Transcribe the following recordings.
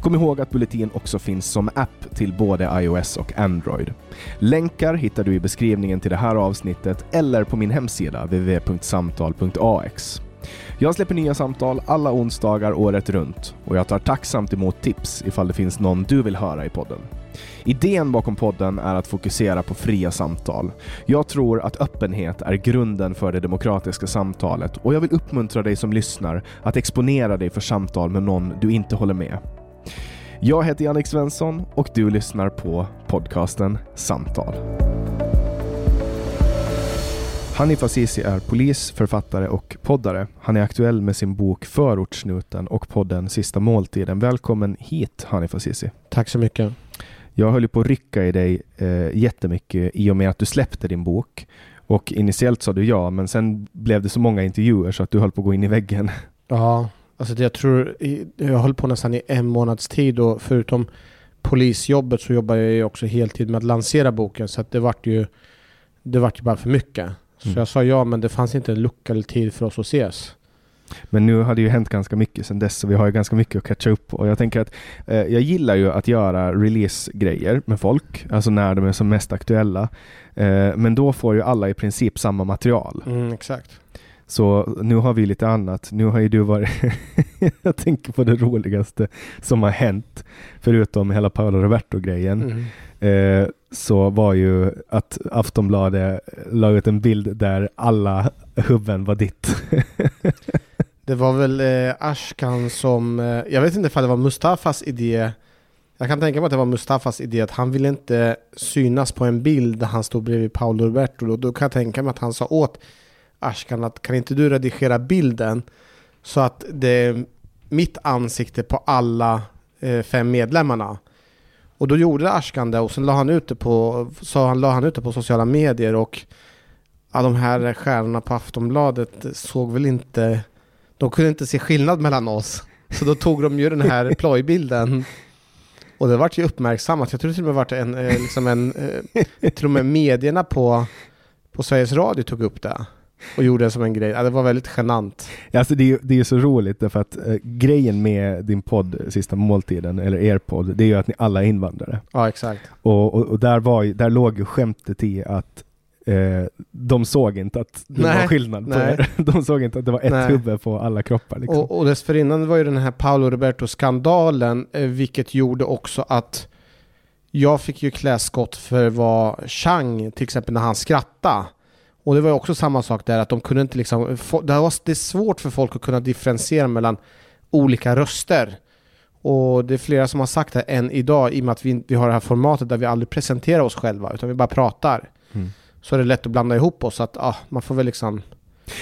Kom ihåg att Bulletin också finns som app till både iOS och Android. Länkar hittar du i beskrivningen till det här avsnittet eller på min hemsida www.samtal.ax. Jag släpper nya samtal alla onsdagar året runt och jag tar tacksamt emot tips ifall det finns någon du vill höra i podden. Idén bakom podden är att fokusera på fria samtal. Jag tror att öppenhet är grunden för det demokratiska samtalet och jag vill uppmuntra dig som lyssnar att exponera dig för samtal med någon du inte håller med. Jag heter Jannik Svensson och du lyssnar på podcasten Samtal. Hanif Azizi är polis, författare och poddare. Han är aktuell med sin bok Förortssnuten och podden Sista måltiden. Välkommen hit Hanif Azizi. Tack så mycket. Jag höll på att rycka i dig eh, jättemycket i och med att du släppte din bok. Och initiellt sa du ja, men sen blev det så många intervjuer så att du höll på att gå in i väggen. Ja, alltså det jag tror, jag höll på nästan i en månads tid och förutom polisjobbet så jobbar jag ju också heltid med att lansera boken så att det vart ju, det vart ju bara för mycket. Så Mm. jag sa ja, men det fanns inte en lucka eller tid för oss att ses. Men nu har det ju hänt ganska mycket sedan dess så vi har ju ganska mycket att catcha upp. Och jag tänker att eh, jag gillar ju att göra release-grejer med folk, alltså när de är som mest aktuella. Eh, men då får ju alla i princip samma material. Mm, exakt. Så nu har vi lite annat. Nu har ju du varit... jag tänker på det roligaste som har hänt, förutom hela Paolo Roberto-grejen. Mm. Eh, så var ju att Aftonbladet la ut en bild där alla huvuden var ditt. Det var väl eh, Ashkan som, eh, jag vet inte ifall det var Mustafas idé. Jag kan tänka mig att det var Mustafas idé att han ville inte synas på en bild där han stod bredvid Paolo Roberto. Då, då kan jag tänka mig att han sa åt Ashkan att kan inte du redigera bilden så att det är mitt ansikte på alla eh, fem medlemmarna. Och då gjorde Ashkan det och sen la han ut det på, så han, la han ut det på sociala medier och ja, de här stjärnorna på Aftonbladet såg väl inte de kunde inte se skillnad mellan oss. Så då tog de ju den här plojbilden. Och det vart ju uppmärksammat. Jag tror till och med vart en, eh, liksom en eh, till och med medierna på, på Sveriges Radio tog upp det. Och gjorde det som en grej. Ja, det var väldigt genant. Alltså det, är, det är så roligt därför att eh, grejen med din podd Sista måltiden, eller er podd, det är ju att ni alla är invandrare. Ja, exakt. Och, och, och där, var, ju- där låg ju skämtet i att eh, de såg inte att det Nej, var skillnad på nej. er. De såg inte att det var ett Nej. huvud på alla kroppar. Liksom. Och, och dessförinnan var ju den här Paolo Roberto-skandalen, eh, vilket gjorde också att jag fick ju klä skott för vad Chang, till exempel när han skrattade. Och det var också samma sak där, att de kunde inte liksom... Det, var, svårt för folk att kunna differentiera mellan olika röster. Och det är flera som har sagt det än idag, i och med att vi, vi har det här formatet där vi aldrig presenterar oss själva, utan vi bara pratar. Mm. Så är det lätt att blanda ihop oss, att ah, man får väl liksom...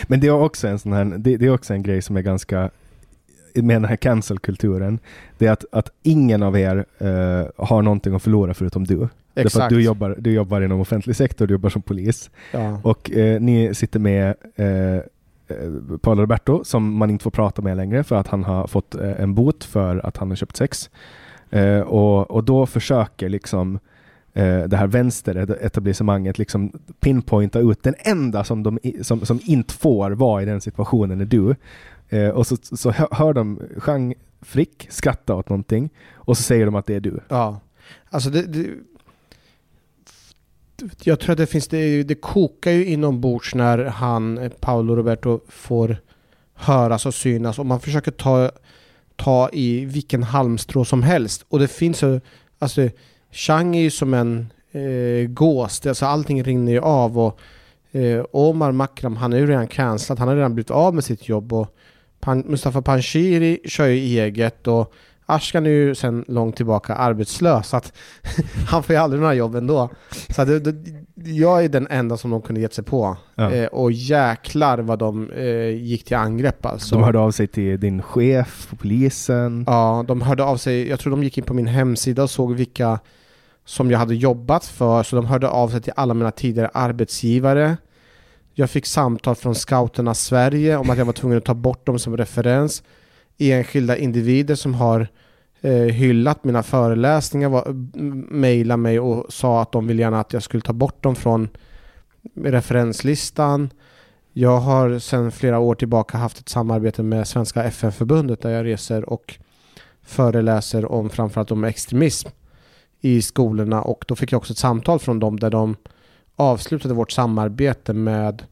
Men det är också en sån här, det, det är också en grej som är ganska med den här cancel-kulturen, det är att, att ingen av er uh, har någonting att förlora förutom du. Exakt. Därför att du jobbar, du jobbar inom offentlig sektor, du jobbar som polis. Ja. Och uh, ni sitter med uh, Paolo Roberto som man inte får prata med längre för att han har fått en bot för att han har köpt sex. och, och då försöker liksom det här vänsteretablissemanget liksom pinpointa ut den enda som, de, som, som inte får vara i den situationen är du. Eh, och så, så hör de Jean Frick skratta åt någonting och så säger de att det är du. Ja, alltså det, det jag tror att det finns, det, det kokar ju inombords när han, eh, Paolo Roberto, får höras och synas. Och man försöker ta, ta i vilken halmstrå som helst. Och det finns ju, alltså Chang är ju som en eh, gås, alltså allting rinner ju av och eh, Omar Makram, han är ju redan cancellad, han har redan blivit av med sitt jobb och Pan Mustafa Panshiri kör ju eget och Ashkan är ju sedan långt tillbaka arbetslös, så att han får ju aldrig några jobb ändå. Så det, det, jag är den enda som de kunde gett sig på. Ja. Eh, och jäklar vad de eh, gick till angrepp alltså. De hörde av sig till din chef på polisen? Ja, de hörde av sig. Jag tror de gick in på min hemsida och såg vilka som jag hade jobbat för, så de hörde av sig till alla mina tidigare arbetsgivare. Jag fick samtal från scouterna Sverige om att jag var tvungen att ta bort dem som referens. Enskilda individer som har eh, hyllat mina föreläsningar var, mejlade mig och sa att de vill gärna att jag skulle ta bort dem från referenslistan. Jag har sedan flera år tillbaka haft ett samarbete med Svenska FN-förbundet där jag reser och föreläser om framförallt om extremism i skolorna och då fick jag också ett samtal från dem där de avslutade vårt samarbete med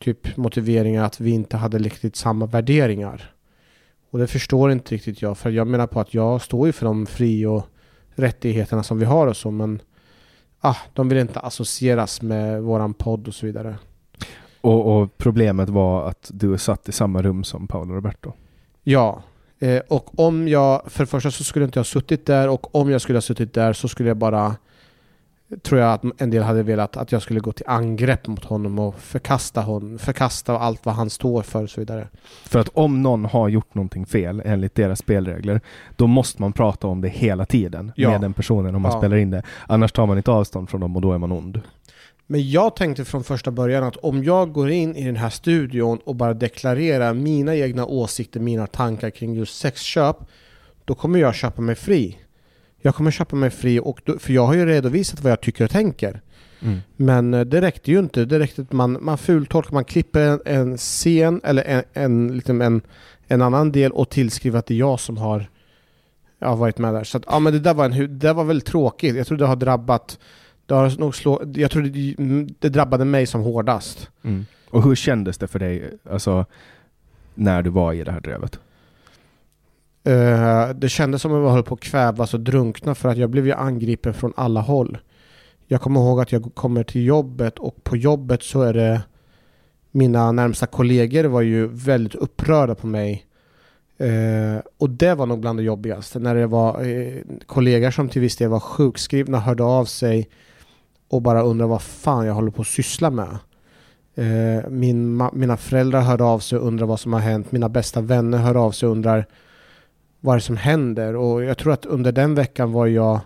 typ motiveringar att vi inte hade riktigt samma värderingar. Och det förstår inte riktigt jag, för jag menar på att jag står ju för de fri och rättigheterna som vi har och så, men ah, de vill inte associeras med våran podd och så vidare. Och, och problemet var att du satt i samma rum som Paolo Roberto? Ja, eh, och om jag, för det första så skulle inte jag suttit där och om jag skulle ha suttit där så skulle jag bara tror jag att en del hade velat att jag skulle gå till angrepp mot honom och förkasta honom, förkasta allt vad han står för och så vidare. För att om någon har gjort någonting fel enligt deras spelregler, då måste man prata om det hela tiden ja. med den personen om man ja. spelar in det. Annars tar man inte avstånd från dem och då är man ond. Men jag tänkte från första början att om jag går in i den här studion och bara deklarerar mina egna åsikter, mina tankar kring just sexköp, då kommer jag köpa mig fri jag kommer köpa mig fri, och då, för jag har ju redovisat vad jag tycker och tänker. Mm. Men eh, det räckte ju inte. Det räckte att man, man fultolkar, man klipper en, en scen eller en, en, liksom en, en annan del och tillskriver att det är jag som har ja, varit med där. Så att, ja, men det där var, en, det var väldigt tråkigt. Jag tror det har drabbat det har nog slå, jag tror det, det drabbade mig som hårdast. Mm. Och hur kändes det för dig alltså, när du var i det här drevet? Uh, det kändes som att jag höll på att kvävas och drunkna för att jag blev ju angripen från alla håll. Jag kommer ihåg att jag kommer till jobbet och på jobbet så är det mina närmsta kollegor var ju väldigt upprörda på mig. Uh, och det var nog bland det jobbigaste. När det var uh, kollegor som till viss del var sjukskrivna hörde av sig och bara undrade vad fan jag håller på att syssla med. Min, mina föräldrar hörde av sig och undrade vad som har hänt. Mina bästa vänner hörde av sig och undrar vad är det som händer? Och jag tror att under den veckan var jag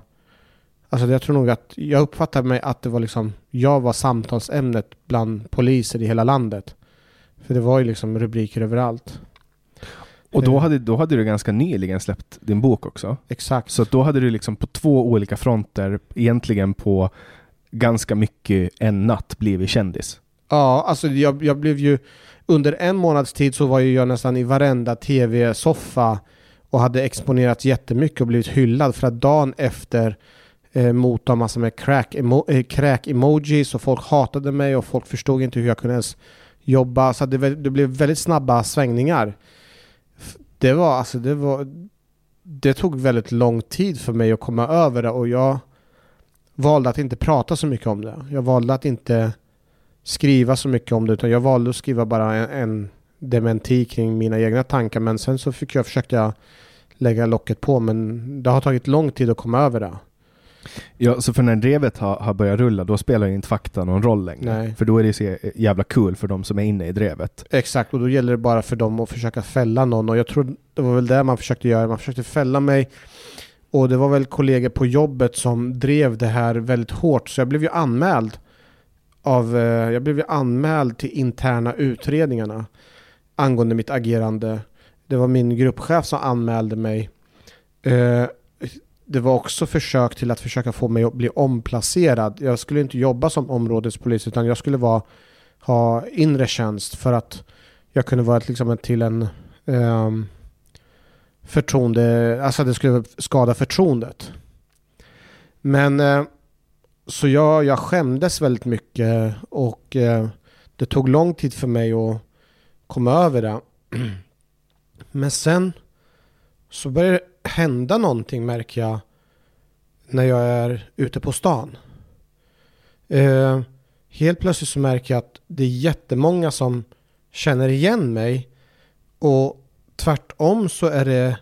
Alltså jag tror nog att jag uppfattade mig att det var liksom Jag var samtalsämnet bland poliser i hela landet. För det var ju liksom rubriker överallt. Och då eh. hade, då hade du ganska nyligen släppt din bok också. Exakt. Så då hade du liksom på två olika fronter, egentligen på ganska mycket en natt blivit kändis. Ja, alltså jag, jag blev ju under en månads tid så var ju jag nästan i varenda tv-soffa och hade exponerats jättemycket och blivit hyllad för att dagen efter eh, motta massor med crack, emo eh, crack emojis och folk hatade mig och folk förstod inte hur jag kunde ens jobba. Så det, det blev väldigt snabba svängningar. Det var alltså, det var det tog väldigt lång tid för mig att komma över det och jag valde att inte prata så mycket om det. Jag valde att inte skriva så mycket om det utan jag valde att skriva bara en, en dementi kring mina egna tankar men sen så fick jag, försökte jag lägga locket på men det har tagit lång tid att komma över det. Ja, så för när drevet har, har börjat rulla, då spelar ju inte fakta någon roll längre. Nej. För då är det så jävla kul för de som är inne i drevet. Exakt, och då gäller det bara för dem att försöka fälla någon och jag tror det var väl det man försökte göra. Man försökte fälla mig och det var väl kollegor på jobbet som drev det här väldigt hårt så jag blev ju anmäld av, eh, jag blev ju anmäld till interna utredningarna angående mitt agerande. Det var min gruppchef som anmälde mig. Eh, det var också försök till att försöka få mig att bli omplacerad. Jag skulle inte jobba som områdespolis utan jag skulle vara, ha inre tjänst för att jag kunde vara liksom till en um, förtroende, alltså det skulle skada förtroendet. Men uh, så jag, jag skämdes väldigt mycket och uh, det tog lång tid för mig att komma över det. Men sen så börjar det hända någonting märker jag när jag är ute på stan. Eh, helt plötsligt så märker jag att det är jättemånga som känner igen mig och tvärtom så är det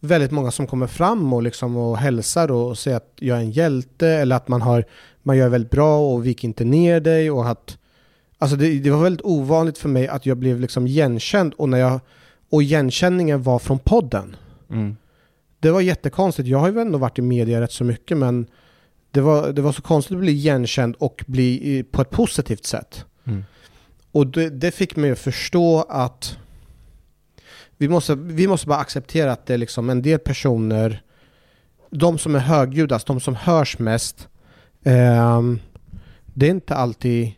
väldigt många som kommer fram och, liksom och hälsar och säger att jag är en hjälte eller att man, har, man gör väldigt bra och vik inte ner dig och att Alltså det, det, var väldigt ovanligt för mig att jag blev liksom igenkänd och, när jag, och igenkänningen var från podden. Mm. Det var jättekonstigt. Jag har ju ändå varit i media rätt så mycket men det var, det var så konstigt att bli igenkänd och bli på ett positivt sätt. Mm. Och det, det, fick mig att förstå att vi måste, vi måste bara acceptera att det är liksom en del personer, de som är högljuddast, de som hörs mest, eh, det är inte alltid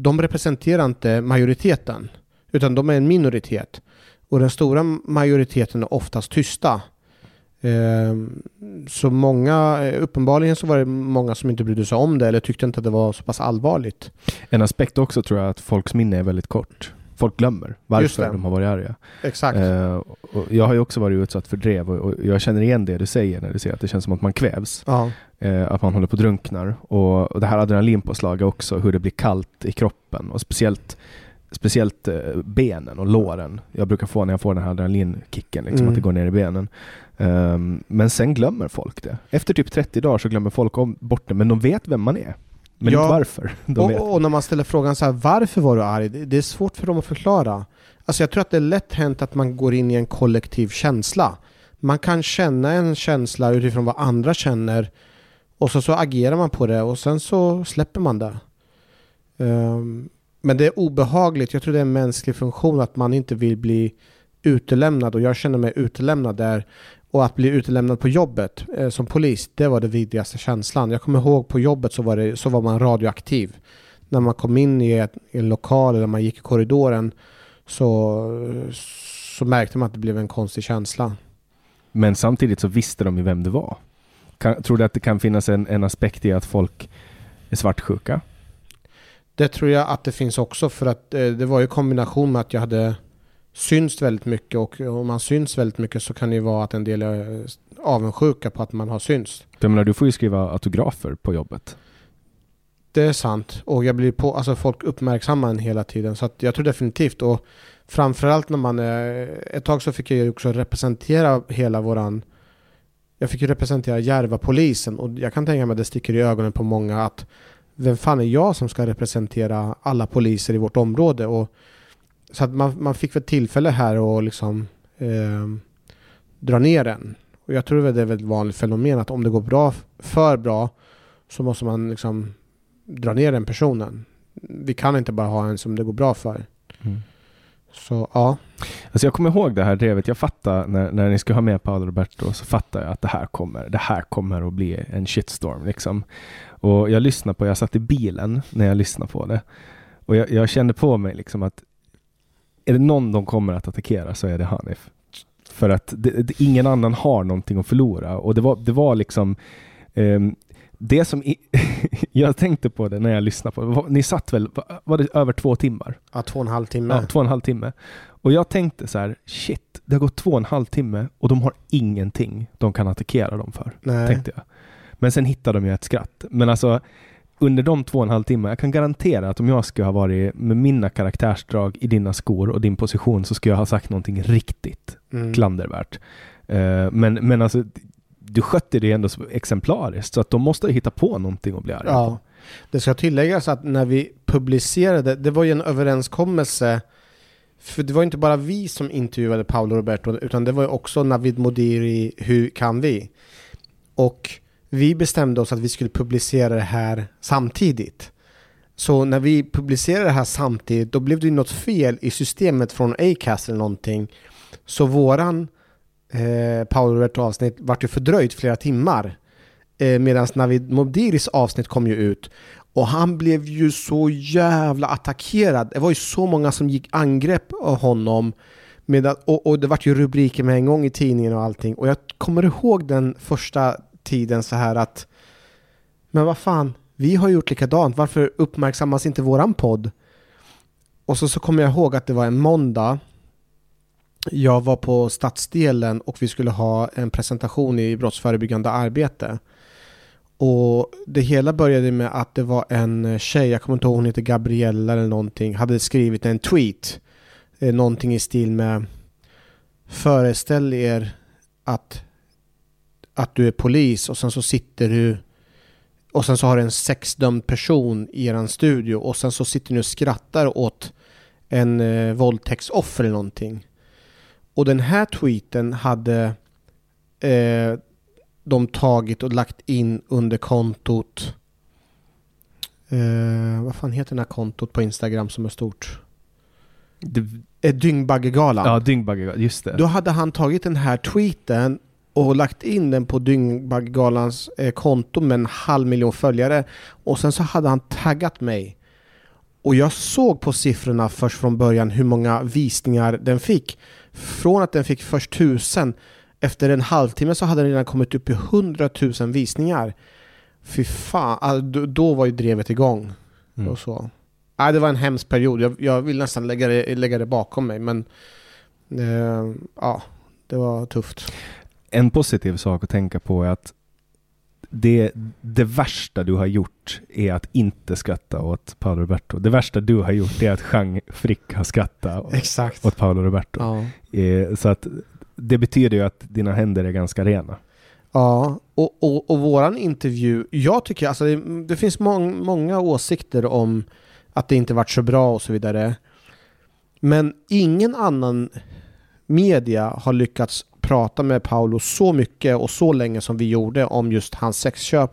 de representerar inte majoriteten, utan de är en minoritet. Och den stora majoriteten är oftast tysta. Ehm, så många, uppenbarligen så var det många som inte brydde sig om det eller tyckte inte att det var så pass allvarligt. En aspekt också tror jag att folks minne är väldigt kort. Folk glömmer varför de har varit arga. Exakt. Och jag har ju också varit utsatt för drev och, och, jag känner igen det du säger när du säger att det känns som att man kvävs. Ja. Uh, att man håller på att drunknar. Och, och det här adrenalinpåslaget också, hur det blir kallt i kroppen och speciellt Speciellt uh, benen och låren. Jag brukar få när jag får den här adrenalinkicken, liksom, mm. att det går ner i benen. Um, men sen glömmer folk det. Efter typ 30 dagar så glömmer folk om, bort det, men de vet vem man är. Men ja, inte varför. Och, och, när man ställer frågan så här, varför var du arg? Det är svårt för dem att förklara. Alltså jag tror att det är lätt hänt att man går in i en kollektiv känsla. Man kan känna en känsla utifrån vad andra känner och så, så agerar man på det och sen så släpper man det. Um, men det är obehagligt. Jag tror det är en mänsklig funktion att man inte vill bli utelämnad och jag känner mig utelämnad där. Och att bli utelämnad på jobbet eh, som polis, det var det vidrigaste känslan. Jag kommer ihåg på jobbet så var, det, så var man radioaktiv. När man kom in i, ett, i en lokal eller man gick i korridoren så, så märkte man att det blev en konstig känsla. Men samtidigt så visste de ju vem det var. Kan, tror du att det kan finnas en, en aspekt i att folk är svartsjuka? Det tror jag att det finns också för att eh, det var ju kombination med att jag hade syns väldigt mycket och om man syns väldigt mycket så kan det ju vara att en del är avundsjuka på att man har syns. Jag menar, du får ju skriva autografer på jobbet. Det är sant och jag blir på, alltså folk uppmärksammar en hela tiden så att jag tror definitivt och framförallt när man är, ett tag så fick jag ju också representera hela våran jag fick ju representera Järvapolisen och jag kan tänka mig att det sticker i ögonen på många att vem fan är jag som ska representera alla poliser i vårt område och så att man, man fick väl tillfälle här att liksom eh, dra ner den. Och jag tror väl det är ett väldigt vanligt fenomen att om det går bra, för bra, så måste man liksom dra ner den personen. Vi kan inte bara ha en som det går bra för. Mm. Så ja. Alltså jag kommer ihåg det här drevet. Jag fattar när, när ni ska ha med Paolo Roberto så fattar jag att det här kommer, det här kommer att bli en shitstorm liksom. Och jag lyssnade på, jag satt i bilen när jag lyssnade på det. Och jag, jag kände på mig liksom att är det någon de kommer att attackera så är det Hanif. För att det, det, ingen annan har någonting att förlora. Och det var, det var liksom um, det som i, jag tänkte på det när jag lyssnade på det. Ni satt väl, var det över två timmar? Ja, två och en halv timme. Ja, två och en halv timme. Och jag tänkte så här, shit, det har gått två och en halv timme och de har ingenting de kan attackera dem för. Nej. Tänkte jag. Men sen hittar de ju ett skratt. Men alltså under de två och en halv timme, jag kan garantera att om jag skulle ha varit med mina karaktärsdrag i dina skor och din position så skulle jag ha sagt någonting riktigt Mm. klandervärt. Eh, men, men alltså, du skötte det ändå exemplariskt så att de måste hitta på någonting att bli arga Ja. på. Det ska tilläggas att när vi publicerade, det var ju en överenskommelse för det var inte bara vi som intervjuade Paolo Roberto utan det var ju också Navid Modiri, Hur kan vi? Och vi bestämde oss att vi skulle publicera det här samtidigt. Så när vi publicerade det här samtidigt då blev det ju något fel i systemet från Acast eller någonting. Så våran eh, Paolo Roberto avsnitt vart ju fördröjt flera timmar. Eh, Medan Navid Modiris avsnitt kom ju ut. Och han blev ju så jävla attackerad. Det var ju så många som gick angrepp av honom. Medan, och, och det vart ju rubriker med en gång i tidningen och allting. Och jag kommer ihåg den första tiden så här att Men vad fan, vi har gjort likadant. Varför uppmärksammas inte våran podd? Och så, så kommer jag ihåg att det var en måndag. Jag var på stadsdelen och vi skulle ha en presentation i brottsförebyggande arbete. Och det hela började med att det var en tjej, jag kommer inte ihåg hon heter Gabriella eller någonting, hade skrivit en tweet. Eh, någonting i stil med Föreställ er att, att du är polis och sen så sitter du och sen så har du en sexdömd person i eran studio och sen så sitter ni och skrattar åt en eh, våldtäktsoffer eller någonting. Och den här tweeten hade eh, de tagit och lagt in under kontot eh, vad fan heter det här kontot på Instagram som är stort? Det, Eh, Dyngbaggegalan. ja, Dyngbagge, just det. Då hade han tagit den här tweeten och lagt in den på Dyngbaggegalans eh, konto med en halv miljon följare. Och sen så hade han taggat mig. Och jag såg på siffrorna först från början hur många visningar den fick. Från att den fick först tusen, efter en halvtimme så hade den redan kommit upp i hundratusen visningar. Fy fan, då, då var ju drevet igång. Mm. Och så. Nej, det var en hemsk period. Jag, jag vill nästan lägga det, lägga det bakom mig, men eh, ja, det var tufft. En positiv sak att tänka på är att det, det värsta du har gjort är att inte skratta åt Paolo Roberto. Det värsta du har gjort är att Jean Frick har skrattat åt, Exakt. åt Paolo Roberto. Ja, Eh, Så att det betyder ju att dina händer är ganska rena. ja och, och, och våran intervju, jag tycker alltså det, det finns mång, många åsikter om att det inte varit så bra och så vidare. Men ingen annan media har lyckats prata med Paolo så mycket och så länge som vi gjorde om just hans sexköp.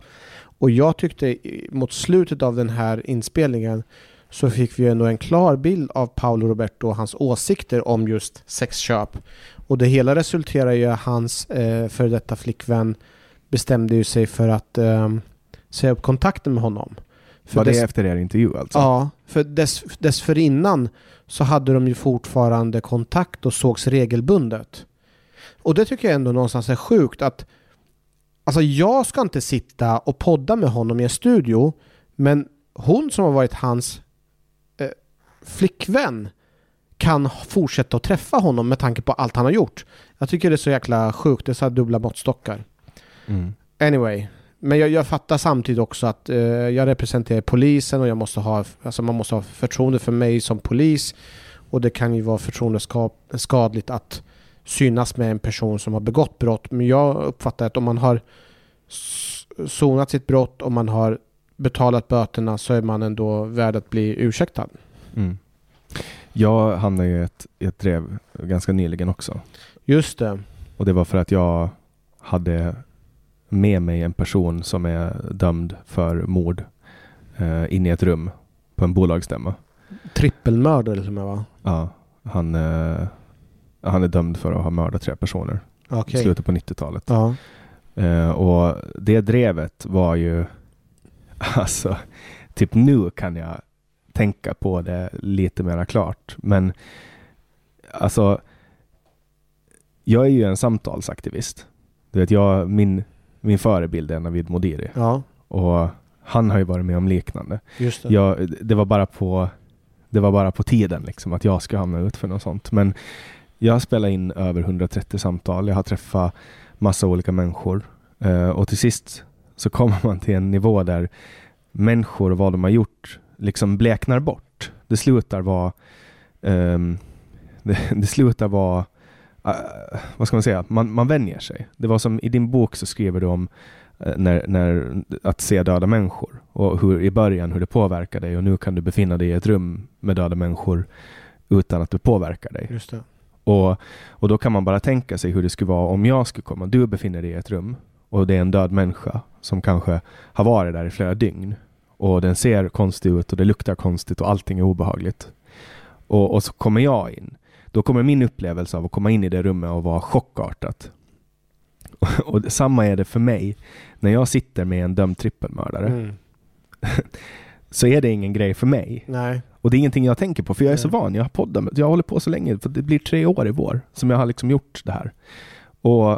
Och jag tyckte mot slutet av den här inspelningen så fick vi ändå en klar bild av Paolo Roberto och hans åsikter om just sexköp. Och det hela resulterar ju i att hans eh, före detta flickvän bestämde ju sig för att eh, säga upp kontakten med honom. För Var det dess- efter er intervju alltså? Ja, för dess, dessförinnan så hade de ju fortfarande kontakt och sågs regelbundet. Och det tycker jag ändå någonstans är sjukt att Alltså jag ska inte sitta och podda med honom i en studio men hon som har varit hans eh, flickvän kan fortsätta att träffa honom med tanke på allt han har gjort. Jag tycker det är så jäkla sjukt, det är så här dubbla måttstockar. Mm. Anyway, men jag, jag fattar samtidigt också att eh, jag representerar polisen och jag måste ha, alltså man måste ha förtroende för mig som polis. Och det kan ju vara förtroendeskadligt att synas med en person som har begått brott. Men jag uppfattar att om man har sonat sitt brott och man har betalat böterna så är man ändå värd att bli ursäktad. Mm. Jag hamnade i ett, i ett drev ganska nyligen också. Just det. Och det var för att jag hade med mig en person som är dömd för mord eh, in i ett rum på en bolagsstämma. Trippelmördare till och med va? Ja, han, eh, han är dömd för att ha mördat tre personer i Okej. slutet på 90-talet. Ja. Eh, och det drevet var ju alltså typ nu kan jag tänka på det lite mera klart. Men alltså jag är ju en samtalsaktivist. Du vet, jag, min, min förebild är Navid Modiri ja, och han har ju varit med om liknande. just det. Jag, det var bara på det var bara på tiden liksom att jag ska hamna ut för något sånt. Men jag har spelat in över 130 samtal. Jag har träffat massa olika människor. Eh, och till sist så kommer man till en nivå där människor och vad de har gjort liksom bleknar bort. Det slutar vara um, det, det, slutar vara uh, vad ska man säga, man, man vänjer sig. Det var som i din bok så skriver du om uh, när, när, att se döda människor och hur i början hur det påverkar dig och nu kan du befinna dig i ett rum med döda människor utan att det påverkar dig. Just det. Och, och då kan man bara tänka sig hur det skulle vara om jag skulle komma. Du befinner dig i ett rum och det är en död människa som kanske har varit där i flera dygn och den ser konstig ut och det luktar konstigt och allting är obehagligt. Och, och så kommer jag in. Då kommer min upplevelse av att komma in i det rummet och vara chockartat. Och, och samma är det för mig när jag sitter med en dömd trippelmördare. Mm. så är det ingen grej för mig. Nej. Och det är ingenting jag tänker på, för jag är så van. Jag har poddat, jag håller på så länge, för det blir tre år i vår som jag har liksom gjort det här. Och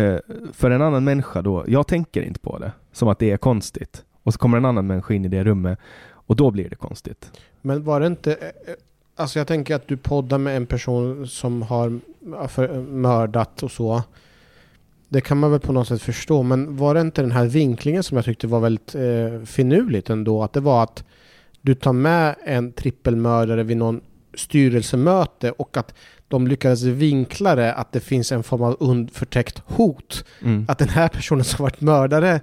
eh, för en annan människa då, jag tänker inte på det som att det är konstigt. Och så kommer en annan människa in i det rummet och då blir det konstigt. Men var det inte, eh, eh, alltså jag tänker att du poddar med en person som har mördat och så. Det kan man väl på något sätt förstå, men var det inte den här vinklingen som jag tyckte var väldigt eh, finurligt ändå? Att det var att du tar med en trippelmördare vid någon styrelsemöte och att de lyckades vinkla det att det finns en form av förtäckt hot. Mm. Att den här personen som varit mördare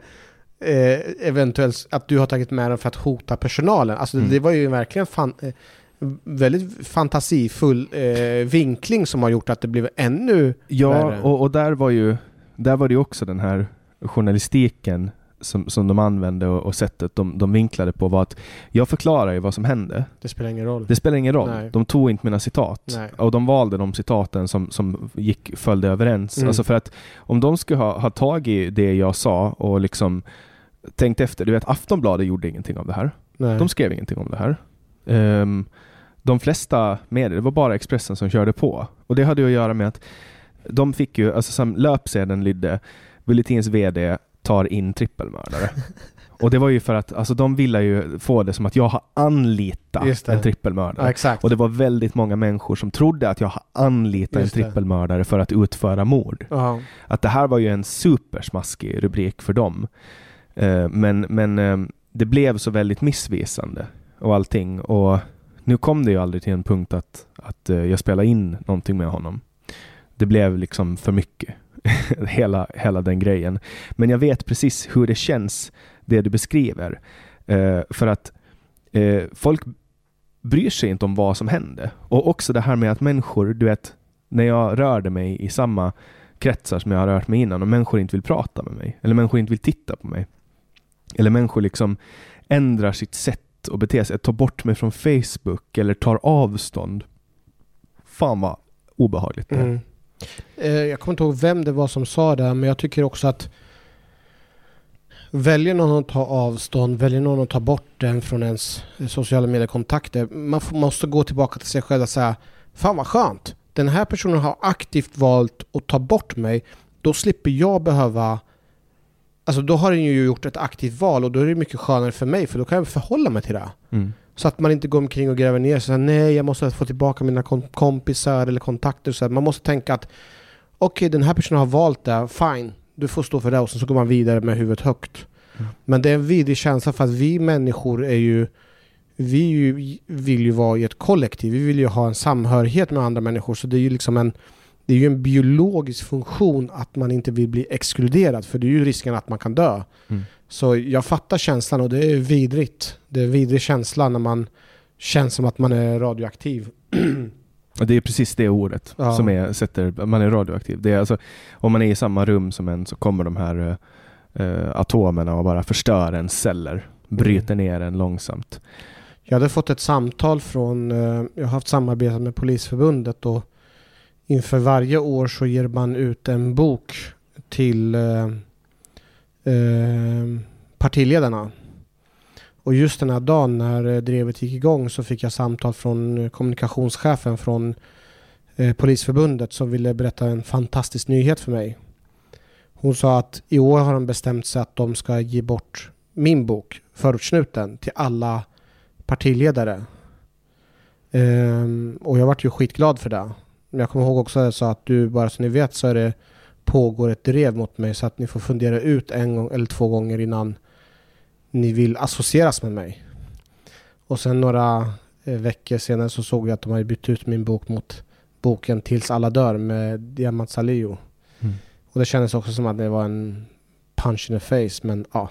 eh, eventuellt att du har tagit med den för att hota personalen. Alltså mm. det var ju verkligen fan, eh, väldigt fantasifull eh, vinkling som har gjort att det blev ännu Ja, värre. och, och där var ju där var det ju också den här journalistiken som, som de använde och, och sättet de, de vinklade på var att jag förklarar ju vad som hände. Det spelar ingen roll. Det spelar ingen roll. Nej. De tog inte mina citat. Nej. Och de valde de citaten som, som gick, följde överens. Mm. Alltså för att om de skulle ha, ha tagit det jag sa och liksom tänkt efter. Du vet, Aftonbladet gjorde ingenting av det här. Nej. De skrev ingenting om det här. Um, de flesta medier, det var bara Expressen som körde på. Och det hade ju att göra med att de fick ju, alltså som löpsedeln lydde, Bulletins VD tar in trippelmördare. Och det var ju för att alltså, de ville ju få det som att jag har anlitat en trippelmördare. Ja, och det var väldigt många människor som trodde att jag har anlitat en trippelmördare för att utföra mord. Uh-huh. Att det här var ju en supersmaskig rubrik för dem. Uh, men men uh, det blev så väldigt missvisande och allting. Och nu kom det ju aldrig till en punkt att, att uh, jag spelade in någonting med honom. Det blev liksom för mycket. hela, hela den grejen. Men jag vet precis hur det känns, det du beskriver. Eh, för att eh, folk bryr sig inte om vad som hände. Och också det här med att människor, du vet, när jag rörde mig i samma kretsar som jag har rört mig innan och människor inte vill prata med mig, eller människor inte vill titta på mig. Eller människor liksom ändrar sitt sätt att bete sig, tar bort mig från Facebook eller tar avstånd. Fan vad obehagligt det är. Mm. Eh, jag kommer inte ihåg vem det var som sa det, men jag tycker också att Väljer någon att ta avstånd, väljer någon att ta bort den från ens eh, sociala mediekontakter. Man måste gå tillbaka till sig själv och säga Fan vad skönt! Den här personen har aktivt valt att ta bort mig. Då slipper jag behöva Alltså då har den ju gjort ett aktivt val och då är det mycket skönare för mig för då kan jag förhålla mig till det. Mm. Så att man inte går omkring och gräver ner sig. Nej, jag måste få tillbaka mina kompisar eller kontakter. Så man måste tänka att okej, okay, den här personen har valt det. Fine, du får stå för det. Och så går man vidare med huvudet högt. Mm. Men det är en vidrig känsla för att vi människor är ju vi ju, vill ju vara i ett kollektiv. Vi vill ju ha en samhörighet med andra människor. Så det är ju liksom en det är ju en biologisk funktion att man inte vill bli exkluderad. För det är ju risken att man kan dö. Mm. Så jag fattar känslan och det är vidrigt. Det är en vidrig känsla när man känns som att man är radioaktiv. Det är precis det ordet ja. som är, sätter, man är radioaktiv. Det är alltså, om man är i samma rum som en så kommer de här uh, atomerna och bara förstör en celler. Bryter mm. ner en långsamt. Jag hade fått ett samtal från, uh, jag har haft samarbete med Polisförbundet och inför varje år så ger man ut en bok till uh, eh, partiledarna. Och just den här dagen när eh, drevet gick igång så fick jag samtal från eh, kommunikationschefen från eh, Polisförbundet som ville berätta en fantastisk nyhet för mig. Hon sa att i år har de bestämt sig att de ska ge bort min bok, Förortssnuten, till alla partiledare. Ehm, och jag vart ju skitglad för det. Men jag kommer ihåg också att jag sa att du, bara så ni vet så är det pågår ett drev mot mig så att ni får fundera ut en gång eller två gånger innan ni vill associeras med mig. Och sen några eh, veckor senare så såg jag att de hade bytt ut min bok mot boken Tills alla dör med Diamant Salio. Mm. Och det kändes också som att det var en punch in the face men ja.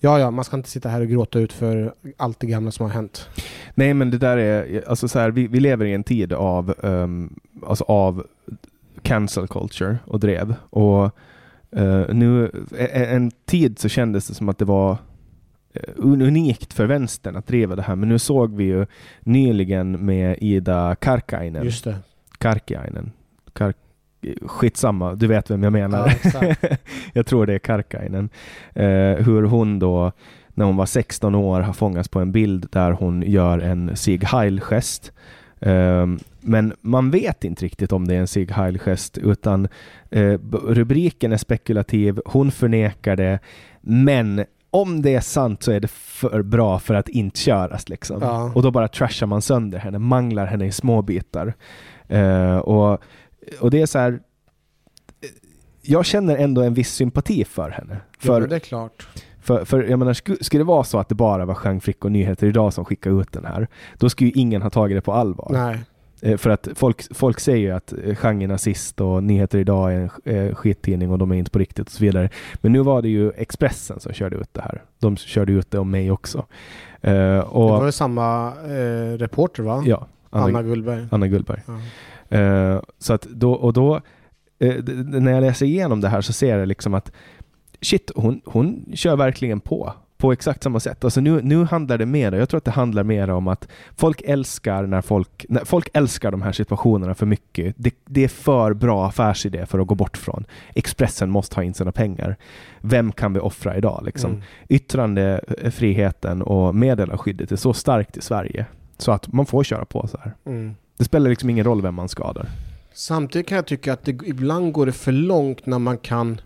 Ja, ja, man ska inte sitta här och gråta ut för allt det gamla som har hänt. Nej, men det där är, alltså så här, vi, vi lever i en tid av, um, alltså av cancel culture och drev. Och uh, nu, en, tid så kändes det som att det var eh, unikt för vänstern att driva det här, men nu såg vi ju nyligen med Ida Karkainen. Just det. Karkiainen. Kar skitsamma, du vet vem jag menar. Ja, jag tror det är Karkainen. Eh, hur hon då, när hon var 16 år, har fångats på en bild där hon gör en Sieg Heil-gest. Eh, men man vet inte riktigt om det är en Sieg Heil-gest, utan eh, rubriken är spekulativ, hon förnekar det, men om det är sant så är det för bra för att inte köras. Liksom. Ja. Och då bara trashar man sönder henne, manglar henne i små bitar. Eh, och och det är så här, jag känner ändå en viss sympati för henne. För, ja, det är klart. För, för jag menar, skulle, skulle det vara så att det bara var Jean Frick och Nyheter Idag som skickade ut den här, då skulle ju ingen ha tagit det på allvar. Nej. Eh, För att folk, folk säger ju att eh, är nazist och Nyheter Idag är en eh, skittidning och de är inte på riktigt och så vidare. Men nu var det ju Expressen som körde ut det här. De körde ut det om mig också. Eh, och, Det var ju samma eh, reporter va? ja, Anna, Anna Gullberg. Anna Gullberg. Eh, så att då, och då, när jag läser igenom det här så ser jag liksom att shit, hon, hon kör verkligen på. På exakt samma sätt. Alltså nu, nu handlar det mer, jag tror att det handlar mer om att folk älskar när folk, när folk älskar de här situationerna för mycket. Det, det är för bra affärsidé för att gå bort från. Expressen måste ha in sina pengar. Vem kan vi offra idag liksom? Mm. Yttrandefriheten och meddelarskyddet är så starkt i Sverige. Så att man får köra på så här. Mm. Det spelar liksom ingen roll vem man skadar. Samtidigt kan jag tycka att det, ibland går det för långt när man kan,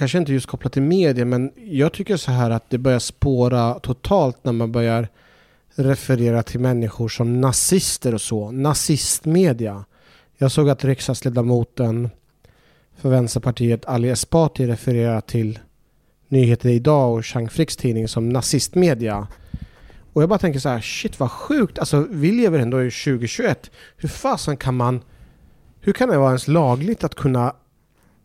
kanske inte just kopplat till media, men jag tycker så här att det börjar spåra totalt när man börjar referera till människor som nazister och så. Nazistmedia. Jag såg att riksdagsledamoten för Vänsterpartiet Ali Esbati refererar till Nyheter Idag och Chang Fricks tidning som nazistmedia. Och jag bara tänker så här, shit vad sjukt. Alltså vi lever ändå i 2021. Hur fasen kan man... Hur kan det vara ens lagligt att kunna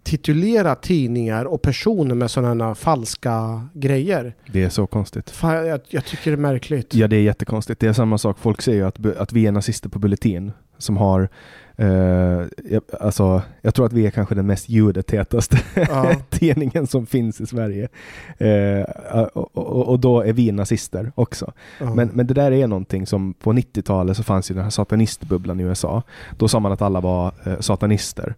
titulera tidningar och personer med sådana falska grejer? Det är så konstigt. Fan, jag, jag tycker det är märkligt. Ja, det är jättekonstigt. Det är samma sak. Folk säger ju att, att vi är nazister på Bulletin som har eh, alltså, jag tror att vi är kanske den mest ljudetätaste Ja. tidningen som finns i Sverige. Eh, och, och, och då är vi nazister också. Ja. Men, men det där är någonting som på 90-talet så fanns ju den här satanistbubblan i USA. Då sa man att alla var eh, satanister.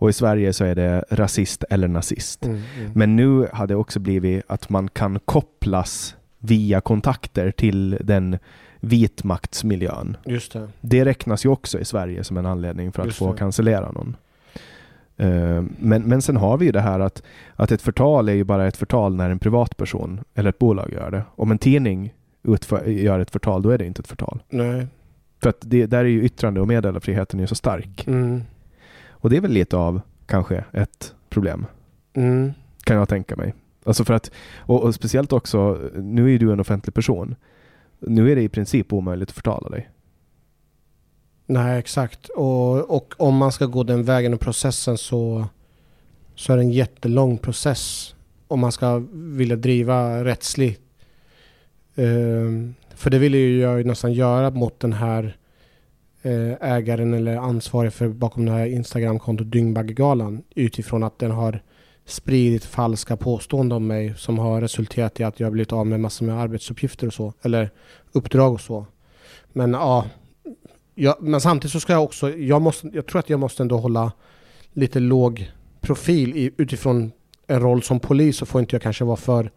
Och i Sverige så är det rasist eller nazist. Mm, mm. Men nu har det också blivit att man kan kopplas via kontakter till den vitmaktsmiljön. Just det. Det räknas ju också i Sverige som en anledning för att Just få det. cancellera någon. Eh, Men, men sen har vi ju det här att, att ett förtal är ju bara ett förtal när en privatperson eller ett bolag gör det. Om en tidning utför, gör ett förtal, då är det inte ett förtal. Nej. För att det, där är ju yttrande och meddelarfriheten ju så stark. Mm. Och det är väl lite av kanske ett problem. Mm. kan jag tänka mig. Alltså för att, och, och speciellt också, nu är ju du en offentlig person. Nu är det i princip omöjligt att förtala dig. Nej, exakt. Och, och om man ska gå den vägen och processen så, så är det en jättelång process. Om man ska vilja driva rättsligt. Ehm, för det vill ju jag nästan göra mot den här Eh, ägaren eller ansvarig för bakom det här Instagramkontot Dyngbaggegalan utifrån att den har spridit falska påståenden om mig som har resulterat i att jag har blivit av med massor med arbetsuppgifter och så. Eller uppdrag och så. Men ja, jag, men samtidigt så ska jag också, jag, måste, jag tror att jag måste ändå hålla lite låg profil i, utifrån en roll som polis så får inte jag kanske vara för,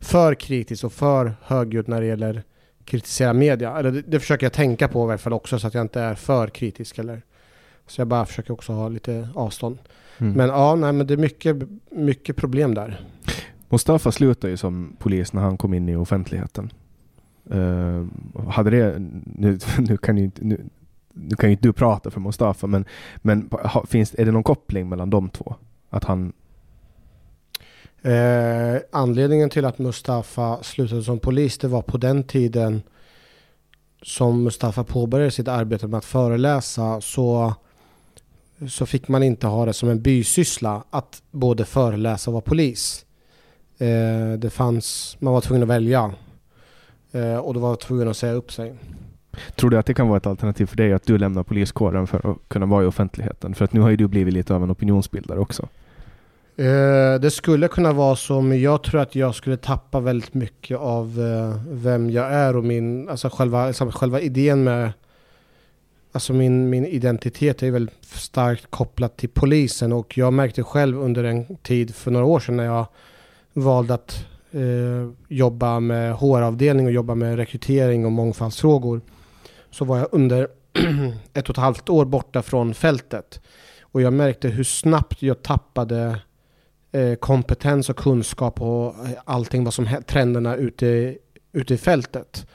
för kritisk och för högljudd när det gäller kritisera media. Eller det, det försöker jag tänka på i alla fall också så att jag inte är för kritisk eller så jag bara försöker också ha lite avstånd. Mm. Men ja, nej men det är mycket, mycket problem där. Mustafa slutade ju som polis när han kom in i offentligheten. Uh, hade det, nu, nu kan ju inte, nu, nu kan ju inte du prata för Mustafa, men, men ha, finns, är det någon koppling mellan de två? Att han... Eh, anledningen till att Mustafa slutade som polis, det var på den tiden som Mustafa påbörjade sitt arbete med att föreläsa så, så fick man inte ha det som en bysyssla att både föreläsa och vara polis. Eh, det fanns, man var tvungen att välja eh, och då var tvungen att säga upp sig. Tror du att det kan vara ett alternativ för dig att du lämnar poliskåren för att kunna vara i offentligheten? För att nu har ju du blivit lite av en opinionsbildare också. Eh, det skulle kunna vara så, men jag tror att jag skulle tappa väldigt mycket av eh, vem jag är och min, alltså själva, liksom själva idén med, alltså min, min identitet är väldigt starkt kopplad till polisen och jag märkte själv under en tid för några år sedan när jag valde att eh, jobba med HR-avdelning och jobba med rekrytering och mångfaldsfrågor så var jag under ett och ett halvt år borta från fältet. Och jag märkte hur snabbt jag tappade Eh, kompetens och kunskap och eh, allting vad som trenderna ute, ute i fältet.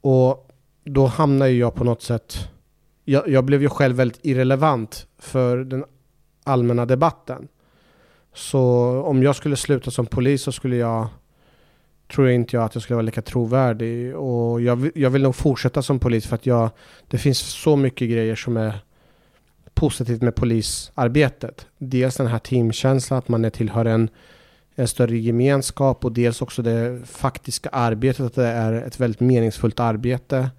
Och då hamnar ju jag på något sätt, jag, jag blev ju själv väldigt irrelevant för den allmänna debatten. Så om jag skulle sluta som polis så skulle jag tror jag inte jag att jag skulle vara lika trovärdig. Och jag, jag vill nog fortsätta som polis för att jag, det finns så mycket grejer som är positivt med polisarbetet. Dels den här teamkänslan, att man är tillhör en, en större gemenskap och dels också det faktiska arbetet, att det är ett väldigt meningsfullt arbete.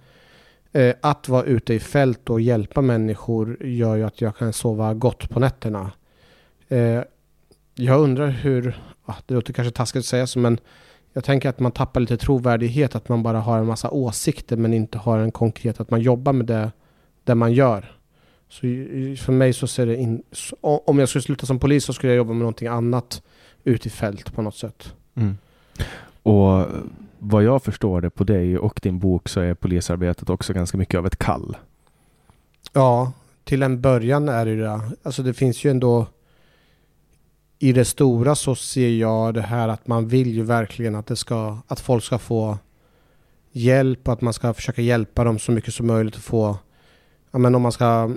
Eh, att vara ute i fält och hjälpa människor gör ju att jag kan sova gott på nätterna. Eh, jag undrar hur, ah, det låter kanske taskigt att säga så, men jag tänker att man tappar lite trovärdighet, att man bara har en massa åsikter men inte har en konkret, att man jobbar med det, det man gör. Så för mig så ser det in, om jag skulle sluta som polis så skulle jag jobba med någonting annat ute i fält på något sätt. Mm. Och vad jag förstår det på dig och din bok så är polisarbetet också ganska mycket av ett kall. Ja, till en början är det det. Alltså det finns ju ändå i det stora så ser jag det här att man vill ju verkligen att det ska, att folk ska få hjälp och att man ska försöka hjälpa dem så mycket som möjligt att få, ja men om man ska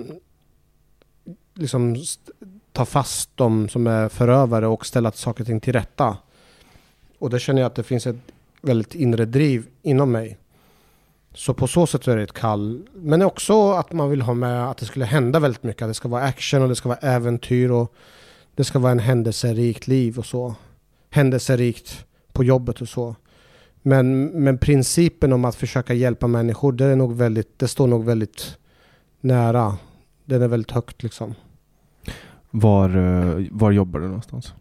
liksom ta fast de som är förövare och ställa saker och ting till rätta. Och det känner jag att det finns ett väldigt inre driv inom mig. Så på så sätt är det ett kall. Men också att man vill ha med att det skulle hända väldigt mycket. Att det ska vara action och det ska vara äventyr och det ska vara en händelserikt liv och så. Händelserikt på jobbet och så. Men, men principen om att försöka hjälpa människor, det, är nog väldigt, det står nog väldigt nära. Den är väldigt högt liksom. Var, eh, var jobbar du någonstans?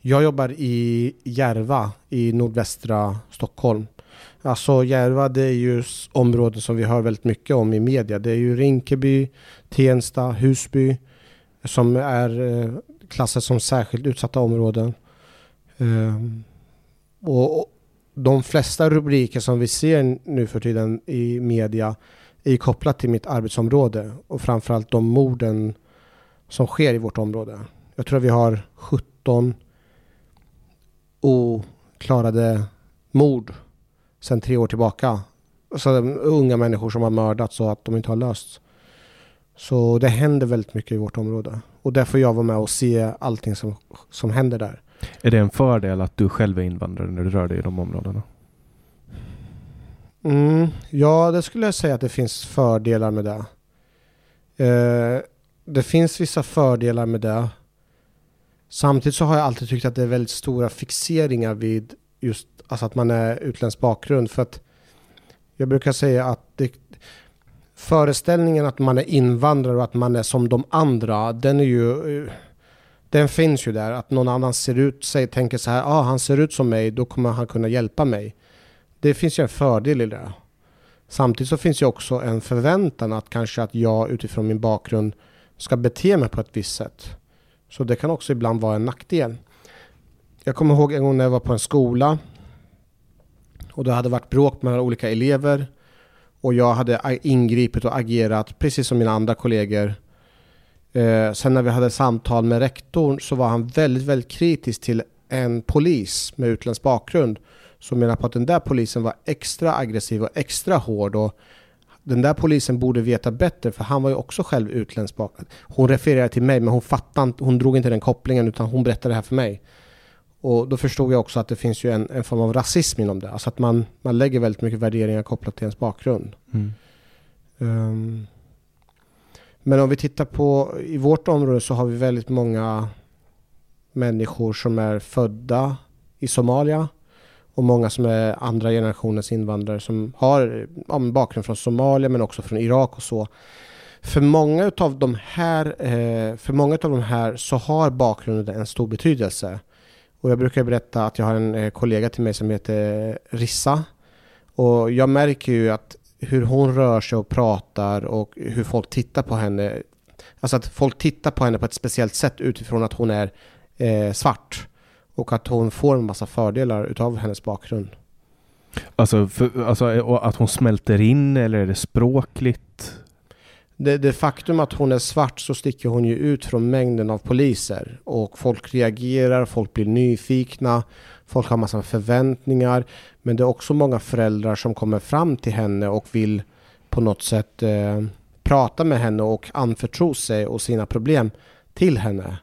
Jag jobbar i Järva i nordvästra Stockholm. Alltså Järva det är ju områden som vi hör väldigt mycket om i media. Det är ju Rinkeby, Tensta, Husby som är eh, klassade som särskilt utsatta områden. Ehm, och de flesta rubriker som vi ser nu för tiden i media är kopplat till mitt arbetsområde och framförallt de morden som sker i vårt område. Jag tror att vi har 17 oklarade mord sedan tre år tillbaka. Så unga människor som har mördats så att de inte har lösts. Så det händer väldigt mycket i vårt område. Och där får jag vara med och se allting som, som händer där. Är det en fördel att du själv är invandrare när du rör dig i de områdena? Mm, ja, det skulle jag säga att det finns fördelar med det. Eh, det finns vissa fördelar med det. Samtidigt så har jag alltid tyckt att det är väldigt stora fixeringar vid just alltså att man är utländsk bakgrund. För att jag brukar säga att det, föreställningen att man är invandrare och att man är som de andra, den är ju... Den finns ju där, att någon annan ser ut, sig, tänker så här, ah, han ser ut som mig, då kommer han kunna hjälpa mig. Det finns ju en fördel i det. Samtidigt så finns ju också en förväntan att kanske att jag utifrån min bakgrund ska bete mig på ett visst sätt. Så det kan också ibland vara en nackdel. Jag kommer ihåg en gång när jag var på en skola och det hade varit bråk mellan olika elever och jag hade ingripit och agerat precis som mina andra kollegor. Eh, sen när vi hade samtal med rektorn så var han väldigt, väldigt kritisk till en polis med utländsk bakgrund som menar på att den där polisen var extra aggressiv och extra hård och den där polisen borde veta bättre för han var ju också själv utländsk bakgrund. Hon refererade till mig men hon fattade inte, hon drog inte den kopplingen utan hon berättade det här för mig. Och då förstod jag också att det finns ju en, en form av rasism inom det. Alltså att man, man lägger väldigt mycket värderingar kopplat till ens bakgrund. Mm. Um, men om vi tittar på, i vårt område så har vi väldigt många människor som är födda i Somalia och många som är andra generationens invandrare som har ja, bakgrund från Somalia men också från Irak och så. För många av de här, eh, för många av de här så har bakgrunden en stor betydelse. Och jag brukar berätta att jag har en eh, kollega till mig som heter Rissa. Och jag märker ju att hur hon rör sig och pratar och hur folk tittar på henne. Alltså att folk tittar på henne på ett speciellt sätt utifrån att hon är eh, svart. Och att hon får en massa fördelar utav hennes bakgrund. Alltså, för, alltså att hon smälter in eller är det språkligt? Det, det, faktum att hon är svart så sticker hon ju ut från mängden av poliser. Och folk reagerar, folk blir nyfikna, folk har massa förväntningar. Men det är också många föräldrar som kommer fram till henne och vill på något sätt eh, prata med henne och anförtro sig och sina problem till henne.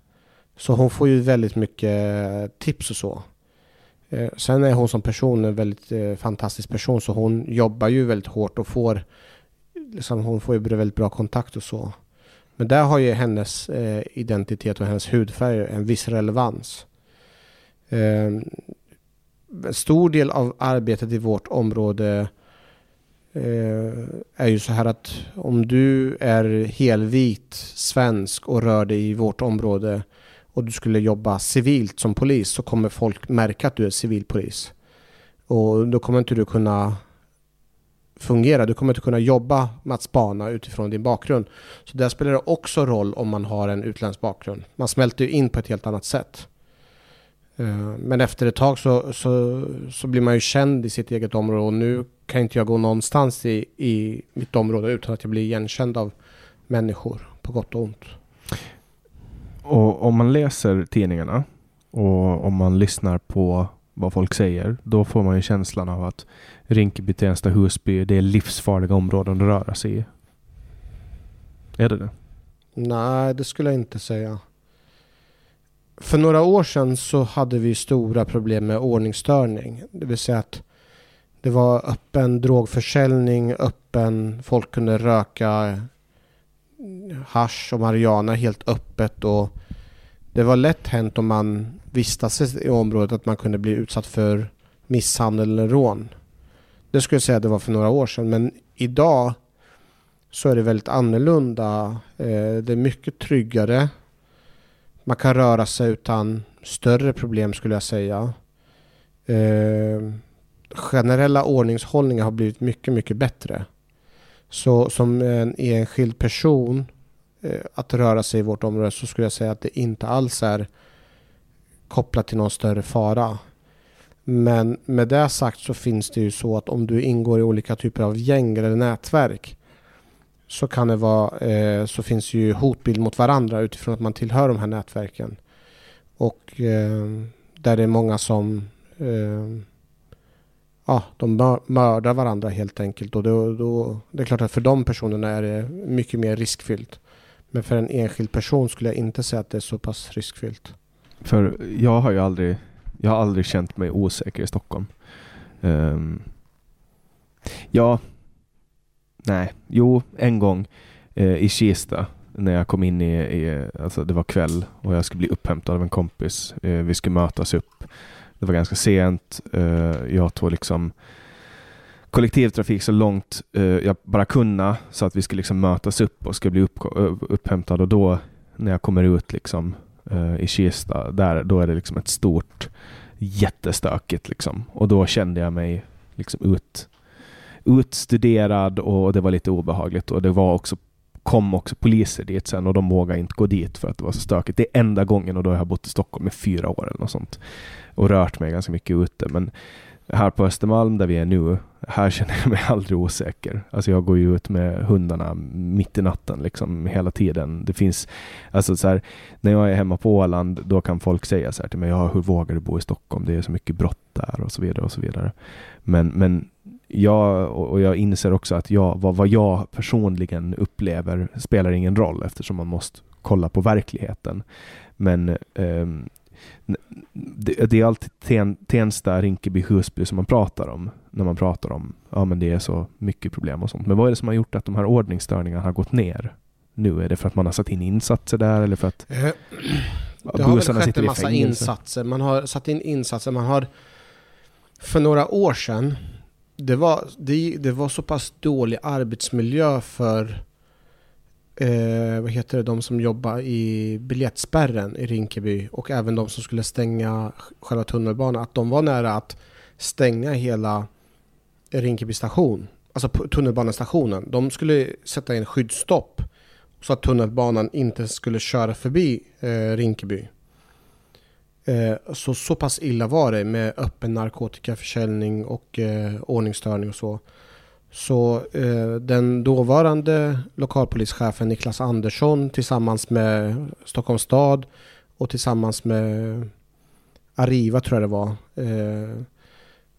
Så hon får ju väldigt mycket eh, tips och så. Eh, sen är hon som person en väldigt eh, fantastisk person så hon jobbar ju väldigt hårt och får liksom, hon får ju väldigt bra kontakt och så. Men där har ju hennes eh, identitet och hennes hudfärg en viss relevans. Ehm, en stor del av arbetet i vårt område är ju så här att om du är helvit svensk och rör dig i vårt område och du skulle jobba civilt som polis så kommer folk märka att du är civilpolis. Och då kommer inte du kunna fungera. Du kommer inte kunna jobba med att spana utifrån din bakgrund. Så där spelar det också roll om man har en utländsk bakgrund. Man smälter ju in på ett helt annat sätt. Eh, men efter ett tag så, så, så blir man ju känd i sitt eget område och nu kan inte jag gå någonstans i, i mitt område utan att jag blir igenkänd av människor på gott och ont. Och om man läser tidningarna och om man lyssnar på vad folk säger, då får man ju känslan av att Rinkeby, Tensta, Husby, det är livsfarliga områden att röra sig i. Är det det? Nej, det skulle jag inte säga. För några år sedan så hade vi stora problem med ordningsstörning. Det vill säga att det var öppen drogförsäljning, öppen, folk kunde röka hash och marijuana helt öppet och det var lätt hänt om man vistas i området att man kunde bli utsatt för misshandel eller rån. Det skulle jag säga att det var för några år sedan men idag så är det väldigt annorlunda. Eh, det är mycket tryggare. Man kan röra sig utan större problem skulle jag säga. Eh, generella ordningshållningar har blivit mycket, mycket bättre. Så som en enskild person eh, att röra sig i vårt område så skulle jag säga att det inte alls är kopplat till någon större fara. Men med det sagt så finns det ju så att om du ingår i olika typer av gäng eller nätverk så kan det vara, eh, så finns ju hotbild mot varandra utifrån att man tillhör de här nätverken. Och eh, där det är många som ja, de mördar varandra helt enkelt. Och då, då, det är klart att för de personerna är det mycket mer riskfyllt. Men för en enskild person skulle jag inte säga att det är så pass riskfyllt. För jag har ju aldrig, jag har aldrig känt mig osäker i Stockholm. Um, ja, nej, jo, en gång eh, i Kista när jag kom in i, i, alltså det var kväll och jag skulle bli upphämtad av en kompis. Eh, vi skulle mötas upp det var ganska sent. Uh, jag tog liksom kollektivtrafik så långt uh, jag bara kunde så att vi skulle liksom mötas upp och skulle bli upp, eh, upphämtade. och då när jag kommer ut liksom i Kista, där, då är det liksom ett stort jättestökigt liksom. Och då kände jag mig liksom ut, utstuderad och det var lite obehagligt och det var också kom också poliser dit sen och de vågade inte gå dit för att det var så stökigt. Det är enda gången och då har jag bott i Stockholm i fyra år eller något sånt och rört mig ganska mycket ute. Men här på Östermalm där vi är nu, här känner jag mig aldrig osäker. Alltså jag går ju ut med hundarna mitt i natten liksom hela tiden. Det finns, alltså så här, när jag är hemma på Åland, då kan folk säga så här till mig, ja hur vågar du bo i Stockholm? Det är så mycket brott där och så vidare och så vidare. Men, men jag, och jag inser också att jag, vad, vad jag personligen upplever spelar ingen roll eftersom man måste kolla på verkligheten. Men eh, det, det, är alltid ten, Tensta, Rinkeby, Husby som man pratar om när man pratar om ja men det är så mycket problem och sånt. Men vad är det som har gjort att de här ordningsstörningarna har gått ner nu? Är det för att man har satt in insatser där eller för att eh, Det har väl skett en massa insatser. Man har satt in insatser. Man har för några år sedan det var, det, det var så pass dålig arbetsmiljö för eh, vad heter det, de som jobbar i biljettspärren i Rinkeby och även de som skulle stänga själva tunnelbanan, att de var nära att stänga hela Rinkeby station, alltså tunnelbanestationen. De skulle sätta in skyddsstopp så att tunnelbanan inte skulle köra förbi eh, Rinkeby. Eh, så, så pass illa var det med öppen narkotikaförsäljning och eh, ordningsstörning och så. Så eh, den dåvarande lokalpolischefen Niklas Andersson tillsammans med Stockholms stad och tillsammans med Arriva tror jag det var. Eh,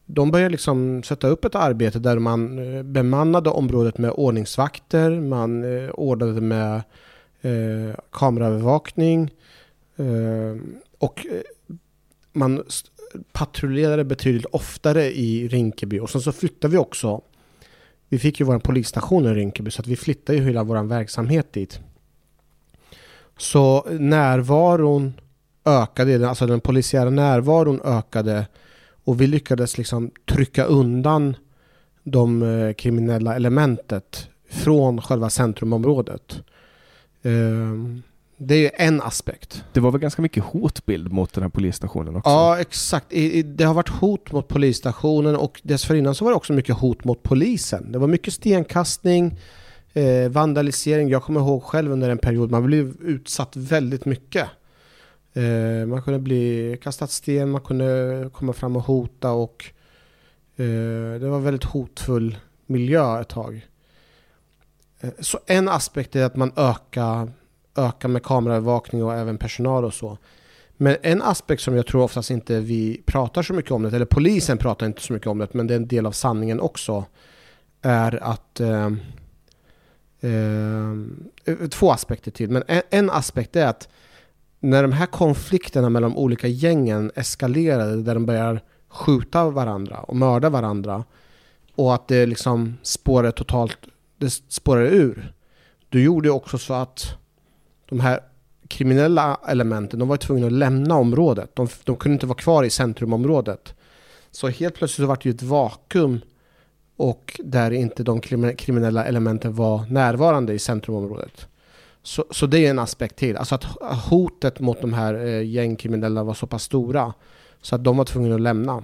de började liksom sätta upp ett arbete där man eh, bemannade området med ordningsvakter, man eh, ordnade med eh, kameraövervakning eh, och eh, man patrullerade betydligt oftare i Rinkeby och sen så flyttade vi också vi fick ju vår polisstation i Rinkeby så att vi flyttade ju hela vår verksamhet dit. Så närvaron ökade, alltså den polisiära närvaron ökade och vi lyckades liksom trycka undan de eh, kriminella elementet från själva centrumområdet. Ehm, det är en aspekt. Det var väl ganska mycket hotbild mot den här polisstationen också? Ja, exakt. Det har varit hot mot polisstationen och dessförinnan så var det också mycket hot mot polisen. Det var mycket stenkastning, eh, vandalisering. Jag kommer ihåg själv under en period, man blev utsatt väldigt mycket. Eh, man kunde bli kastat sten, man kunde komma fram och hota och eh, det var väldigt hotfull miljö ett tag. Så en aspekt är att man ökar öka med kameraövervakning och även personal och så. Men en aspekt som jag tror oftast inte vi pratar så mycket om det, eller polisen pratar inte så mycket om det, men det är en del av sanningen också, är att eh, eh, två aspekter till. Men en, en, aspekt är att när de här konflikterna mellan de olika gängen eskalerade, där de börjar skjuta varandra och mörda varandra, och att det liksom spårade totalt, det spårade ur, då gjorde det också så att de här kriminella elementen, de var tvungna att lämna området. De, de kunde inte vara kvar i centrumområdet. Så helt plötsligt så var det ju ett vakuum och där inte de kriminella elementen var närvarande i centrumområdet. Så, så det är en aspekt till. Alltså att hotet mot de här eh, gängkriminella var så pass stora så att de var tvungna att lämna.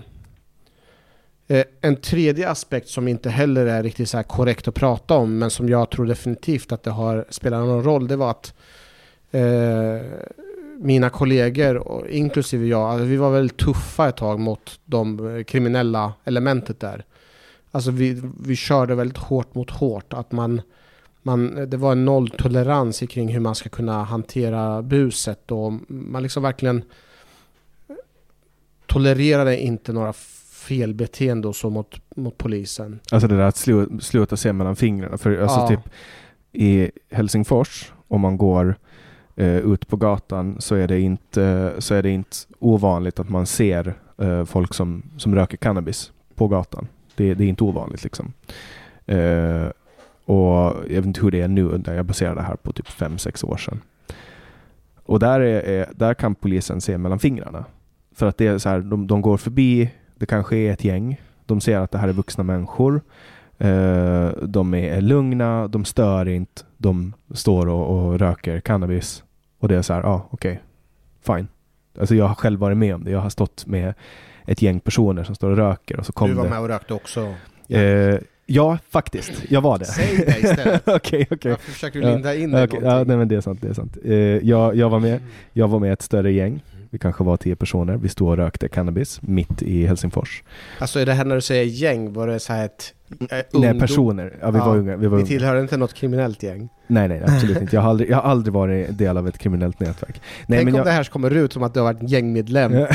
Eh, en tredje aspekt som inte heller är riktigt så korrekt att prata om men som jag tror definitivt att det har spelat någon roll det var att eh, mina kollegor, inklusive jag, alltså vi var väldigt tuffa ett tag mot de eh, kriminella elementet där. Alltså vi, vi körde väldigt hårt mot hårt. Att man, man, det var en nolltolerans kring hur man ska kunna hantera buset och man liksom verkligen tolererade inte några felbeteende och så mot, mot polisen. Alltså det där att sluta, sluta se mellan fingrarna. För alltså ja. typ i Helsingfors, om man går eh, ut på gatan så är, det inte, så är det inte ovanligt att man ser eh, folk som, som röker cannabis på gatan. Det, det är inte ovanligt liksom. Eh, och jag vet inte hur det är nu, jag baserar det här på typ 5-6 år sedan. Och där, är, där kan polisen se mellan fingrarna. För att det är så här, de, de går förbi, det kanske är ett gäng, de ser att det här är vuxna människor. Uh, de är lugna, de stör inte, de står och, och röker cannabis. Och det är så här, ja ah, okej, okay, fine. Alltså jag har själv varit med om det. Jag har stått med ett gäng personer som står och röker och så kom Du var det. med och rökte också? Ja. Eh, ja, faktiskt. Jag var det. Säg det istället. Okej, okej. Okay, okay. Varför försöker du linda in ja, okay. Ja, nej, men det är sant. Det är sant. Eh, jag, jag, var med, jag var med ett större gäng. Vi kanske var tio personer. Vi stod och rökte cannabis mitt i Helsingfors. Alltså är det här när du säger gäng, var det så här ett äh, Nej, personer. Ja, vi ja, var unga. Vi, var vi tillhörde inte något kriminellt gäng? Nej, nej, absolut inte. Jag har, aldrig, jag har aldrig varit del av ett kriminellt nätverk. Nej, Tänk men om jag... det här kommer ut som att du har varit gängmedlem.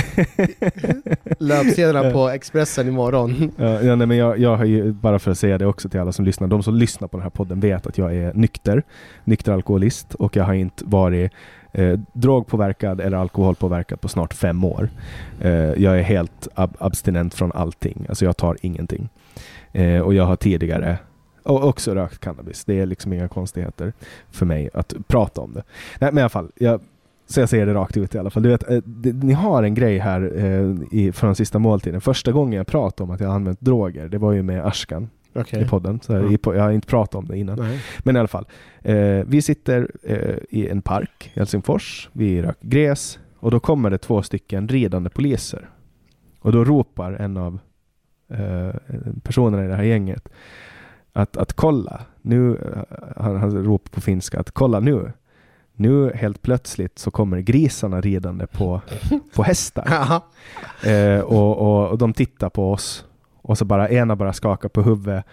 löpsedlarna på Expressen imorgon. Ja, ja, nej, men jag, jag har ju, bara för att säga det också till alla som lyssnar, de som lyssnar på den här podden vet att jag är nykter, nykter alkoholist och jag har inte varit eh, drogpåverkad eller alkoholpåverkad på snart fem år. Eh, jag är helt ab abstinent från allting, alltså jag tar ingenting. Eh, och jag har tidigare och också rökt cannabis. Det är liksom inga konstigheter för mig att prata om det. Nej, men i alla fall, jag, så jag säger det rakt ut i alla fall. Du vet, eh, det, ni har en grej här eh, i, från sista måltiden. Första gången jag pratade om att jag använt droger, det var ju med Ashkan Okay. i podden. Så i, jag har inte pratat om det innan. Nej. Men i alla fall. Eh, vi sitter eh, i en park i Helsingfors. Vi röker gräs och då kommer det två stycken ridande poliser. Och då ropar en av eh, personerna i det här gänget att, att kolla, nu, eh, han, han ropar på finska, att kolla nu. Nu helt plötsligt så kommer grisarna ridande på, på hästar. Eh, och, och, och de tittar på oss och så bara ena bara skakar på huvudet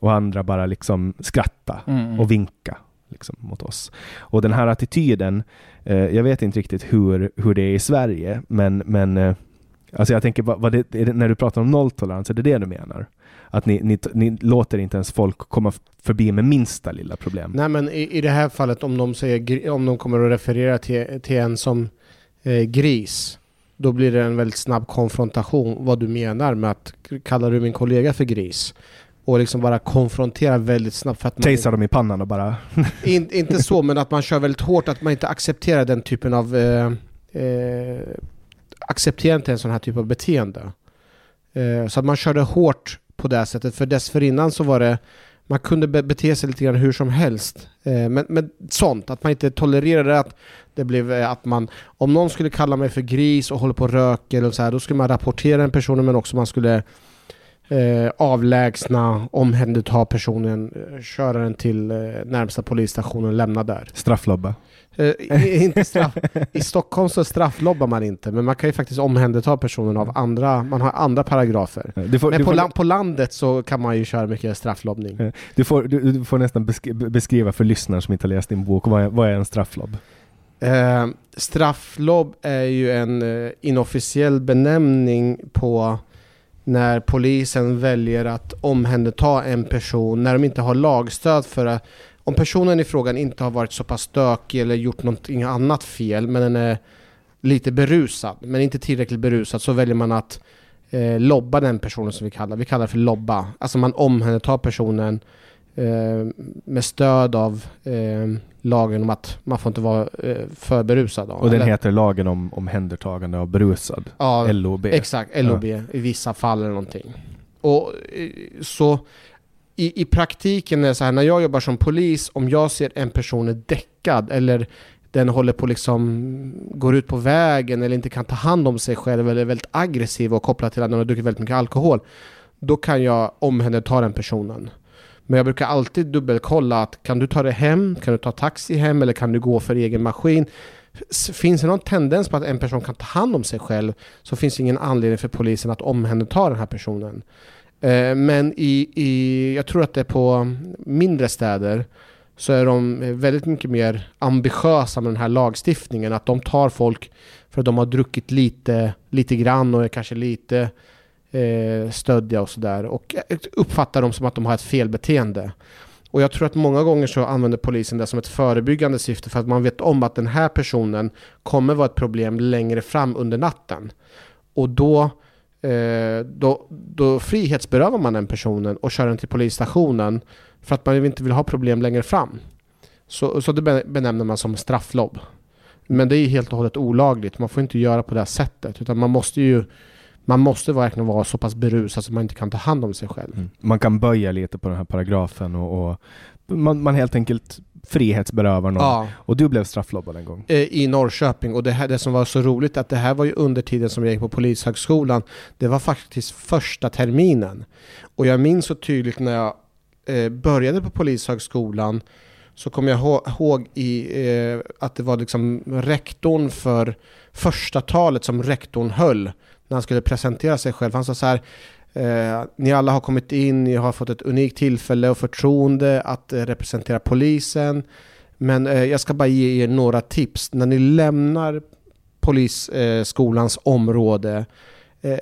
och andra bara liksom skratta Mm. och vinka liksom, mot oss. Och den här attityden, eh, jag vet inte riktigt hur, hur det är i Sverige, men, men eh, alltså jag tänker, vad, vad det, det, när du pratar om nolltolerans, är det det du menar? Att ni, ni, ni låter inte ens folk komma förbi med minsta lilla problem? Nej men i, i det här fallet om de, säger, om de kommer att referera till, till en som eh, gris, då blir det en väldigt snabb konfrontation vad du menar med att kallar du min kollega för gris? Och liksom bara konfrontera väldigt snabbt för att. Tasar dem i pannan och bara... In, inte så, men att man kör väldigt hårt, att man inte accepterar den typen av... Eh, eh, accepterar inte en sån här typ av beteende. Eh, så att man körde hårt på det sättet, för dessförinnan så var det... Man kunde be- bete sig lite grann hur som helst. Eh, men, men sånt, att man inte tolererade att det blev eh, att man... Om någon skulle kalla mig för gris och håller på och röker eller så här, då skulle man rapportera den personen men också man skulle eh, avlägsna, omhänderta personen, eh, köra den till eh, närmsta polisstation och lämna där. Strafflobba. Eh, inte straff, I Stockholm så strafflobbar man inte, men man kan ju faktiskt omhänderta personen av andra, man har andra paragrafer. Får, Men på, får, la, på landet så kan man ju köra mycket strafflobbning. Du, får, du, du får nästan besk- beskriva för lyssnare som inte har läst din bok, vad är, vad är en strafflobb? Eh, strafflobb är ju en eh, inofficiell benämning på när polisen väljer att omhänderta en person när de inte har lagstöd för att om personen i frågan inte har varit så pass stökig eller gjort någonting annat fel men den är lite berusad men inte tillräckligt berusad så väljer man att eh, lobba den personen som vi kallar Vi kallar det för lobba. Alltså man omhändertar personen eh, med stöd av eh, lagen om att man får inte vara eh, för berusad. Och den eller? heter lagen om omhändertagande av berusad, ja, LOB. Exakt, LOB i vissa fall eller någonting. Och eh, så i, i praktiken är det så här, när jag jobbar som polis, om jag ser en person är däckad eller den håller på liksom, går ut på vägen eller inte kan ta hand om sig själv eller är väldigt aggressiv och kopplat till att den har druckit väldigt mycket alkohol. Då kan jag omhänderta den personen. Men jag brukar alltid dubbelkolla att kan du ta dig hem, kan du ta taxi hem eller kan du gå för egen maskin? Finns det någon tendens på att en person kan ta hand om sig själv så finns det ingen anledning för polisen att omhänderta den här personen. Eh, men i, i, jag tror att det är på mindre städer så är de eh, väldigt mycket mer ambitiösa med den här lagstiftningen. Att de tar folk för att de har druckit lite, lite grann och är kanske lite eh, stöddiga och sådär. Och eh, uppfattar dem som att de har ett felbeteende. Och jag tror att många gånger så använder polisen det som ett förebyggande syfte för att man vet om att den här personen kommer vara ett problem längre fram under natten. Och då, Eh, då, då frihetsberövar man den personen och kör den till polisstationen för att man inte vill ha problem längre fram. Så, så det benämner man som strafflobb. Men det är ju helt och hållet olagligt. Man får inte göra på det här sättet. Utan man måste ju man måste verkligen vara så pass berusad så man inte kan ta hand om sig själv. Mm. Man kan böja lite på den här paragrafen och, och man, man helt enkelt frihetsberövar någon. Ja, Och du blev strafflobbad en gång. eh, i Norrköping. Och det, här, det som var så roligt att det här var ju under tiden som jag gick på Polishögskolan. Det var faktiskt första terminen. Och jag minns så tydligt när jag eh, började på Polishögskolan så kommer jag ihå- ihåg i, eh, att det var liksom rektorn för första talet som rektorn höll när han skulle presentera sig själv. Han sa så här Eh, ni alla har kommit in, ni har fått ett unikt tillfälle och förtroende att eh, representera polisen. Men eh, jag ska bara ge er några tips. När ni lämnar polisskolans eh, område, eh,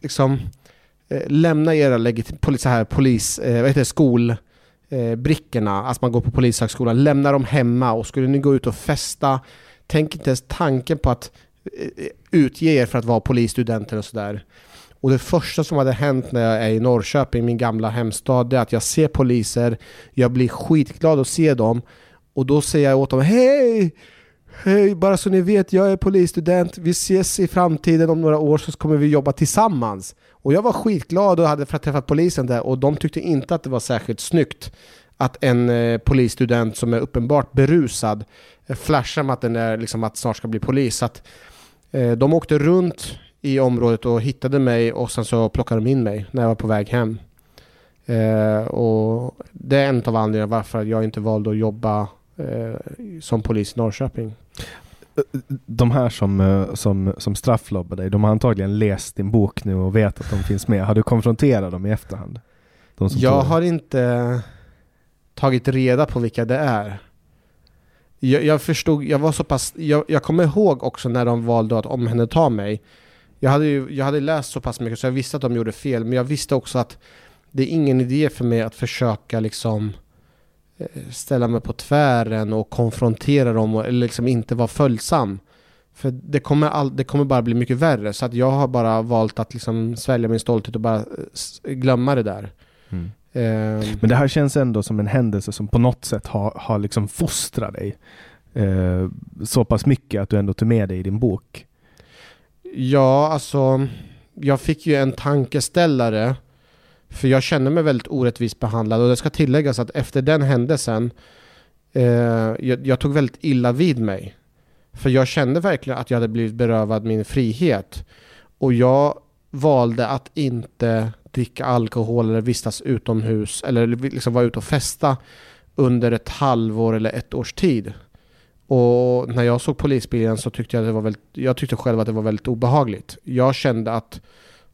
liksom eh, lämna era legit- polis, här, polis, eh, vad heter det, skol eh, brickorna, alltså man går på polishögskolan, lämna dem hemma och skulle ni gå ut och festa, tänk inte ens tanken på att eh, utge er för att vara polisstudenter och sådär. Och det första som hade hänt när jag är i Norrköping, min gamla hemstad, det är att jag ser poliser, jag blir skitglad att se dem och då säger jag åt dem Hej! Hej, bara så ni vet, jag är polisstudent, vi ses i framtiden om några år så kommer vi jobba tillsammans. Och jag var skitglad och hade för att träffa polisen där och de tyckte inte att det var särskilt snyggt att en eh, polisstudent som är uppenbart berusad eh, flashar med att den är liksom att snart ska bli polis. Så att, eh, de åkte runt i området och hittade mig och sen så plockade de in mig när jag var på väg hem. Eh, och det är en av anledningarna varför jag inte valde att jobba eh, som polis i Norrköping. De här som, eh, som, som strafflobbar dig, de har antagligen läst din bok nu och vet att de finns med. Har du konfronterat dem i efterhand? De Jag har inte tagit reda på vilka det är. Jag, jag förstod, jag var så pass, jag, jag kommer ihåg också när de valde att omhänderta mig. Jag hade, ju, jag hade läst så pass mycket så jag visste att de gjorde fel, men jag visste också att det är ingen idé för mig att försöka liksom eh, ställa mig på tvären och konfrontera dem och, eller liksom inte vara följsam. För det kommer, all, det kommer bara bli mycket värre, så att jag har bara valt att liksom svälja min stolthet och bara glömma det där. Mm. Ehm, Men det här känns ändå som en händelse som på något sätt har, har liksom fostrat dig eh, så pass mycket att du ändå tog med dig i din bok. Ja, alltså jag fick ju en tankeställare för jag kände mig väldigt orättvist behandlad och det ska tilläggas att efter den händelsen eh, jag, jag tog väldigt illa vid mig. För jag kände verkligen att jag hade blivit berövad min frihet. Och jag valde att inte dricka alkohol eller vistas utomhus eller liksom vara ute och festa under ett halvår eller ett års tid. Och när jag såg polisbilen så tyckte jag det var väldigt, jag tyckte själv att det var väldigt obehagligt. Jag kände att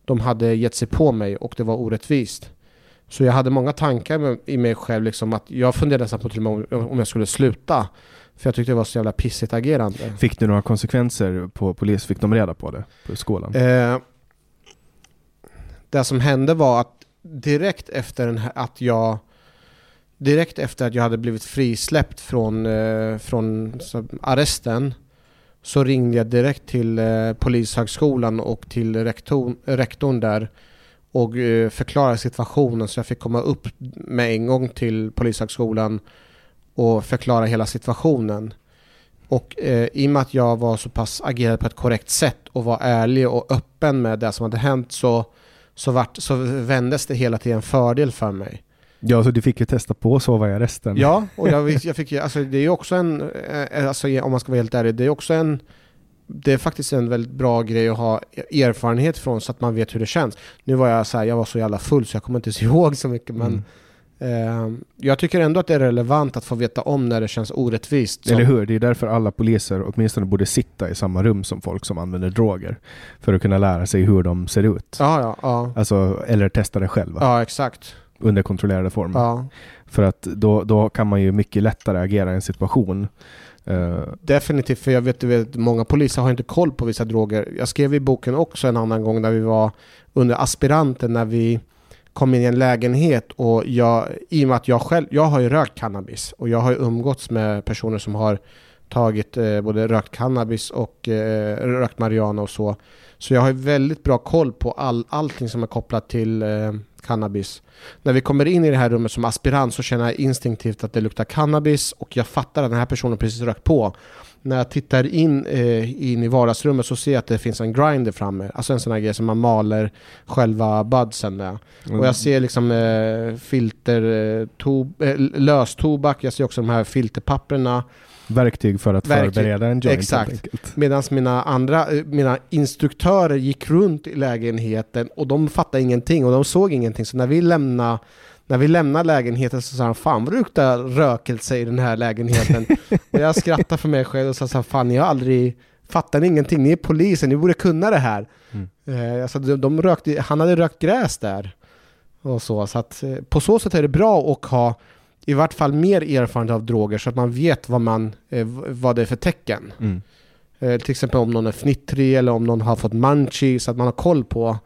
de hade gett sig på mig och det var orättvist. Så jag hade många tankar i mig själv, liksom att jag funderade nästan på till och med om, jag skulle sluta. För jag tyckte det var så jävla pissigt agerande. Fick du några konsekvenser på polis? Fick de reda på det på skolan? Eh, det som hände var att direkt efter här, att jag Direkt efter att jag hade blivit frisläppt från, eh, från så, arresten så ringde jag direkt till eh, Polishögskolan och till rektor, rektorn där och eh, förklarade situationen så jag fick komma upp med en gång till Polishögskolan och förklara hela situationen. Och eh, i och med att jag var så pass agerad på ett korrekt sätt och var ärlig och öppen med det som hade hänt så, så, vart, så vändes det hela till en fördel för mig. Ja, så du fick ju testa på att sova i arresten. Ja, och jag, jag fick ju, alltså det är ju också en, eh, alltså om man ska vara helt ärlig, det är också en det är faktiskt en väldigt bra grej att ha erfarenhet från så att man vet hur det känns. Nu var jag så här, jag var så jävla full så jag kommer inte ens ihåg så mycket men Mm. eh, jag tycker ändå att det är relevant att få veta om när det känns orättvist. Eller hur? Det är därför alla poliser åtminstone borde sitta i samma rum som folk som använder droger. För att kunna lära sig hur de ser ut. Ja, ja, ja. Alltså, eller testa det själva Ja, exakt. Under kontrollerade former. Ja. För att då, då kan man ju mycket lättare agera i en situation. Eh, Definitivt, för jag vet, du vet många poliser har inte koll på vissa droger. Jag skrev i boken också en annan gång där vi var under aspiranten när vi kom in i en lägenhet och jag, i och med att jag själv, jag har ju rökt cannabis och jag har ju umgåtts med personer som har tagit eh, både rökt cannabis och eh, rökt marijuana och så. Så jag har ju väldigt bra koll på all, allting som är kopplat till eh, cannabis. När vi kommer in i det här rummet som aspirant så känner jag instinktivt att det luktar cannabis och jag fattar att den här personen precis rökt på. När jag tittar in, eh, in i vardagsrummet så ser jag att det finns en grinder framme. Alltså en sån här grej som man maler själva budsen med. Och jag ser liksom eh, filter, eh, to, eh, löstobak, jag ser också de här filterpapperna. Verktyg för att Verktyg. förbereda en joint Exakt. Medan mina andra, eh, mina instruktörer gick runt i lägenheten och de fattade ingenting och de såg ingenting. Så när vi lämnade när vi lämnade lägenheten så sa han Fan vad det luktar rökelse i den här lägenheten. och jag skrattade för mig själv och sa Fan ni har aldrig Fattar ni ingenting? Ni är polisen, ni borde kunna det här. Mm. Eh, alltså, de, de rökte, han hade rökt gräs där. Och så, så att, eh, på så sätt är det bra att ha i vart fall mer erfarenhet av droger så att man vet vad, man, eh, vad det är för tecken. Mm. Eh, till exempel om någon är fnittrig eller om någon har fått munchies, så att man har koll på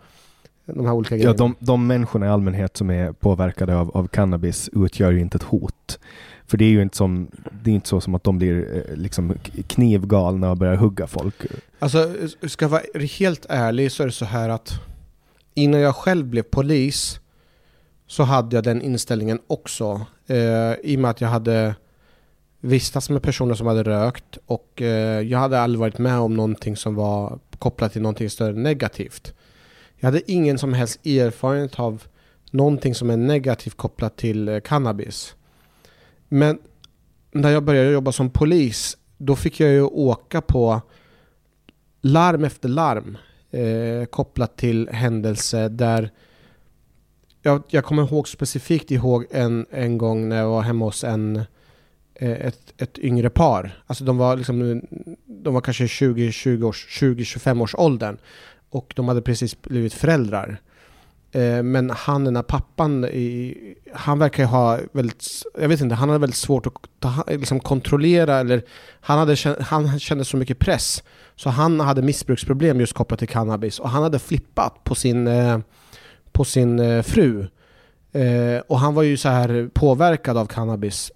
de här olika Ja, grejerna. de, de människorna i allmänhet som är påverkade av, av cannabis utgör ju inte ett hot. För det är ju inte, som, det är inte så som att de blir eh, liksom knivgalna och börjar hugga folk. Alltså, ska jag vara helt ärlig så är det så här att innan jag själv blev polis så hade jag den inställningen också. Eh, I och med att jag hade vistats med personer som hade rökt och eh, jag hade aldrig varit med om någonting som var kopplat till någonting större negativt. Jag hade ingen som helst erfarenhet av någonting som är negativt kopplat till eh, cannabis. Men när jag började jobba som polis då fick jag ju åka på larm efter larm eh, kopplat till händelser där jag, jag kommer ihåg specifikt ihåg en, en gång när jag var hemma hos en, eh, ett, ett yngre par. Alltså de var, liksom, de var kanske 20-25 års, 20, års åldern och de hade precis blivit föräldrar. Eh, men han, den här pappan, han verkar ha väldigt, jag vet inte, han hade väldigt svårt att ta, liksom kontrollera eller han, hade, han kände så mycket press. Så han hade missbruksproblem just kopplat till cannabis och han hade flippat på sin, eh, på sin eh, fru. Eh, och han var ju så här påverkad av cannabis.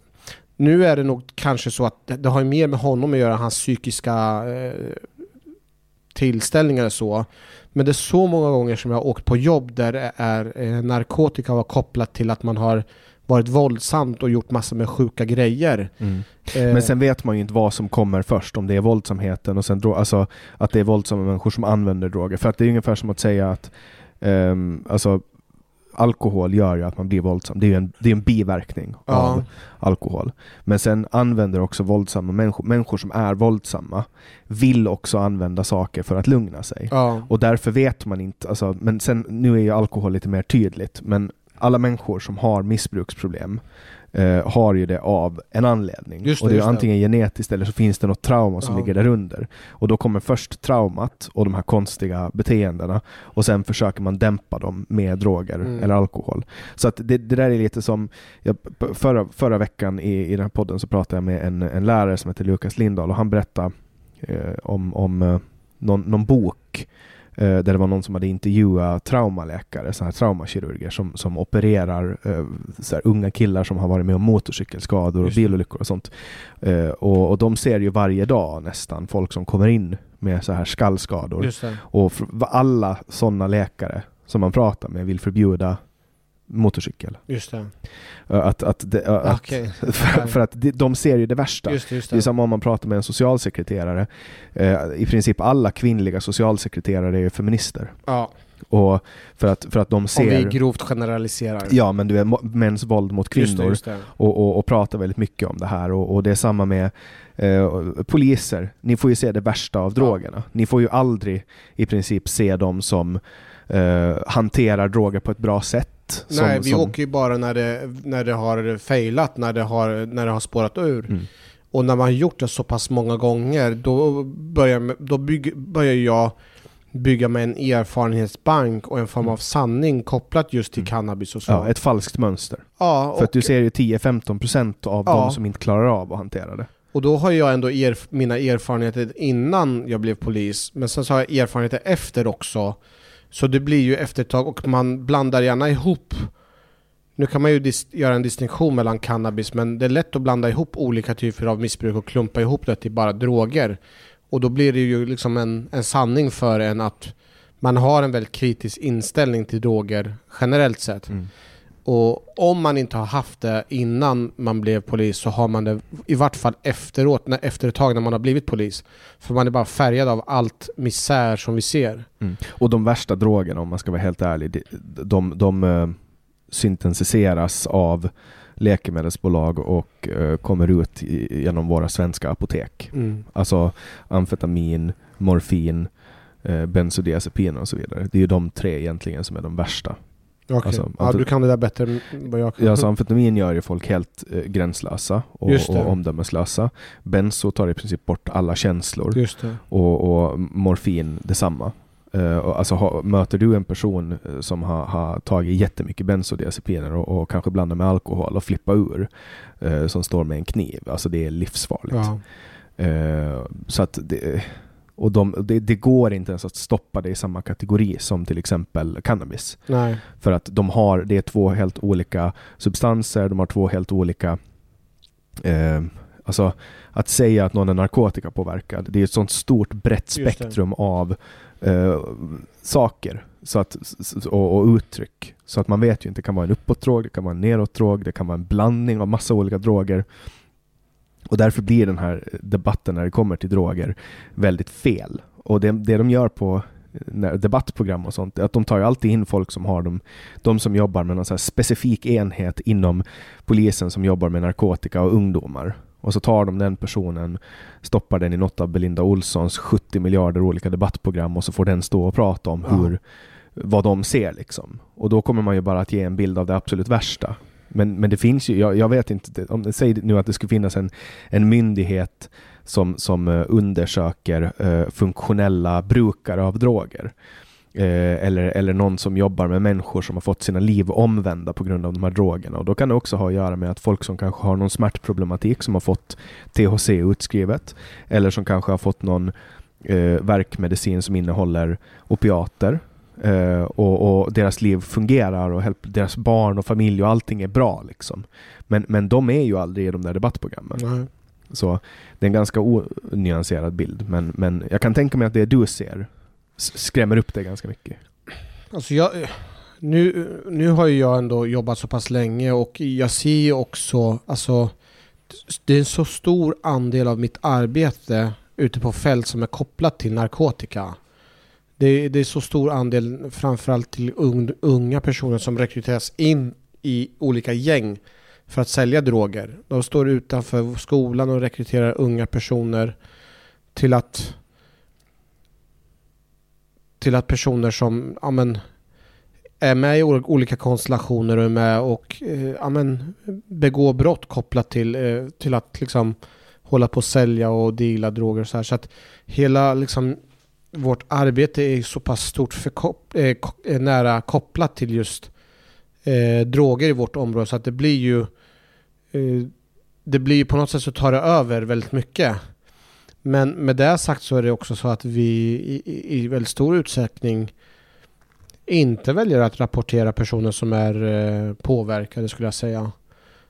Nu är det nog kanske så att det, har ju mer med honom att göra, hans psykiska eh, tillställningar och så. Men det är så många gånger som jag har åkt på jobb där det är narkotika var kopplat till att man har varit våldsamt och gjort massor med sjuka grejer. Eh, Men sen vet man ju inte vad som kommer först, om det är våldsamheten och sen alltså att det är våldsamma människor som använder droger. För att det är ungefär som att säga att ehm, alltså, alkohol gör ju att man blir våldsam. Det är en, det är en biverkning Ja. av alkohol. Men sen använder också våldsamma människor, människor som är våldsamma, vill också använda saker för att lugna sig. ja. Och därför vet man inte, alltså, men sen, nu är ju alkohol lite mer tydligt, men alla människor som har missbruksproblem eh, har ju det av en anledning. Det, och det är just det. antingen genetiskt eller så finns det något trauma som Ja. ligger där under. Och då kommer först traumat och de här konstiga beteendena och sen försöker man dämpa dem med droger Mm. eller alkohol. Så att det, det där är lite som, jag, förra, förra veckan i, i den här podden så pratade jag med en, en lärare som heter Lukas Lindahl och han berättade eh, om, om eh, någon, någon bok där det var någon som hade intervjuat traumaläkare, så här traumakirurger som, som opererar eh, så här unga killar som har varit med om motorcykelskador och bilolyckor och sånt. Eh, och, och de ser ju varje dag nästan folk som kommer in med så här skallskador. Och alla sådana läkare som man pratar med vill förbjuda motorcykel. Just det. Att, att, det- att, Okej. för, för att de, de ser ju det värsta. Just just Det är det. samma om man pratar med en socialsekreterare. Eh, I princip alla kvinnliga socialsekreterare är feminister. Ja, Och för att, för att de om vi ser... grovt generaliserar. Ja, men du är mäns våld mot kvinnor Just det, just det. Och, och, och pratar väldigt mycket om det här. Och, och det är samma med eh, poliser. Ni får ju se det värsta av drogerna. Ni får ju aldrig i princip se dem som eh, hanterar droger på ett bra sätt. Som, Nej, vi som, åker ju bara när det, när det har failat, när det har, när det har spårat ur. Mm. Och när man har gjort det så pass många gånger, då börjar, då bygg, börjar jag bygga med en erfarenhetsbank och en form av sanning kopplat just till Mm. cannabis och så. Ja, ett falskt mönster. ja, För att du ser ju 10-15% av Ja. de som inte klarar av att hantera det. och då har jag ändå erf mina erfarenheter innan jag blev polis, men sen så har jag erfarenheter efter också. Så det blir ju efter ett tag, och man blandar gärna ihop nu kan man ju göra en distinktion mellan cannabis, men det är lätt att blanda ihop olika typer av missbruk och klumpa ihop det till bara droger. Och då blir det ju liksom en, en sanning för en att man har en väldigt kritisk inställning till droger generellt sett. Mm. Och om man inte har haft det innan man blev polis så har man det i vart fall efteråt, när, efter ett tag när man har blivit polis. För man är bara färgad av allt misär som vi ser. Mm. Och de värsta drogerna, om man ska vara helt ärlig, de, de, de eh, syntetiseras av läkemedelsbolag och eh, kommer ut i, genom våra svenska apotek. Mm. Alltså amfetamin, morfin, eh, bensodiazepiner och så vidare. Det är ju de tre egentligen som är de värsta. Okej. Alltså, ja, du kan det där bättre än vad jag kan. Alltså amfetamin gör ju folk helt eh, gränslösa och, och omdömeslösa. Benzo tar i princip bort alla känslor. Och, och morfin detsamma. Uh, alltså, ha, möter du en person eh, som har, har tagit jättemycket bensodiazepiner och, och kanske blandar med alkohol och flippar ur, eh, som står med en kniv, alltså det är livsfarligt. Ja. Eh, så att det, Och de, det, det, går inte ens att stoppa det i samma kategori som till exempel cannabis. Nej. För att de har, det är två helt olika substanser, de har två helt olika eh, Alltså att säga att någon är narkotikapåverkad, det är ett sånt stort brett spektrum av eh, saker så att, och, och, uttryck. Så att man vet ju inte, det kan vara en uppåtdrog, det kan vara en nedåtdrog, det kan vara en blandning av massa olika droger. Och därför blir den här debatten när det kommer till droger väldigt fel. Och det, det de gör på när debattprogram och sånt, att de tar ju alltid in folk som har de, de som jobbar med någon så specifik enhet inom polisen som jobbar med narkotika och ungdomar. Och så tar de den personen, stoppar den i något av Belinda Olssons 70 miljarder olika debattprogram och så får den stå och prata om ja. hur, vad de ser liksom. Och då kommer man ju bara att ge en bild av det absolut värsta. Men, men det finns ju, jag, jag vet inte, om, säg nu att det skulle finnas en, en myndighet som, som eh, undersöker uh, funktionella brukare av droger. Eh, eller, eller någon som jobbar med människor som har fått sina liv omvända på grund av de här drogerna. Och då kan det också ha att göra med att folk som kanske har någon smärtproblematik som har fått THC utskrivet eller som kanske har fått någon eh, verkmedicin som innehåller opiater eh, och, och, deras liv fungerar och deras barn och familj och allting är bra. Liksom. Men, men de är ju aldrig i de där debattprogrammen. Nej. Så det är en ganska onyanserad bild. Men, men jag kan tänka mig att det du ser skrämmer upp dig ganska mycket? Alltså jag, nu, nu har ju jag ändå jobbat så pass länge och jag ser ju också, alltså det är en så stor andel av mitt arbete ute på fält som är kopplat till narkotika. Det, det är så stor andel framförallt till unga personer som rekryteras in i olika gäng för att sälja droger. De står utanför skolan och rekryterar unga personer till att till att personer som ja, men, är med i olika konstellationer och är med och eh, ja, men, begår brott kopplat till, eh, till att liksom hålla på och sälja och deala droger och så här. Så att hela liksom vårt arbete är så pass stort för kop eh, eh, nära kopplat till just eh, droger i vårt område så att det blir ju eh, det blir ju på något sätt så tar det över väldigt mycket. Men med det sagt så är det också så att vi i, i, i väldigt stor utsträckning inte väljer att rapportera personer som är eh, påverkade skulle jag säga.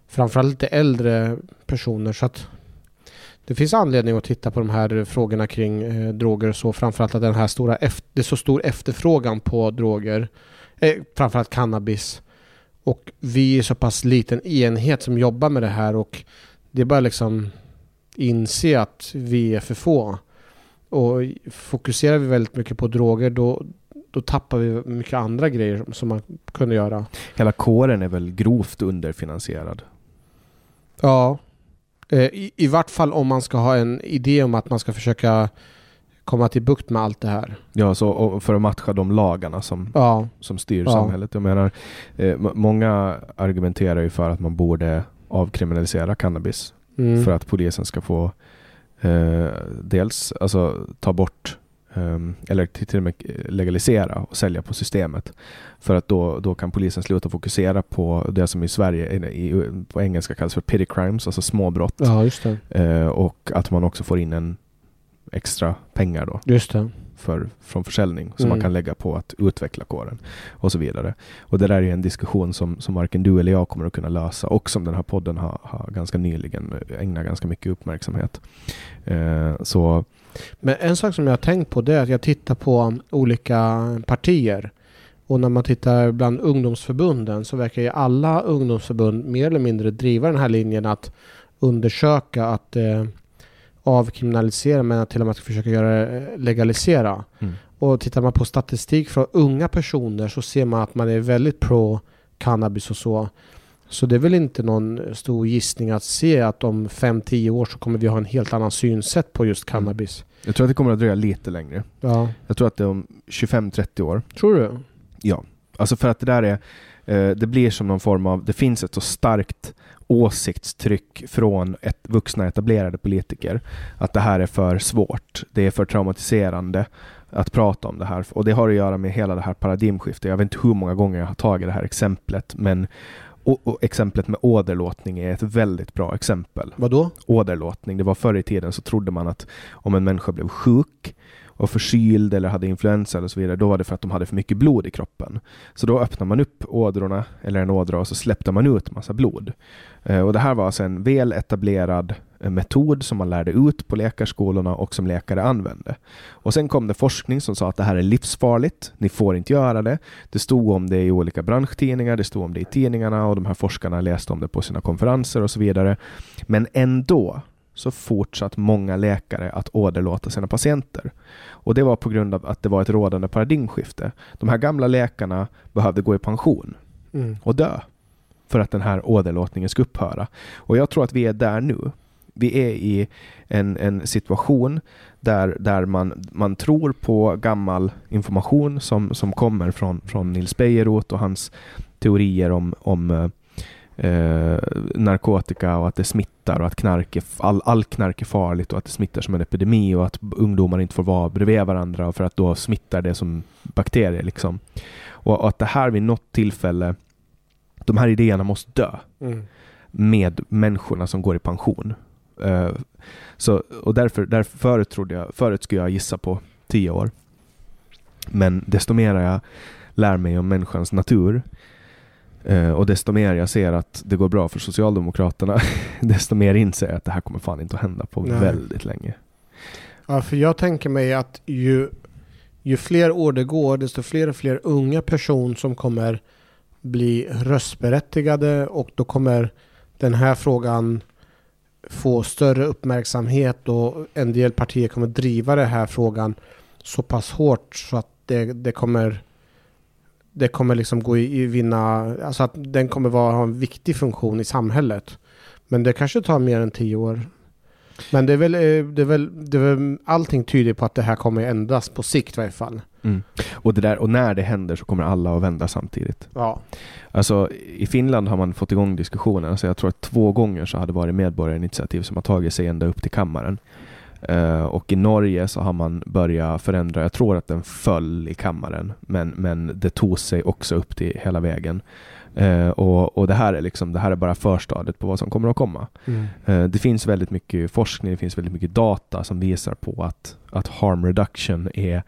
Framförallt lite äldre personer. Så att det finns anledning att titta på de här frågorna kring eh, droger och så. Framförallt att den här stora det är så stor efterfrågan på droger. Eh, framförallt cannabis. Och vi är så pass liten enhet som jobbar med det här och det är bara liksom inse att vi är för få. Och fokuserar vi väldigt mycket på droger då, då tappar vi mycket andra grejer som man kunde göra. Hela kåren är väl grovt underfinansierad? Ja. Eh, I, I vart fall om man ska ha en idé om att man ska försöka komma till bukt med allt det här. Ja, så för att matcha de lagarna som, ja. som styr ja. samhället. Jag menar, eh, många argumenterar ju för att man borde avkriminalisera cannabis. Mm. För att polisen ska få eh, dels alltså, ta bort eller till och med legalisera och sälja på systemet. För att då, då kan polisen sluta fokusera på det som i Sverige i, på engelska kallas för petty crimes, alltså småbrott. Ja, just det. Eh, och att man också får in en extra pengar då. Just det för, från försäljning som mm. man kan lägga på att utveckla kåren och så vidare. Och det där är en diskussion som, som varken du eller jag kommer att kunna lösa och som den här podden har, har ganska nyligen ägnat ganska mycket uppmärksamhet. Eh, så Men en sak som jag har tänkt på det är att jag tittar på olika partier och när man tittar bland ungdomsförbunden så verkar ju alla ungdomsförbund mer eller mindre driva den här linjen att undersöka att eh, avkriminalisera men att till och med försöka göra det eh, legalisera. Mm. Och tittar man på statistik från unga personer så ser man att man är väldigt pro cannabis och så. Så det är väl inte någon stor gissning att se att om 5-10 år så kommer vi ha en helt annan synsätt på just mm. cannabis. Jag tror att det kommer att dröja lite längre. Ja. Jag tror att det är om 25-30 år. Tror du? Ja. Alltså för att det där är, eh, det blir som någon form av, det finns ett så starkt åsiktstryck från ett, vuxna etablerade politiker att det här är för svårt, det är för traumatiserande att prata om det här. Och det har att göra med hela det här paradigmskiftet. Jag vet inte hur många gånger jag har tagit det här exemplet, men och, och exemplet med åderlåtning är ett väldigt bra exempel. Vadå? Åderlåtning, det var förr i tiden så trodde man att om en människa blev sjuk och förkyld eller hade influensa eller så vidare, då var det för att de hade för mycket blod i kroppen. Så då öppnade man upp ådrorna, eller en ådra, och så släppte man ut massa blod. Eh, och det här var alltså en väl etablerad eh, metod som man lärde ut på läkarskolorna och som läkare använde. Och sen kom det forskning som sa att det här är livsfarligt, ni får inte göra det. Det stod om det i olika branschtidningar, det stod om det i tidningarna och de här forskarna läste om det på sina konferenser och så vidare. Men ändå så fortsatt många läkare att åderlåta sina patienter. Och det var på grund av att det var ett rådande paradigmskifte. De här gamla läkarna behövde gå i pension Mm. och dö för att den här åderlåtningen ska upphöra. Och jag tror att vi är där nu. Vi är i en, en situation där, där man, man tror på gammal information som, som kommer från, från Nils Bejerot och hans teorier om, om eh, narkotika och att det smittar och att knark är, all, all knark är farligt och att det smittar som en epidemi och att ungdomar inte får vara bredvid varandra för att då smittar det som bakterier. Liksom. Och, och att det här vid något tillfälle, de här idéerna måste dö Mm. med människorna som går i pension. Eh, så, och därför, därför förut, trodde jag, förut skulle jag gissa på tio år. Men desto mer jag lär mig om människans natur eh, och desto mer jag ser att det går bra för Socialdemokraterna, desto mer inser jag att det här kommer fan inte att hända på Nej. väldigt länge. Ja, för jag tänker mig att ju, ju fler år det går, desto fler och fler unga personer som kommer bli röstberättigade och då kommer den här frågan få större uppmärksamhet och en del partier kommer driva den här frågan så pass hårt så att det, det kommer det kommer liksom gå i, i vinna, alltså att den kommer vara, ha en viktig funktion i samhället. Men det kanske tar mer än tio år. Men det är väl, eh, det är väl, det är väl allting tyder på att det här kommer ändras på sikt i varje fall. Mm. Och, det där, och när det händer så kommer alla att vända samtidigt. Ja. Alltså, I Finland har man fått igång diskussionen. Alltså, jag tror att två gånger så har det varit medborgarinitiativ som har tagit sig ända upp till kammaren. Eh, och i Norge så har man börjat förändra. Jag tror att den föll i kammaren, men, men det tog sig också upp till hela vägen. Eh, och, och det här är liksom, det här är bara förstadiet på vad som kommer att komma. Mm. Eh, Det finns väldigt mycket forskning, det finns väldigt mycket data som visar på att, att harm reduction är,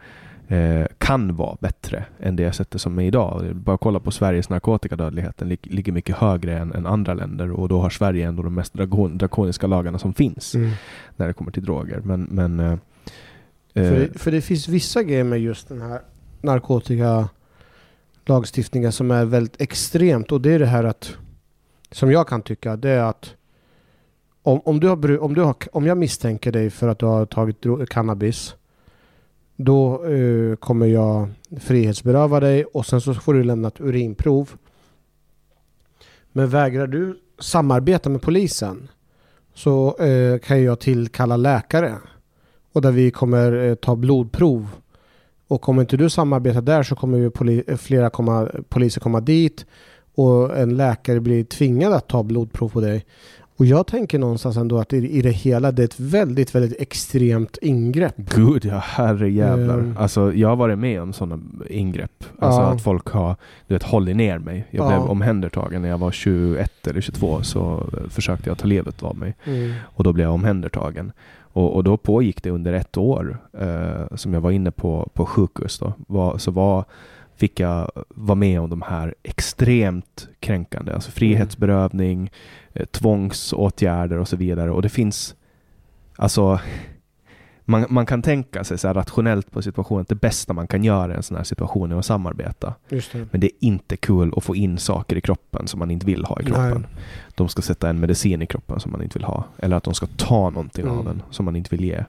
eh, kan vara bättre än det sättet som är idag. Bara kolla på Sveriges narkotikadödligheten lig, ligger mycket högre än, än andra länder och då har Sverige ändå de mest dragon, drakoniska lagarna som finns Mm. när det kommer till droger. Men, men eh, eh, För, det, för det finns vissa grejer med just den här narkotikalagstiftningen som är väldigt extremt och det är det här att som jag kan tycka det är att om, om, du har, om, du har, om jag misstänker dig för att du har tagit cannabis då eh, kommer jag frihetsberöva dig och sen så får du lämna ett urinprov. Men vägrar du samarbeta med polisen så eh, kan jag tillkalla läkare och där vi kommer eh, ta blodprov. Och om inte du samarbetar där så kommer ju poli- flera komma, poliser komma dit och en läkare blir tvingad att ta blodprov på dig. Och jag tänker någonstans ändå att i, i det hela det är ett väldigt, väldigt extremt ingrepp. Gud ja, herrejävlar. Mm. Alltså, jag har varit med om sådana ingrepp. Alltså Ja. att folk har du vet, hållit ner mig. Jag Ja. blev omhändertagen när jag var 21 eller 22 så försökte jag ta livet av mig. Och då blev jag omhändertagen. Och, och då pågick det under ett år eh, som jag var inne på, på sjukhus. Då. Var, så var, fick jag vara med om de här extremt kränkande, alltså frihetsberövning, eh, tvångsåtgärder och så vidare. Och det finns, alltså man, man kan tänka sig så rationellt på situationen att det bästa man kan göra i en sån här situation är att samarbeta. Det. Men det är inte kul att få in saker i kroppen som man inte vill ha i kroppen. De ska sätta en medicin i kroppen som man inte vill ha. Eller att de ska ta någonting Mm. av den som man inte vill ge.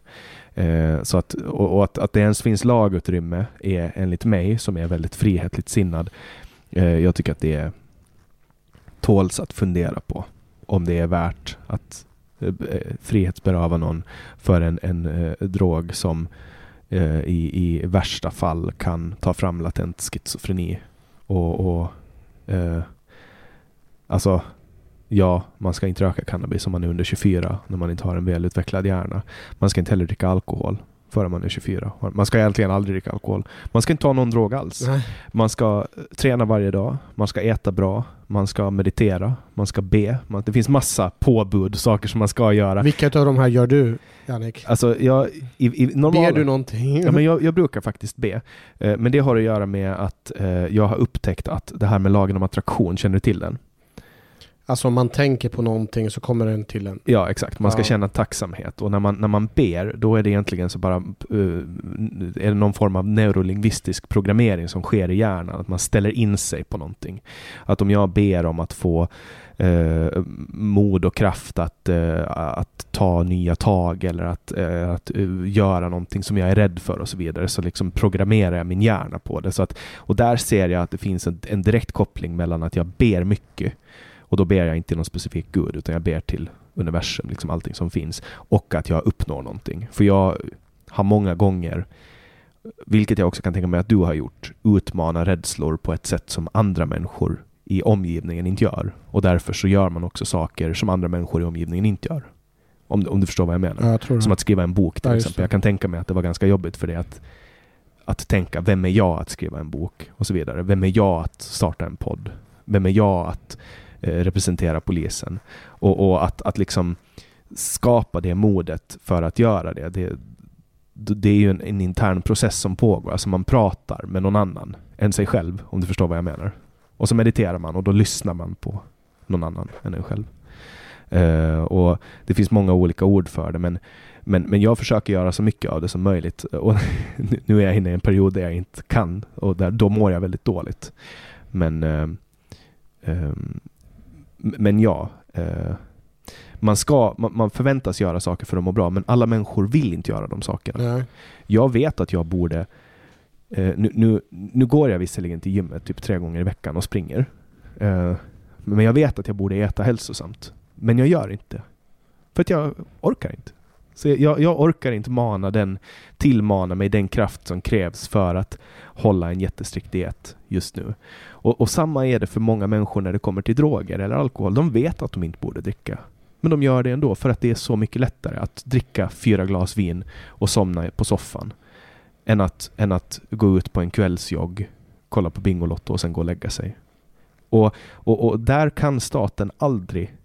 Eh, så att, och, och att, att det ens finns lagutrymme är enligt mig, som är väldigt frihetligt sinnad, eh, jag tycker att det är tåls att fundera på. Om det är värt att eh, eh, frihetsberöva någon för en, en eh, drog som eh, i, i värsta fall kan ta fram latent schizofreni. Och, och eh, alltså, ja, man ska inte röka cannabis om man är under 24 när man inte har en välutvecklad hjärna. Man ska inte heller dricka alkohol före man är 24. Man ska egentligen aldrig dricka alkohol. Man ska inte ta någon drog alls. Nej. Man ska eh, träna varje dag, man ska äta bra, man ska meditera, man ska be. Man, det finns massa påbud, saker som man ska göra. Vilka av de här gör du, Jannik? Alltså, jag, i, i normala, Ber du någonting? Ja, men jag, jag brukar faktiskt be. Eh, men det har att göra med att eh, jag har upptäckt att det här med lagen om attraktion, känner du till den? Alltså om man tänker på någonting så kommer den till en. Ja, exakt. Man ska Ja. känna tacksamhet. Och när man, när man ber, då är det egentligen så bara eh, är det någon form av neurolingvistisk programmering som sker i hjärnan. Att man ställer in sig på någonting. Att om jag ber om att få eh, mod och kraft att, eh, att ta nya tag eller att, att göra någonting som jag är rädd för och så vidare, så liksom programmerar jag min hjärna på det. Så att, och där ser jag att det finns en, en direkt koppling mellan att jag ber mycket och då ber jag inte till någon specifik gud, utan jag ber till universum, liksom allting som finns. Och att jag uppnår någonting. För jag har många gånger, vilket jag också kan tänka mig att du har gjort, utmana rädslor på ett sätt som andra människor i omgivningen inte gör. Och därför så gör man också saker som andra människor i omgivningen inte gör. Om, om du förstår vad jag menar. Ja, jag Som att skriva en bok till Ja, exempel. Jag kan tänka mig att det var ganska jobbigt för dig att, att tänka, vem är jag att skriva en bok? Och så vidare. Vem är jag att starta en podd? Vem är jag att Eh, representera polisen? Och, och att, att liksom skapa det modet för att göra det. Det, det är ju en, en intern process som pågår. Alltså man pratar med någon annan än sig själv, om du förstår vad jag menar. Och så mediterar man och då lyssnar man på någon annan än en själv. Uh, och det finns många olika ord för det, men, men, men jag försöker göra så mycket av det som möjligt. Och nu- är jag inne i en period där jag inte kan och där, då mår jag väldigt dåligt. Men, uh, um, men ja, eh, man, ska, man, man förväntas göra saker för att må bra, men alla människor vill inte göra de sakerna. Nej. Jag vet att jag borde... Eh, nu, nu, nu går jag visserligen till gymmet typ tre gånger i veckan och springer. Eh, men jag vet att jag borde äta hälsosamt. Men jag gör inte. För att jag orkar inte. Så jag, jag orkar inte mana den, tillmana mig den kraft som krävs för att hålla en jättestrikt diet just nu. Och, och samma är det för många människor när det kommer till droger eller alkohol. De vet att de inte borde dricka. Men de gör det ändå för att det är så mycket lättare att dricka fyra glas vin och somna på soffan än att, än att gå ut på en kvällsjogg, kolla på Bingolotto och sen gå och lägga sig. Och, och, och där kan staten aldrig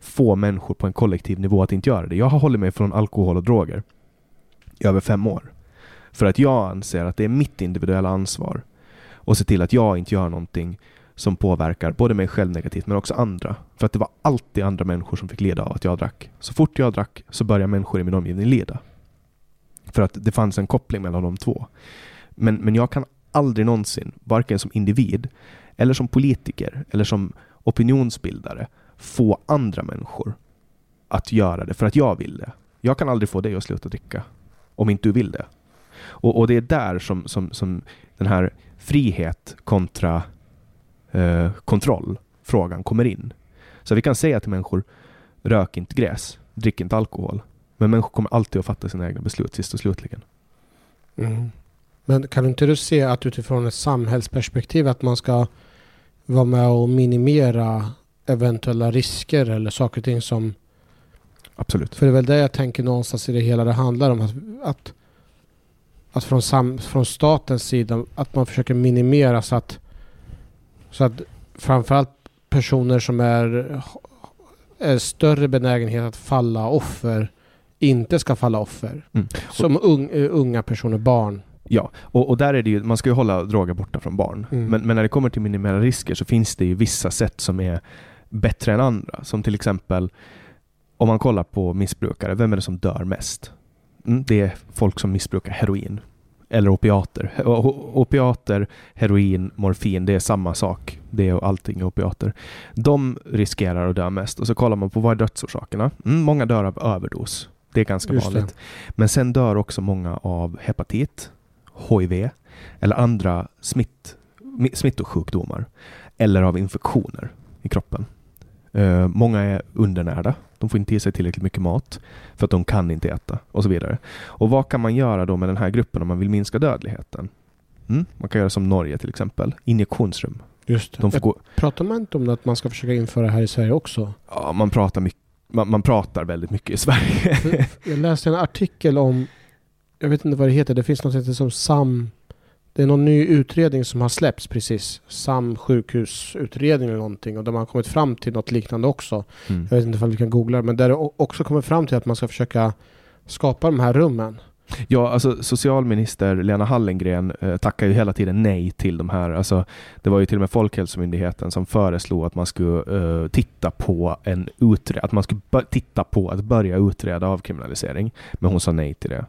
få människor på en kollektiv nivå att inte göra det. Jag har hållit mig från alkohol och droger i över fem år. För att jag anser att det är mitt individuella ansvar att se till att jag inte gör någonting som påverkar både mig själv negativt men också andra. För att det var alltid andra människor som fick lida av att jag drack. Så fort jag drack så började människor i min omgivning lida. För att det fanns en koppling mellan de två. Men, men jag kan aldrig någonsin, varken som individ eller som politiker eller som opinionsbildare, få andra människor att göra det för att jag vill det. Jag kan aldrig få dig att sluta dricka om inte du vill det. Och, och det är där som, som, som den här frihet kontra eh, kontroll frågan kommer in. Så vi kan säga till människor, rök inte gräs, drick inte alkohol. Men människor kommer alltid att fatta sina egna beslut sist och slutligen. Mm. Men kan inte du se att utifrån ett samhällsperspektiv att man ska vara med och minimera eventuella risker eller saker och ting som... Absolut. För det är väl det jag tänker någonstans i det hela det handlar om. Att, att, att från, sam, från statens sida att man försöker minimera så att, så att framförallt personer som är, är större benägenhet att falla offer inte ska falla offer. Mm. Som eh, unga personer, barn. Ja, och, och där är det ju, man ska ju hålla droger borta från barn. Mm. Men, men när det kommer till minimera risker så finns det ju vissa sätt som är bättre än andra. Som till exempel, om man kollar på missbrukare, vem är det som dör mest? Mm, det är folk som missbrukar heroin. Eller opiater. Opiater, heroin, morfin, det är samma sak. Det är allting opiater. De riskerar att dö mest. Och så kollar man på vad är dödsorsakerna? Mm, många dör av överdos. Det är ganska Just det. vanligt. Men sen dör också många av hepatit, HIV eller andra smitt, mi- smittosjukdomar. Eller av infektioner i kroppen. Eh, många är undernärda. De får inte i sig tillräckligt mycket mat för att de kan inte äta och så vidare. Och vad kan man göra då med den här gruppen om man vill minska dödligheten? Mm? Man kan göra som Norge till exempel. Injektionsrum. Just. De gå, Pratar man inte om det att man ska försöka införa här i Sverige också? ja, man, pratar mycket, man, man pratar väldigt mycket i Sverige. Jag läste en artikel om jag vet inte vad det heter, det finns något som heter som SAM. Det är någon ny utredning som har släppts precis. SAM sjukhusutredning eller någonting och där man har kommit fram till något liknande också. Mm. Jag vet inte om vi kan googla det, men där det också kommer fram till att man ska försöka skapa de här rummen. Ja, alltså socialminister Lena Hallengren eh, tackar ju hela tiden nej till de här. Alltså, det var ju till och med Folkhälsomyndigheten som föreslog att man skulle eh, titta på en utre- att man skulle titta på att börja utreda avkriminalisering. Men hon sa nej till det.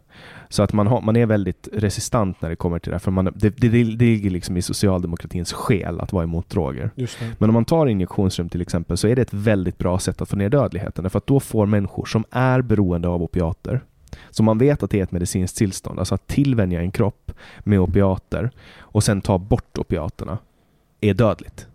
Så att man, har, man är väldigt resistant när det kommer till det. För man, det, det, det ligger liksom i socialdemokratins själ att vara emot droger. Men om man tar injektionsrum till exempel så är det ett väldigt bra sätt att få ner dödligheten. Därför att då får människor som är beroende av opiater, så man vet att det är ett medicinskt tillstånd, alltså att tillvänja en kropp med opiater och sen ta bort opiaterna, är dödligt.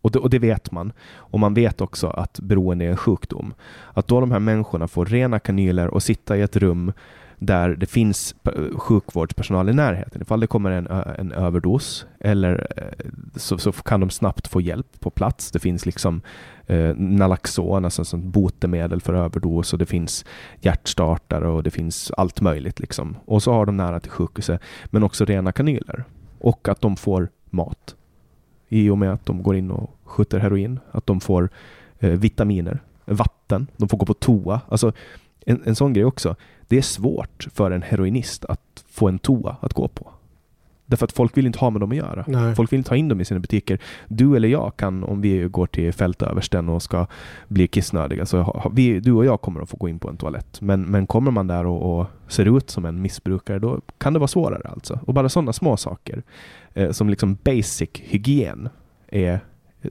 Och det, och det vet man. Och man vet också att beroende är en sjukdom. Att då de här människorna får rena kanyler och sitta i ett rum där det finns eh, sjukvårdspersonal i närheten. Ifall det kommer en, en överdos eller eh, så, så kan de snabbt få hjälp på plats. Det finns liksom eh, Nalaxon, alltså som sånt botemedel för överdos och det finns hjärtstartare och det finns allt möjligt liksom. Och så har de nära till sjukhuset, men också rena kanyler. Och att de får mat. I och med att de går in och skjuter heroin. Att de får eh, vitaminer, vatten, de får gå på toa. Alltså en, en sån grej också. Det är svårt för en heroinist att få en toa att gå på. Därför att folk vill inte ha med dem att göra. Nej. Folk vill inte ha in dem i sina butiker. Du eller jag kan, om vi går till fältöversten och ska bli kissnödiga, så ha- ha- vi, du och jag kommer att få gå in på en toalett. Men, men kommer man där och, och ser ut som en missbrukare, då kan det vara svårare alltså. Och bara sådana små saker, eh, som liksom basic hygien, är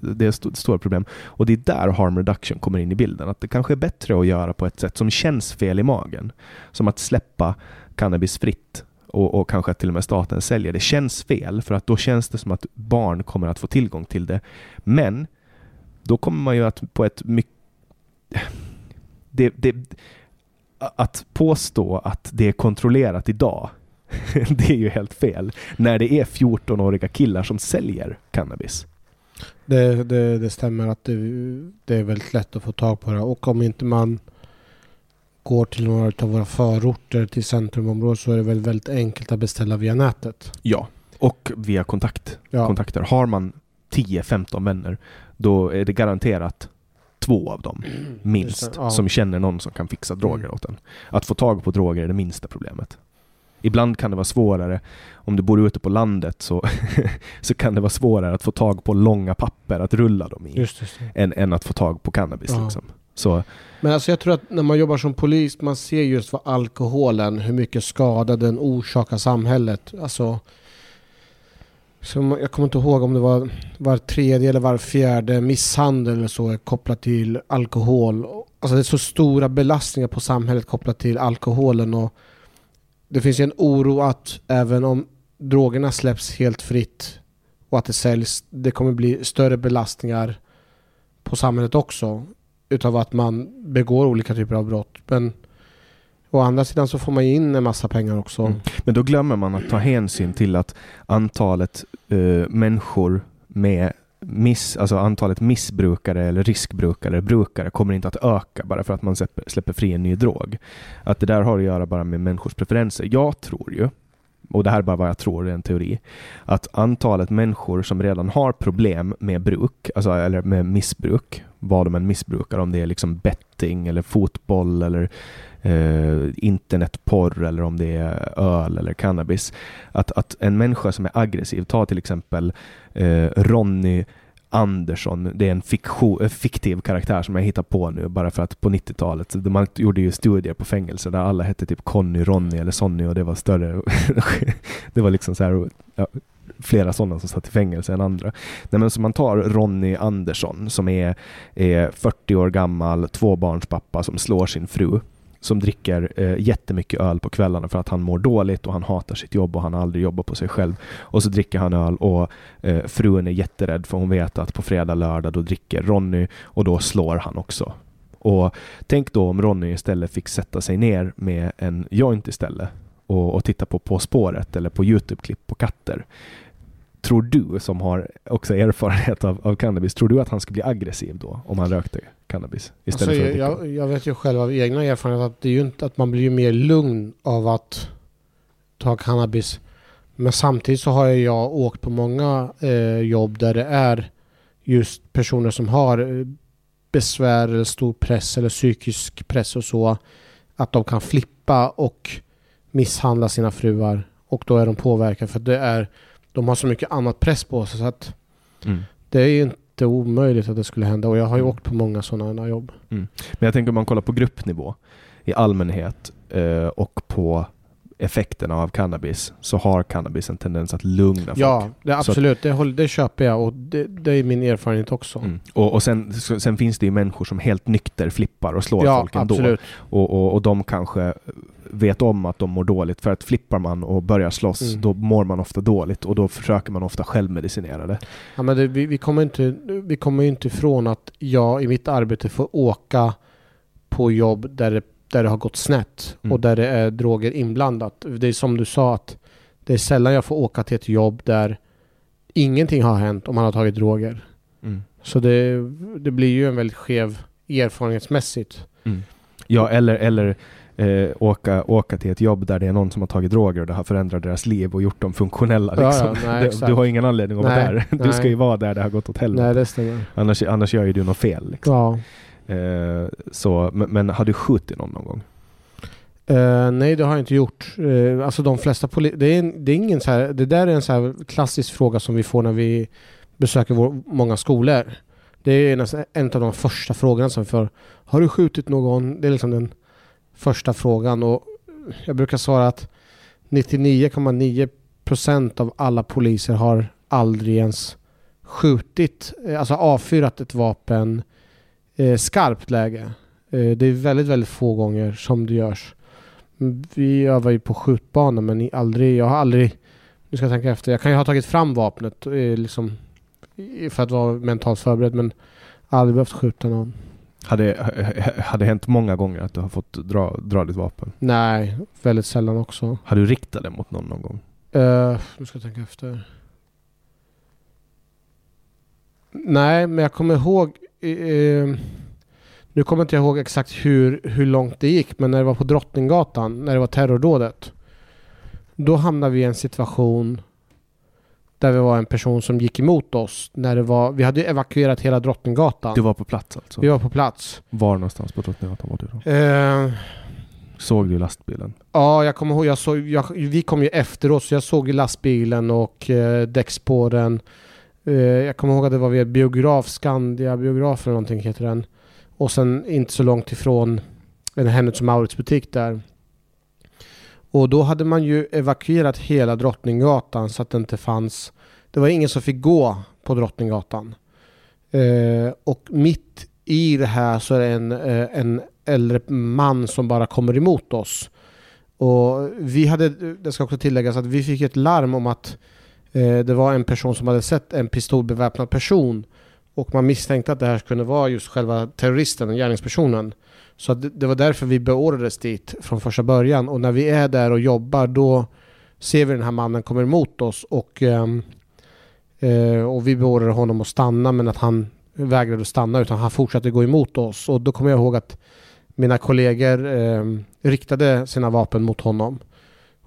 det är ett st- stora problem. Och det är där harm reduction kommer in i bilden. Att det kanske är bättre att göra på ett sätt som känns fel i magen. Som att släppa cannabis fritt och, och kanske att till och med staten säljer. Det känns fel för att då känns det som att barn kommer att få tillgång till det. Men då kommer man ju att på ett mycket... Det, det, att påstå att det är kontrollerat idag, det är ju helt fel. När det är 14-åriga killar som säljer cannabis. Det, det, det stämmer att det, det är väldigt lätt att få tag på det. Och om inte man går till några av våra förorter till centrumområdet så är det väl väldigt enkelt att beställa via nätet. Ja, och via kontakt. Ja, kontakter. Har man 10-15 vänner, då är det garanterat två av dem, minst, Just det, ja. som känner någon som kan fixa droger Mm. åt en. Att få tag på droger är det minsta problemet. Ibland kan det vara svårare, om du bor ute på landet så, så kan det vara svårare att få tag på långa papper att rulla dem i, just det. än, än att få tag på cannabis. Ja. Liksom. Så Men alltså jag tror att när man jobbar som polis, man ser just vad alkoholen, hur mycket skada den orsakar samhället. Alltså, som, jag kommer inte ihåg om det var var tredje eller var fjärde misshandel eller så är kopplat till alkohol. Alltså det är så stora belastningar på samhället kopplat till alkoholen och det finns ju en oro att även om drogerna släpps helt fritt och att det säljs, det kommer bli större belastningar på samhället också utav att man begår olika typer av brott. Men å andra sidan så får man ju in en massa pengar också. Mm. Men då glömmer man att ta hänsyn till att antalet uh, människor med miss, alltså antalet missbrukare eller riskbrukare, brukare, kommer inte att öka bara för att man släpper, släpper fri en ny drog. Att det där har att göra bara med människors preferenser. Jag tror ju, och det här är bara vad jag tror, det är en teori, att antalet människor som redan har problem med bruk, alltså, eller med missbruk, vad de än missbrukar, om det är liksom betting eller fotboll eller eh, internetporr eller om det är öl eller cannabis. Att, att en människa som är aggressiv, ta till exempel eh, Ronny Andersson, det är en fiktion, eh, fiktiv karaktär som jag hittar på nu bara för att på 90-talet, man gjorde ju studier på fängelser där alla hette typ Conny, Ronny eller Sonny och det var större. det var liksom så här, ja, flera sådana som satt i fängelse än andra. Nej, men så man tar Ronny Andersson som är, är 40 år gammal, tvåbarnspappa som slår sin fru som dricker eh, jättemycket öl på kvällarna för att han mår dåligt och han hatar sitt jobb och han har aldrig jobbat på sig själv. Och så dricker han öl och eh, frun är jätterädd för hon vet att på fredag, lördag då dricker Ronny och då slår han också. Och tänk då om Ronny istället fick sätta sig ner med en joint istället och, och titta på På spåret eller på Youtube-klipp på katter. Tror du, som har också erfarenhet av, av cannabis, tror du att han skulle bli aggressiv då om han rökte cannabis istället Alltså, för jag, jag, vet ju själv av egna erfarenheter att det är ju inte att man blir ju mer lugn av att ta cannabis. Men samtidigt så har jag åkt på många eh, jobb där det är just personer som har eh, besvär eller stor press eller psykisk press och så. Att de kan flippa och misshandla sina fruar. Och då är de påverkade för det är, de har så mycket annat press på sig så att Mm. det är ju inte omöjligt att det skulle hända. Och jag har ju Mm. åkt på många sådana jobb. Men jag tänker om man kollar på gruppnivå i allmänhet eh, och på effekterna av cannabis så har cannabis en tendens att lugna folk. Ja, det är Så att- absolut. Det, håller, det köper jag och det, det är min erfarenhet också. Mm. Och, och sen, sen finns det ju människor som helt nykter flippar och slår Ja, folk ändå. absolut. Och, och, och de kanske vet om att de mår dåligt. För att flippar man och börjar slåss, Mm. då mår man ofta dåligt. Och då försöker man ofta självmedicinera det. Ja, men det, vi, vi kommer inte, vi kommer ju inte ifrån att jag i mitt arbete får åka på jobb där det, där det har gått snett Mm. och där det är droger inblandat. Det är som du sa att det är sällan jag får åka till ett jobb där ingenting har hänt om man har tagit droger. Mm. Så det, det blir ju en väldigt skev erfarenhetsmässigt. Ja, eller, eller eh, åka, åka till ett jobb där det är någon som har tagit droger och det har förändrat deras liv och gjort dem funktionella. Ja, Liksom. ja, nej, du, du har ingen anledning att vara Nej, där. Du nej. ska ju vara där det har gått åt helvete. Nej, det stämmer. Annars, annars gör ju du något fel. Liksom. Ja. Eh, så, men, men har du skjutit någon någon gång? Uh, nej, det har jag inte gjort. Uh, alltså de flesta poli- det, är, det är ingen så här, det där är en så här klassisk fråga som vi får när vi besöker vår, många skolor. Det är nästan en av de första frågorna som vi får. Har du skjutit någon? Det är liksom den första frågan och jag brukar svara att 99,9% av alla poliser har aldrig ens skjutit, eh, alltså avfyrat ett vapen skarpt läge. Eh, det är väldigt, väldigt få gånger som det görs. Vi övar ju på skjutbana men aldrig, jag har aldrig, nu ska jag tänka efter, jag kan ju ha tagit fram vapnet eh, liksom, för att vara mentalt förberedd men aldrig behövt skjuta någon. Hade, hade hänt många gånger att du har fått dra, dra ditt vapen? Nej, väldigt sällan också. Har du riktat det mot någon någon gång? Uh, nu ska jag tänka efter. Nej, men jag kommer ihåg... eh, nu kommer inte jag ihåg exakt hur, hur långt det gick, men när det var på Drottninggatan, när det var terrordådet. Då hamnade vi i en situation där vi var en person som gick emot oss. När det var, vi hade evakuerat hela Drottninggatan. Du var på plats alltså? Vi var på plats. Var någonstans på Drottninggatan var du då? Eh, Såg du lastbilen? Ja, jag kommer ihåg. Jag såg, jag, vi kom ju efteråt så jag såg lastbilen och eh, däckspåren. Eh, jag kommer ihåg att det var vid en biograf, Skandia biograf eller någonting heter den. Och sen inte så långt ifrån en Hennes Maurits butik där. Och då hade man ju evakuerat hela Drottninggatan så att det inte fanns... Det var ingen som fick gå på Drottninggatan. Eh, och mitt i det här så är det en, eh, en äldre man som bara kommer emot oss. Och vi hade, det ska också tilläggas att vi fick ett larm om att Eh, det var en person som hade sett en pistolbeväpnad person. Och man misstänkte att det här kunde vara just själva terroristen, gärningspersonen. Så det, det var därför vi beordrades dit från första början. Och när vi är där och jobbar då ser vi den här mannen kommer emot oss och, ehm, eh, och vi beordrade honom att stanna men att han vägrade att stanna utan han fortsatte gå emot oss. Och då kommer jag ihåg att mina kollegor eh, riktade sina vapen mot honom.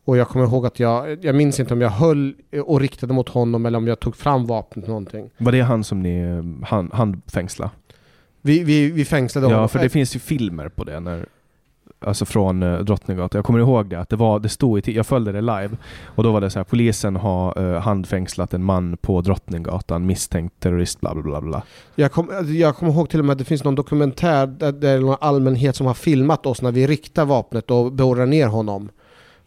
Och jag kommer ihåg att jag, jag minns inte om jag höll och riktade mot honom eller om jag tog fram vapnet någonting. Var det han som ni eh, hand, handfängslade? Vi, vi, vi fängslade honom. Ja, för det finns ju filmer på det när Alltså från eh, Drottninggatan. Jag kommer ihåg det, att det var, det stod i, jag följde det live. Och då var det så här, polisen har eh, handfängslat en man på Drottninggatan misstänkt terrorist, bla bla bla bla. Jag, kom, jag kommer ihåg till och med att det finns någon dokumentär där det är någon allmänhet som har filmat oss när vi riktar vapnet och beordrar ner honom.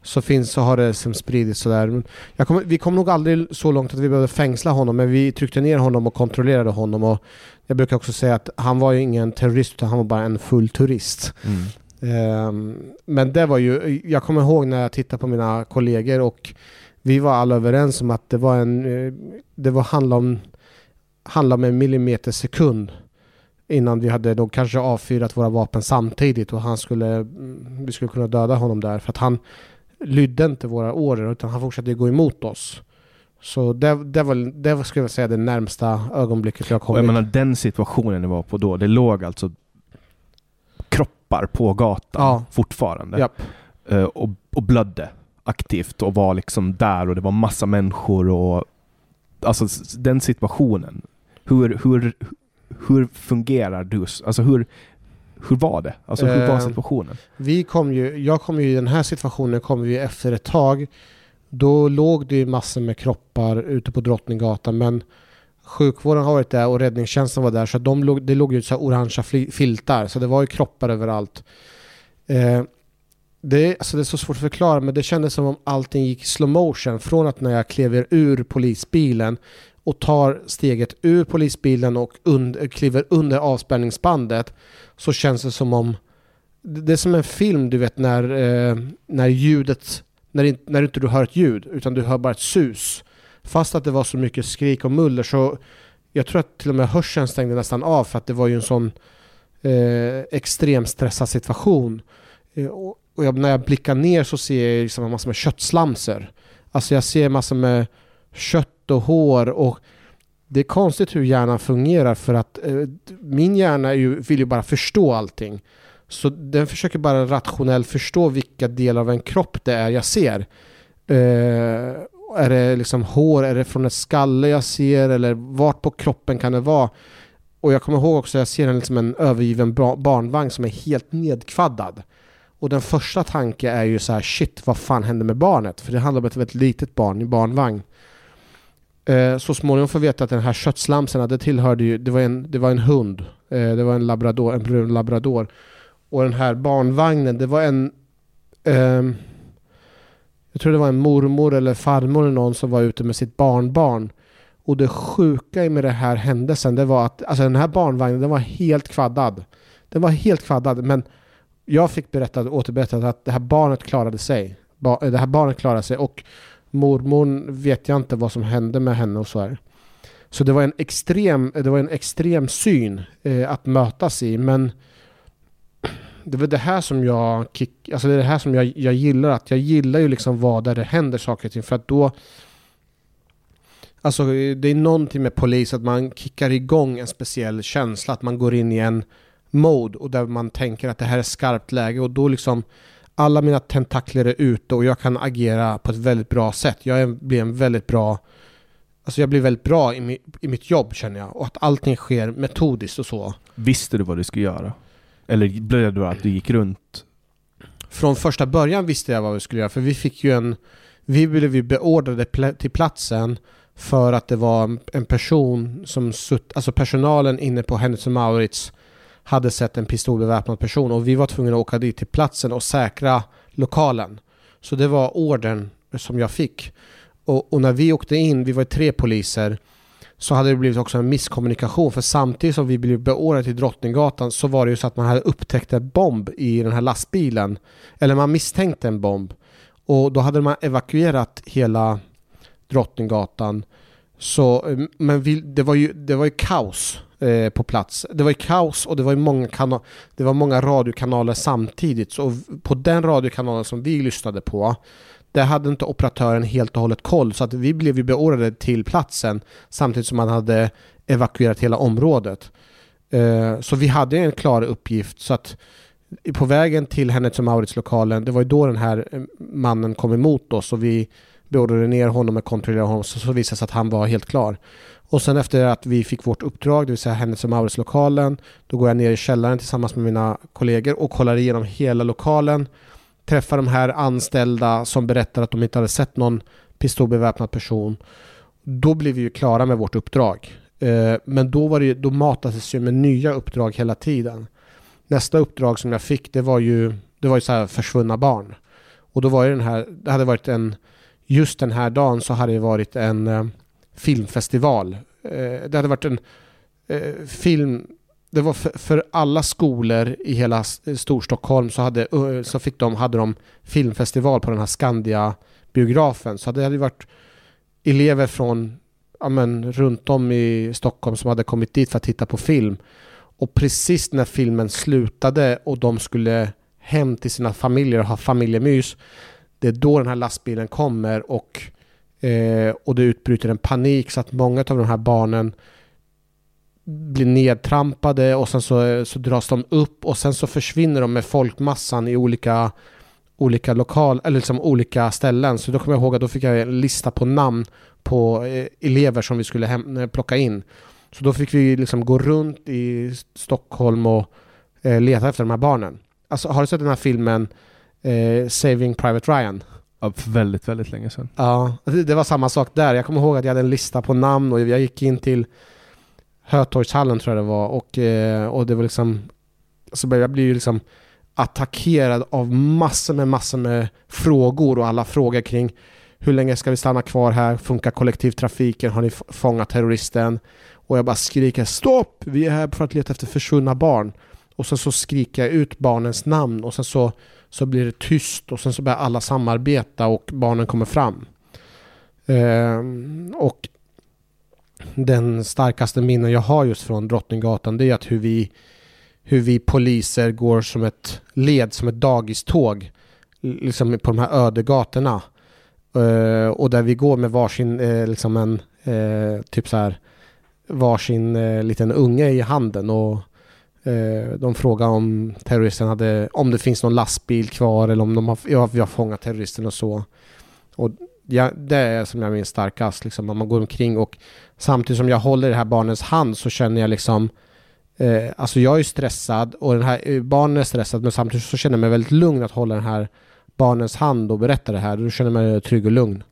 Så, finns, så har det som spridits sådär. Kommer, vi kom nog aldrig så långt att vi behövde fängsla honom men vi tryckte ner honom och kontrollerade honom. Och jag brukar också säga att han var ju ingen terrorist utan han var bara en full turist. Mm. Ehm, men det var ju, jag kommer ihåg när jag tittade på mina kollegor och vi var alla överens om att det var en, eh, det var handla om, handla om en millimeter sekund innan vi hade då kanske avfyrat våra vapen samtidigt och han skulle, mm, vi skulle kunna döda honom där för att han lydde inte våra order utan han fortsatte gå emot oss. Så det, det, var, det var, skulle jag säga det närmsta ögonblicket jag Och kom jag menar den situationen ni var på då, det låg alltså kroppar på gatan Ja. fortfarande. Japp. Eh, och, och blödde. aktivt och var liksom där och det var massa människor och alltså den situationen. Hur, hur, hur fungerar du? Alltså hur, hur var det? Alltså hur var Eh, situationen? Vi kom ju, jag kom ju i den här situationen kom vi efter ett tag. Då låg det ju massor med kroppar ute på Drottninggatan men sjukvården har varit där och räddningstjänsten var där så de låg, det låg ju så orangea filtar så det var ju kroppar överallt. Eh, det, är, alltså det är så svårt att förklara men det kändes som om allting gick i slow motion från att när jag klev ur polisbilen och tar steget ur polisbilen och und- kliver under avspärrningsbandet så känns det som om det är som en film du vet när, eh, när ljudet, när, in, när inte du hör ett ljud utan du hör bara ett sus. Fast att det var så mycket skrik och muller så jag tror att till och med hörseln stängde nästan av för att det var ju en sån eh, extremt stressad situation. Eh, och och jag, när jag blickar ner så ser jag liksom en massa med köttslamser. Alltså jag ser massor med kött och hår och det är konstigt hur hjärnan fungerar för att eh, min hjärna ju, vill ju bara förstå allting. Så den försöker bara rationellt förstå vilka delar av en kropp det är jag ser. Eh, är det liksom hår, är det från ett skalle jag ser eller vart på kroppen kan det vara? Och jag kommer ihåg också att jag ser en, liksom en övergiven barnvagn som är helt nedkvaddad. Och den första tanken är ju så här shit vad fan hände med barnet? För det handlar om ett väldigt litet barn i barnvagn. Eh, så småningom får vi veta att den här köttslamsen, det tillhörde ju, det var en, det var en hund. Eh, det var en labrador, en brun labrador. Och den här barnvagnen, det var en... Eh, jag tror det var en mormor eller farmor eller någon som var ute med sitt barnbarn. Och det sjuka med den här händelsen, det var att alltså den här barnvagnen, den var helt kvaddad. Den var helt kvaddad, men jag fick berättat, återberättat att det här barnet klarade sig. Ba, det här barnet klarade sig och mormor vet jag inte vad som hände med henne och så här. Så det var en extrem, det var en extrem syn eh, att mötas i, men det var det här som jag kick, alltså det är det här som jag, jag gillar, att jag gillar ju liksom vad där det händer saker och ting, för att då Alltså det är någonting med polis, att man kickar igång en speciell känsla, att man går in i en mode och där man tänker att det här är skarpt läge och då liksom alla mina tentakler är ute och jag kan agera på ett väldigt bra sätt. Jag blir en väldigt bra Alltså jag blir väldigt bra i, i mitt jobb känner jag och att allting sker metodiskt och så. Visste du vad du skulle göra? Eller blev det att du gick runt? Från första början visste jag vad vi skulle göra för vi fick ju en Vi blev ju beordrade till platsen för att det var en person som sutt, alltså personalen inne på Hennes Maurits hade sett en pistolbeväpnad person och vi var tvungna att åka dit till platsen och säkra lokalen. Så det var ordern som jag fick. Och, och när vi åkte in, vi var tre poliser, så hade det blivit också en misskommunikation för samtidigt som vi blev beordrade till Drottninggatan så var det ju så att man hade upptäckt en bomb i den här lastbilen. Eller man misstänkte en bomb. Och då hade man evakuerat hela Drottninggatan. Så, eh, men vi, det, var ju, det var ju kaos eh, på plats. Det var ju kaos och det var ju många, kana- det var många radiokanaler samtidigt. Så på den radiokanalen som vi lyssnade på där hade inte operatören helt och hållet koll så att vi blev ju beordrade till platsen samtidigt som man hade evakuerat hela området. Eh, så vi hade en klar uppgift så att på vägen till Hennes och Maurits lokalen, det var ju då den här eh, mannen kom emot oss och vi beordrade ner honom och kontrollerade honom så, så visade det sig att han var helt klar. Och sen efter att vi fick vårt uppdrag, det vill säga Hennes och Maurits lokalen, då går jag ner i källaren tillsammans med mina kollegor och kollar igenom hela lokalen. Träffar de här anställda som berättar att de inte hade sett någon pistolbeväpnad person. Då blev vi ju klara med vårt uppdrag. Eh, men då, var det, ju- då matades ju med nya uppdrag hela tiden. Nästa uppdrag som jag fick det var ju, det var ju så här försvunna barn. Och då var ju den här, det hade varit en, just den här dagen så hade det varit en eh, filmfestival. Eh, det hade varit en eh, film, det var för, för alla skolor i hela eh, Storstockholm så, hade, eh, så fick de, hade de filmfestival på den här Skandia-biografen. Så det hade varit elever från ja, men, runt om i Stockholm som hade kommit dit för att titta på film. Och precis när filmen slutade och de skulle hem till sina familjer och ha familjemys. Det är då den här lastbilen kommer och, eh, och det utbryter en panik så att många av de här barnen blir nedtrampade och sen så, så dras de upp och sen så försvinner de med folkmassan i olika olika lokal, eller liksom olika ställen. Så då kommer jag ihåg att då fick jag en lista på namn på eh, elever som vi skulle hem, eh, plocka in. Så då fick vi liksom gå runt i Stockholm och eh, leta efter de här barnen. Alltså har du sett den här filmen eh, Saving Private Ryan? Ja, väldigt, väldigt länge sedan. Ja, det, det var samma sak där. Jag kommer ihåg att jag hade en lista på namn och jag gick in till Hötorgshallen tror jag det var och, eh, och det var liksom så jag blir ju liksom attackerad av massor med massor med frågor och alla frågor kring hur länge ska vi stanna kvar här? Funkar kollektivtrafiken? Har ni fångat terroristen? Och jag bara skriker stopp! Vi är här för att leta efter försvunna barn. Och sen så skriker jag ut barnens namn och sen så, så blir det tyst och sen så börjar alla samarbeta och barnen kommer fram. Eh, och den starkaste minnen jag har just från Drottninggatan det är att hur vi, hur vi poliser går som ett led, som ett dagiståg liksom på de här öde gatorna. Eh, och där vi går med varsin, eh, liksom en, eh, typ så här, varsin eh, liten unge i handen och Eh, de frågar om terroristen hade, om det finns någon lastbil kvar eller om de har, ja, vi har fångat terroristen och så. Och ja, det är som jag minns starkast, liksom, man går omkring och samtidigt som jag håller det här barnets hand så känner jag liksom eh, Alltså jag är stressad och den här, eh, barnen är stressad men samtidigt så känner jag mig väldigt lugn att hålla den här barnens hand och berätta det här. Då känner jag mig trygg och lugn.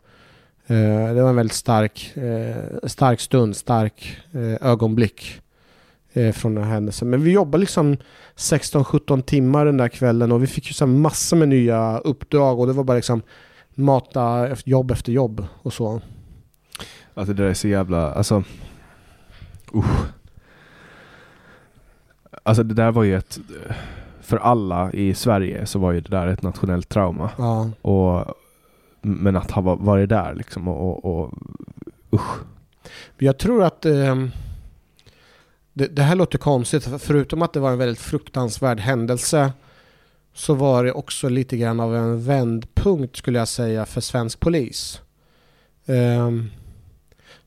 Eh, det var en väldigt stark, eh, stark stund, stark eh, ögonblick eh, från den här händelsen. Men vi jobbade liksom 16-17 timmar den där kvällen och vi fick ju så massor med nya uppdrag och det var bara liksom mata jobb efter jobb och så. Alltså det där är så jävla, alltså... Uh. Alltså det där var ju ett... För alla i Sverige så var ju det där ett nationellt trauma. Ja. Och, men att ha varit där liksom och, och, och usch. Jag tror att eh, det, det, här låter konstigt. Förutom att det var en väldigt fruktansvärd händelse så var det också lite grann av en vändpunkt skulle jag säga för svensk polis. Um,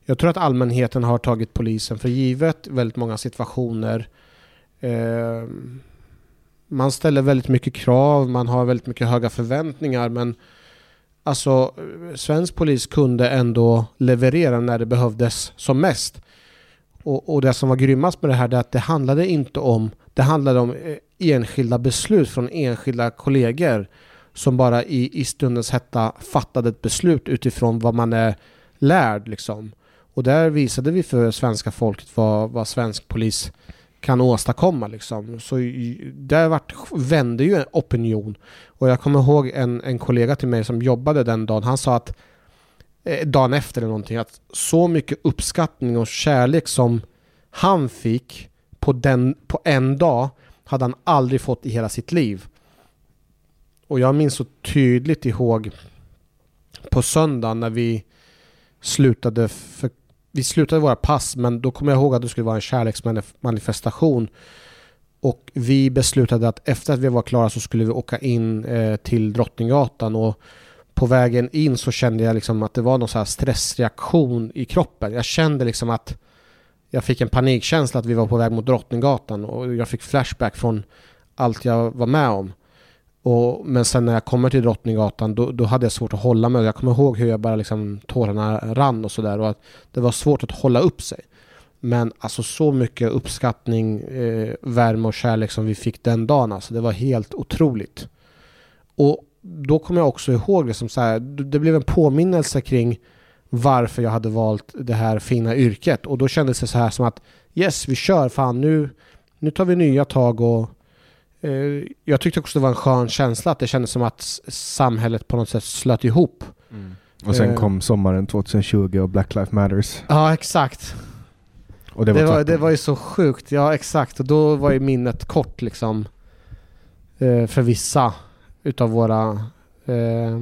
jag tror att allmänheten har tagit polisen för givet väldigt många situationer. Um, man ställer väldigt mycket krav, man har väldigt mycket höga förväntningar men alltså svensk polis kunde ändå leverera när det behövdes som mest. Och, och det som var grymmast med det här är att det handlade inte om, det handlade om eh, enskilda beslut från enskilda kollegor som bara i, i stundens hetta fattade ett beslut utifrån vad man är lärd liksom. Och där visade vi för svenska folket vad, vad svensk polis kan åstadkomma liksom. Så där vart, vände ju en opinion. Och jag kommer ihåg en, en kollega till mig som jobbade den dagen, han sa att eh, dagen efter eller någonting, att så mycket uppskattning och kärlek som han fick på, den, på en dag hade han aldrig fått i hela sitt liv. Och jag minns så tydligt ihåg på söndagen när vi slutade för, vi slutade våra pass men då kommer jag ihåg att det skulle vara en kärleksmanifestation. Och vi beslutade att efter att vi var klara så skulle vi åka in eh, till Drottninggatan och på vägen in så kände jag liksom att det var någon så stressreaktion i kroppen. Jag kände liksom att jag fick en panikkänsla att vi var på väg mot Drottninggatan och jag fick flashback från allt jag var med om. Och, men sen när jag kommer till Drottninggatan då, då hade jag svårt att hålla mig. Jag kommer ihåg hur jag bara liksom tårarna rann och sådär och att det var svårt att hålla upp sig. Men alltså så mycket uppskattning, eh, värme och kärlek som vi fick den dagen alltså. Det var helt otroligt. Och då kommer jag också ihåg det som så här, det blev en påminnelse kring varför jag hade valt det här fina yrket. Och då kändes det så här som att yes, vi kör, fan nu, nu tar vi nya tag och eh, jag tyckte också det var en skön känsla att det kändes som att samhället på något sätt slöt ihop. Mm. Och sen eh, kom sommaren 2020 och Black Lives Matters. Ja, exakt. Och det var, det var, det var ju så sjukt, ja exakt. Och då var ju minnet kort liksom. Eh, för vissa utav våra eh,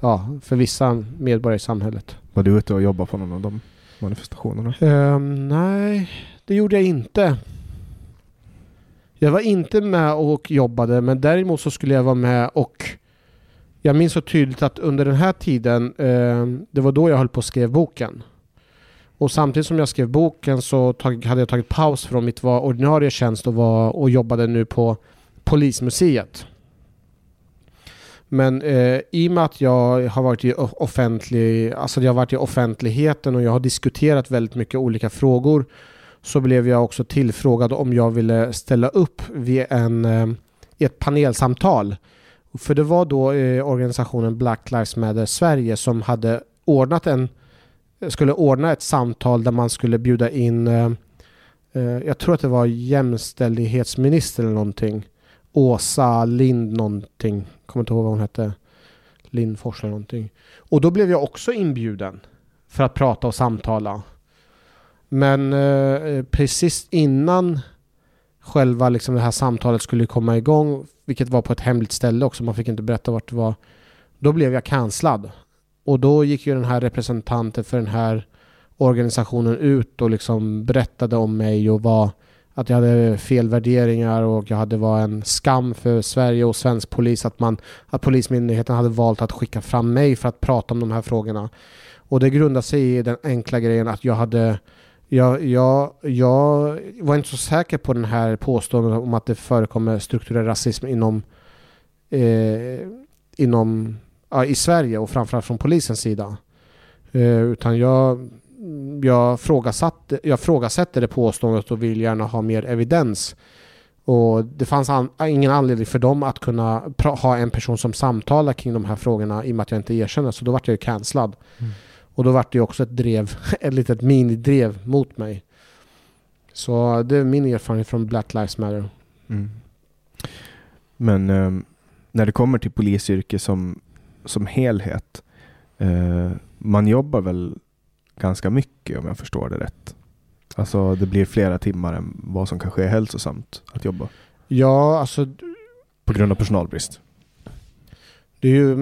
ja, för vissa medborgare i samhället. Var du ute och jobbade på någon av de manifestationerna? Um, nej, det gjorde jag inte. Jag var inte med och jobbade, men däremot så skulle jag vara med och jag minns så tydligt att under den här tiden, eh, det var då jag höll på och skrev boken. Och samtidigt som jag skrev boken så tag, hade jag tagit paus från mitt var ordinarie tjänst och, var, och jobbade nu på Polismuseet. Men eh, i och med att jag har varit i offentlig, alltså jag har varit i offentligheten och jag har diskuterat väldigt mycket olika frågor så blev jag också tillfrågad om jag ville ställa upp vid en, eh, ett panelsamtal. För det var då eh, organisationen Black Lives Matter Sverige som hade ordnat en, skulle ordna ett samtal där man skulle bjuda in, eh, eh jag tror att det var jämställdhetsminister eller någonting. Åsa Lind någonting, kommer inte ihåg vad hon hette. Lindfors eller någonting. Och då blev jag också inbjuden för att prata och samtala. Men eh, precis innan själva liksom det här samtalet skulle komma igång, vilket var på ett hemligt ställe också, man fick inte berätta vart det var. Då blev jag cancellad. Och då gick ju den här representanten för den här organisationen ut och liksom berättade om mig och var att jag hade fel värderingar och jag hade var en skam för Sverige och svensk polis att, man, att Polismyndigheten hade valt att skicka fram mig för att prata om de här frågorna. Och det grundar sig i den enkla grejen att jag hade jag, jag, jag var inte så säker på den här påståendet om att det förekommer strukturell rasism inom, eh, inom ja, i Sverige och framförallt från polisens sida. Eh, utan jag, jag, frågasatte, jag frågasätter det påståendet och vill gärna ha mer evidens. Och det fanns an, ingen anledning för dem att kunna ha en person som samtalar kring de här frågorna i och med att jag inte erkänner. Så då vart jag ju cancellad. Mm. Och då vart det också ett drev, ett litet minidrev mot mig. Så det är min erfarenhet från Black Lives Matter. Mm. Men eh, när det kommer till polisyrke som, som helhet, eh, man jobbar väl ganska mycket om jag förstår det rätt? Alltså det blir flera timmar än vad som kanske är hälsosamt att jobba? Ja, alltså... På grund av personalbrist? Det, ju,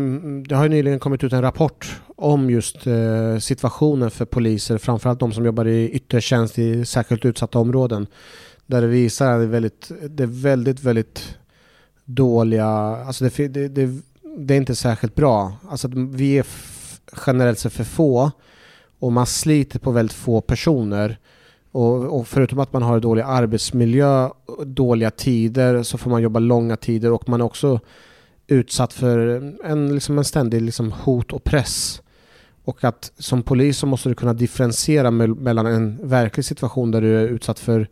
det, har ju nyligen kommit ut en rapport om just eh, situationen för poliser, framförallt de som jobbar i yttre tjänst i särskilt utsatta områden. Där det visar att det är väldigt, det är väldigt, väldigt dåliga, alltså det, det, det, det är inte särskilt bra. Alltså vi är generellt sett för få och man sliter på väldigt få personer. Och, och, förutom att man har dålig arbetsmiljö, dåliga tider, så får man jobba långa tider och man är också utsatt för en, liksom en ständig liksom hot och press. Och att som polis så måste du kunna differentiera me mellan en verklig situation där du är utsatt för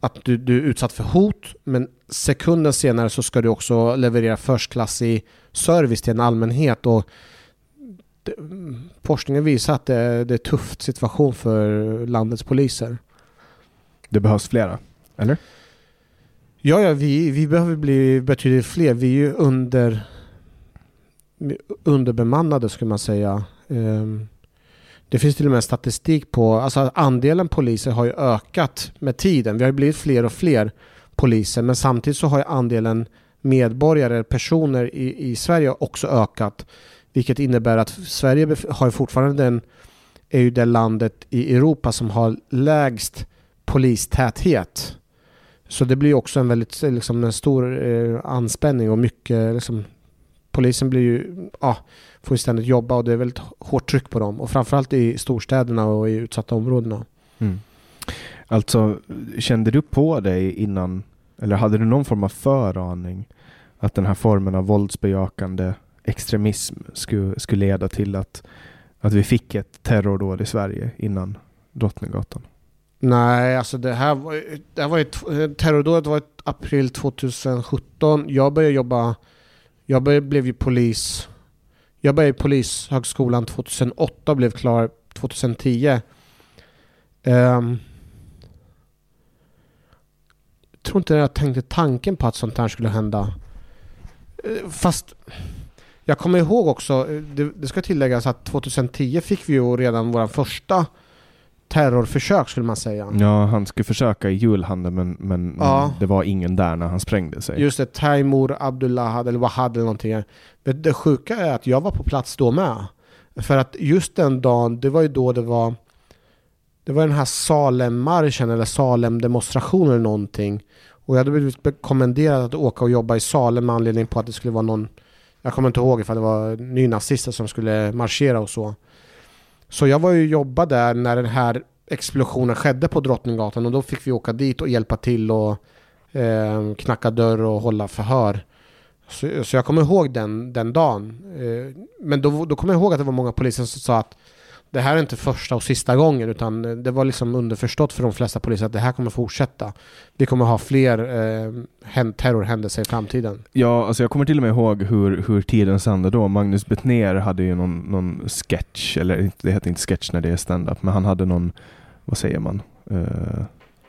att du, du, är utsatt för hot men sekunden senare så ska du också leverera förstklassig service till en allmänhet och forskningen visar att det, är en tuff situation för landets poliser. Det behövs flera, eller? Ja, ja vi, vi behöver bli betydligt fler. Vi är ju under underbemannade skulle man säga. Um, det finns till och med statistik på, alltså andelen poliser har ju ökat med tiden. Vi har blivit fler och fler poliser men samtidigt så har ju andelen medborgare, personer i, i Sverige också ökat. Vilket innebär att Sverige har fortfarande den, är ju det landet i Europa som har lägst polistäthet. Så det blir också en väldigt liksom, en stor eh, anspänning och mycket liksom, polisen blir ju, ja, får ju ständigt jobba och det är väldigt hårt tryck på dem. Och framförallt i storstäderna och i utsatta områdena. Mm. Alltså, kände du på dig innan, eller hade du någon form av föraning att den här formen av våldsbejakande extremism skulle, skulle leda till att, att vi fick ett terrordåd i Sverige innan Drottninggatan? Nej, alltså det här var, det här var ju, terrordådet var i april 2017. Jag började jobba, jag började, blev ju polis. Jag började i polishögskolan 2008 och blev klar 2010. Um, ehm, jag tror inte jag tänkte tanken på att sånt här skulle hända. Eh, fast jag kommer ihåg också, det, det ska tilläggas att 2010 fick vi ju redan vår första terrorförsök skulle man säga. Ja, han skulle försöka i julhandeln men, men, ja. det var ingen där när han sprängde sig. Just det, Taimur Abdullah eller Wahad eller någonting. Men det sjuka är att jag var på plats då med. För att just den dagen, det var ju då det var det var den här Salem-marschen eller Salem-demonstrationen eller någonting. Och jag hade blivit kommenderad att åka och jobba i Salem med anledning på att det skulle vara någon jag kommer inte ihåg ifall det var nynazister som skulle marschera och så. Så jag var ju jobba där när den här explosionen skedde på Drottninggatan och då fick vi åka dit och hjälpa till och eh, knacka dörr och hålla förhör. Så, så jag kommer ihåg den, den dagen. Eh, men då, då kommer jag ihåg att det var många poliser som sa att det här är inte första och sista gången utan det var liksom underförstått för de flesta poliser att det här kommer fortsätta. Vi kommer ha fler eh, terrorhändelser i framtiden. Ja, alltså jag kommer till och med ihåg hur, hur tiden sände då. Magnus Bettner hade ju någon, någon sketch, eller det heter inte sketch när det är stand-up, men han hade någon, vad säger man? Uh,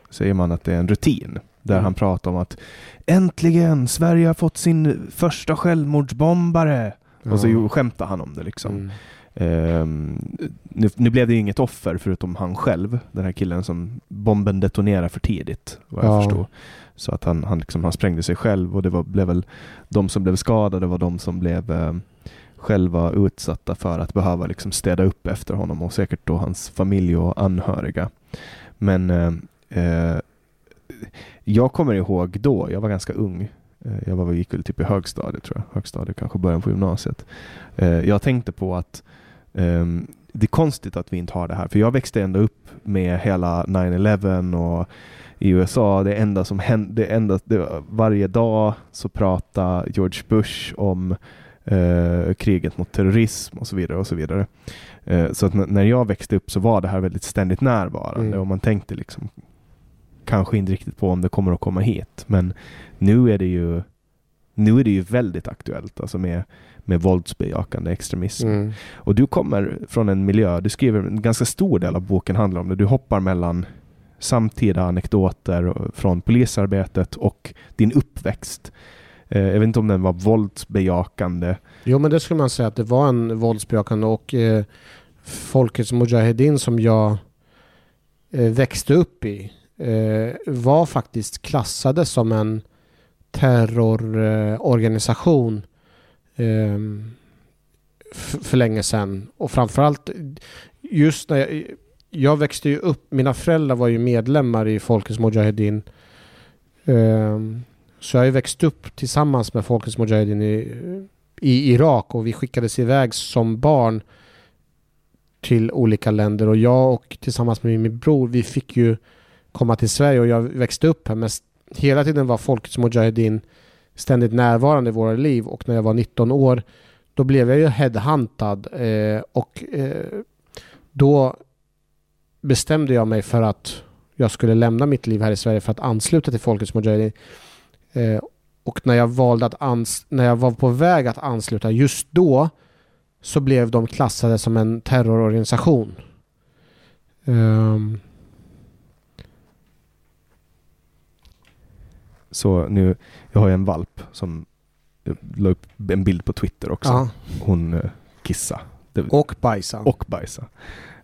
säger man att det är en rutin där mm. han pratar om att äntligen Sverige har fått sin första självmordsbombare. Mm. Och så skämtar han om det liksom. Mm. Um, nu, nu, blev det ju inget offer förutom han själv, den här killen som bomben detonerade för tidigt, vad jag ja. förstod. Så att han, han, liksom, han sprängde sig själv och det var, blev väl de som blev skadade var de som blev eh, själva utsatta för att behöva liksom städa upp efter honom och säkert då hans familj och anhöriga. Men eh, jag kommer ihåg då, jag var ganska ung, jag var, gick väl typ i högstadiet tror jag, högstadiet kanske början på gymnasiet. Jag tänkte på att Um, det är konstigt att vi inte har det här, för jag växte ändå upp med hela 9-11 och i USA, det enda som hände, det enda, det, varje dag så pratade George Bush om uh, kriget mot terrorism och så vidare och så vidare. Uh, så att när jag växte upp så var det här väldigt ständigt närvarande mm. och man tänkte liksom kanske inte riktigt på om det kommer att komma hit, men nu är det ju nu är det ju väldigt aktuellt alltså med med våldsbejakande extremism. Mm. Och du kommer från en miljö, du skriver en ganska stor del av boken handlar om det. Du hoppar mellan samtida anekdoter från polisarbetet och din uppväxt. Eh, jag vet inte om den var våldsbejakande. Jo men det skulle man säga att det var en våldsbejakande och eh, Folkets Mujahedin som jag eh, växte upp i eh, var faktiskt klassade som en terrororganisation Ehm, för länge sedan. Och framförallt just när jag, jag växte ju upp, mina föräldrar var ju medlemmar i Folkets Mujahedin. Ehm, så jag har ju växt upp tillsammans med Folkets Mujahedin i, i Irak och vi skickades iväg som barn till olika länder och jag och tillsammans med min bror vi fick ju komma till Sverige och jag växte upp här men hela tiden var Folkets Mujahedin ständigt närvarande i våra liv och när jag var 19 år då blev jag ju headhuntad eh, och eh, då bestämde jag mig för att jag skulle lämna mitt liv här i Sverige för att ansluta till Folkets Mujahedin. Eh, och när jag valde att ans när jag var på väg att ansluta just då så blev de klassade som en terrororganisation. Um, Så nu, jag har ju en valp som la upp en bild på Twitter också. Ja. Hon eh, kissa. Och bajsa. Och bajsa.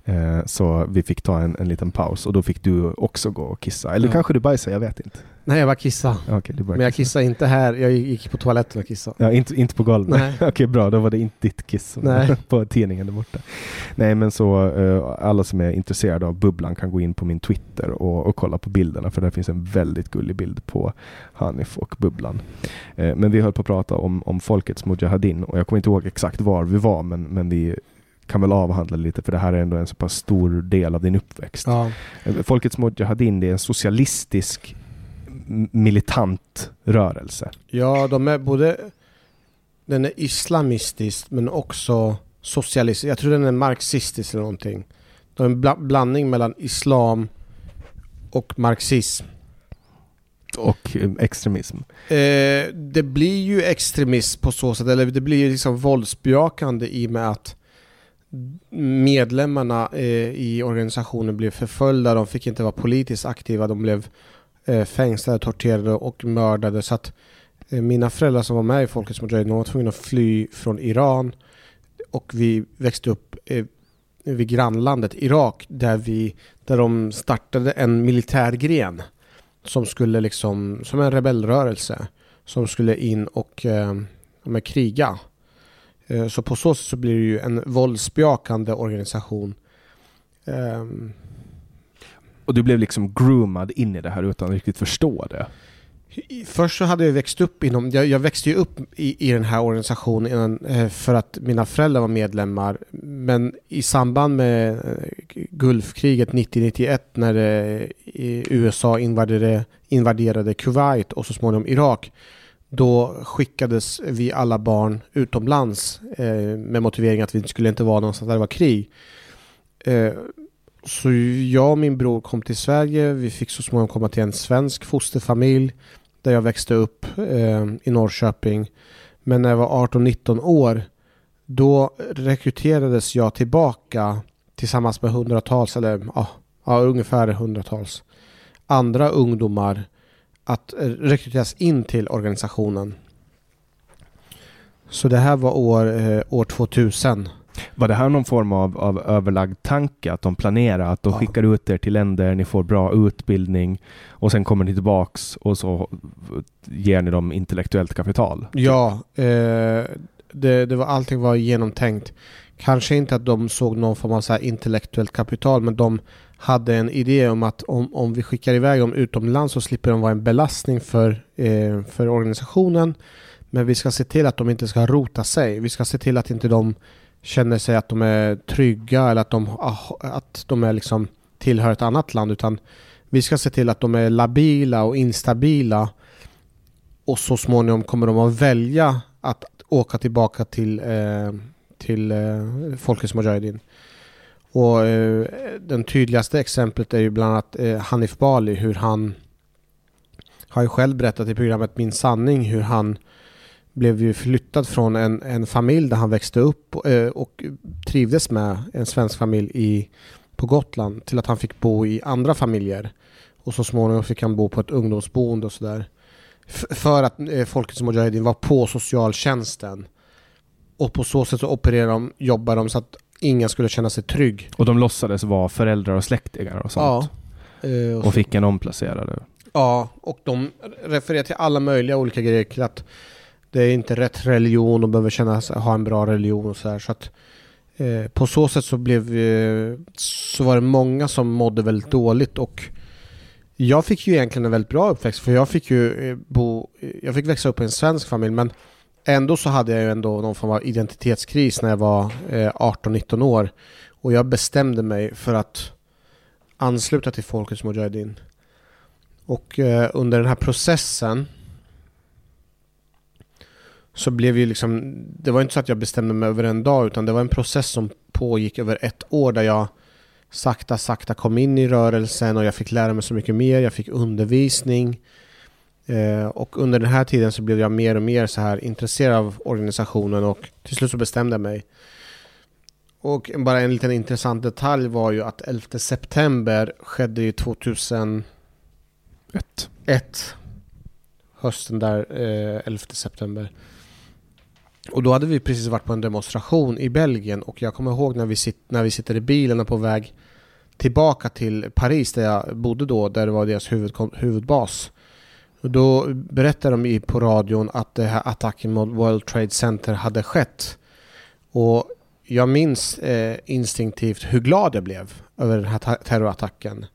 Eh, så vi fick ta en, en liten paus och då fick du också gå och kissa. Eller ja. kanske du bajsade, jag vet inte. Nej, jag var kissa. Okay, Men jag kissade inte här. Jag gick på toaletten och kissade. Ja, inte, inte på golvet. Okej, okay, bra. Då var det inte ditt kiss Nej. på tidningen där borta. Nej, men så uh, alla som är intresserade av bubblan kan gå in på min Twitter och, och kolla på bilderna, för där finns en väldigt gullig bild på Hanif och bubblan. Uh, men vi höll på att prata om, om folkets Mujahedin och jag kommer inte ihåg exakt var vi var, men, men vi kan väl avhandla lite, för det här är ändå en så pass stor del av din uppväxt. Ja. Eh, folkets Mujahedin, det är en socialistisk militant rörelse. Ja, de är både... Den är islamistisk men också socialistisk. Jag tror den är marxistisk eller någonting. Det är en bla blandning mellan islam och marxism. Och eh, extremism? Eh, det blir ju extremism på så sätt, eller det blir ju liksom våldsbejakande i och med att medlemmarna eh, i organisationen blev förföljda, de fick inte vara politiskt aktiva, de blev Eh, fängslade, torterade och mördade. Så att eh, mina föräldrar som var med i Folkets Mujahedin var tvungna att fly från Iran och vi växte upp eh, vid grannlandet Irak där, vi, där de startade en militärgren som skulle liksom, som en rebellrörelse som skulle in och eh, med kriga. Eh, så på så sätt så blir det ju en våldsbejakande organisation. Eh, och du blev liksom groomad in i det här utan att riktigt förstå det? Först så hade jag växt upp inom, jag, jag växte ju upp i, i den här organisationen innan, eh, för att mina föräldrar var medlemmar. Men i samband med eh, Gulfkriget 90-91 när eh, USA invaderade, invaderade Kuwait och så småningom Irak. Då skickades vi alla barn utomlands eh, med motivering att vi skulle inte vara någonstans där det var krig. Så jag och min bror kom till Sverige. Vi fick så småningom komma till en svensk fosterfamilj där jag växte upp eh, i Norrköping. Men när jag var 18-19 år då rekryterades jag tillbaka tillsammans med hundratals, eller ja, ja, ungefär hundratals andra ungdomar att rekryteras in till organisationen. Så det här var år, eh, år 2000. Var det här någon form av, av överlagd tanke? Att de planerar att de ja. skickar ut er till länder, ni får bra utbildning och sen kommer ni tillbaks och så ger ni dem intellektuellt kapital? Ja, eh, det, det var, allting var genomtänkt. Kanske inte att de såg någon form av så intellektuellt kapital, men de hade en idé om att om, om vi skickar iväg dem utomlands så slipper de vara en belastning för, eh, för organisationen. Men vi ska se till att de inte ska rota sig. Vi ska se till att inte de känner sig att de är trygga eller att de, ah, att de är liksom tillhör ett annat land. Utan vi ska se till att de är labila och instabila. Och så småningom kommer de att välja att åka tillbaka till, eh, till eh, Folkets Mujahedin. Och eh, den tydligaste exemplet är ju bland annat eh, Hanif Bali, hur han har ju själv berättat i programmet Min sanning hur han blev ju flyttad från en, en familj där han växte upp och, eh, och trivdes med en svensk familj i, på Gotland till att han fick bo i andra familjer. Och så småningom fick han bo på ett ungdomsboende och sådär. För att eh, Folkets Mujahedin var på socialtjänsten. Och på så sätt så opererade de, jobbade de så att ingen skulle känna sig trygg. Och de låtsades vara föräldrar och släktingar och sånt? Ja. Eh, och, och fick en omplacerade? Ja, och de refererar till alla möjliga olika grejer till att det är inte rätt religion och behöver känna ha en bra religion och sådär. Så att eh, på så sätt så blev eh, så var det många som mådde väldigt dåligt och jag fick ju egentligen en väldigt bra uppväxt för jag fick ju eh, bo, jag fick växa upp i en svensk familj men ändå så hade jag ju ändå någon form av identitetskris när jag var eh, 18-19 år. Och jag bestämde mig för att ansluta till Folkets Mujahedin. Och eh, under den här processen så blev ju liksom, det var inte så att jag bestämde mig över en dag utan det var en process som pågick över ett år där jag sakta, sakta kom in i rörelsen och jag fick lära mig så mycket mer. Jag fick undervisning. Eh, och under den här tiden så blev jag mer och mer så här intresserad av organisationen och till slut så bestämde jag mig. Och bara en liten intressant detalj var ju att 11 september skedde ju 2001. Ett. Hösten där, eh, 11 september. Och då hade vi precis varit på en demonstration i Belgien och jag kommer ihåg när vi, sit, när vi sitter i bilen och på väg tillbaka till Paris där jag bodde då, där det var deras huvud, huvudbas. Och då berättade de på radion att det här attacken mot World Trade Center hade skett. Och jag minns eh, instinktivt hur glad jag blev över den här terrorattacken.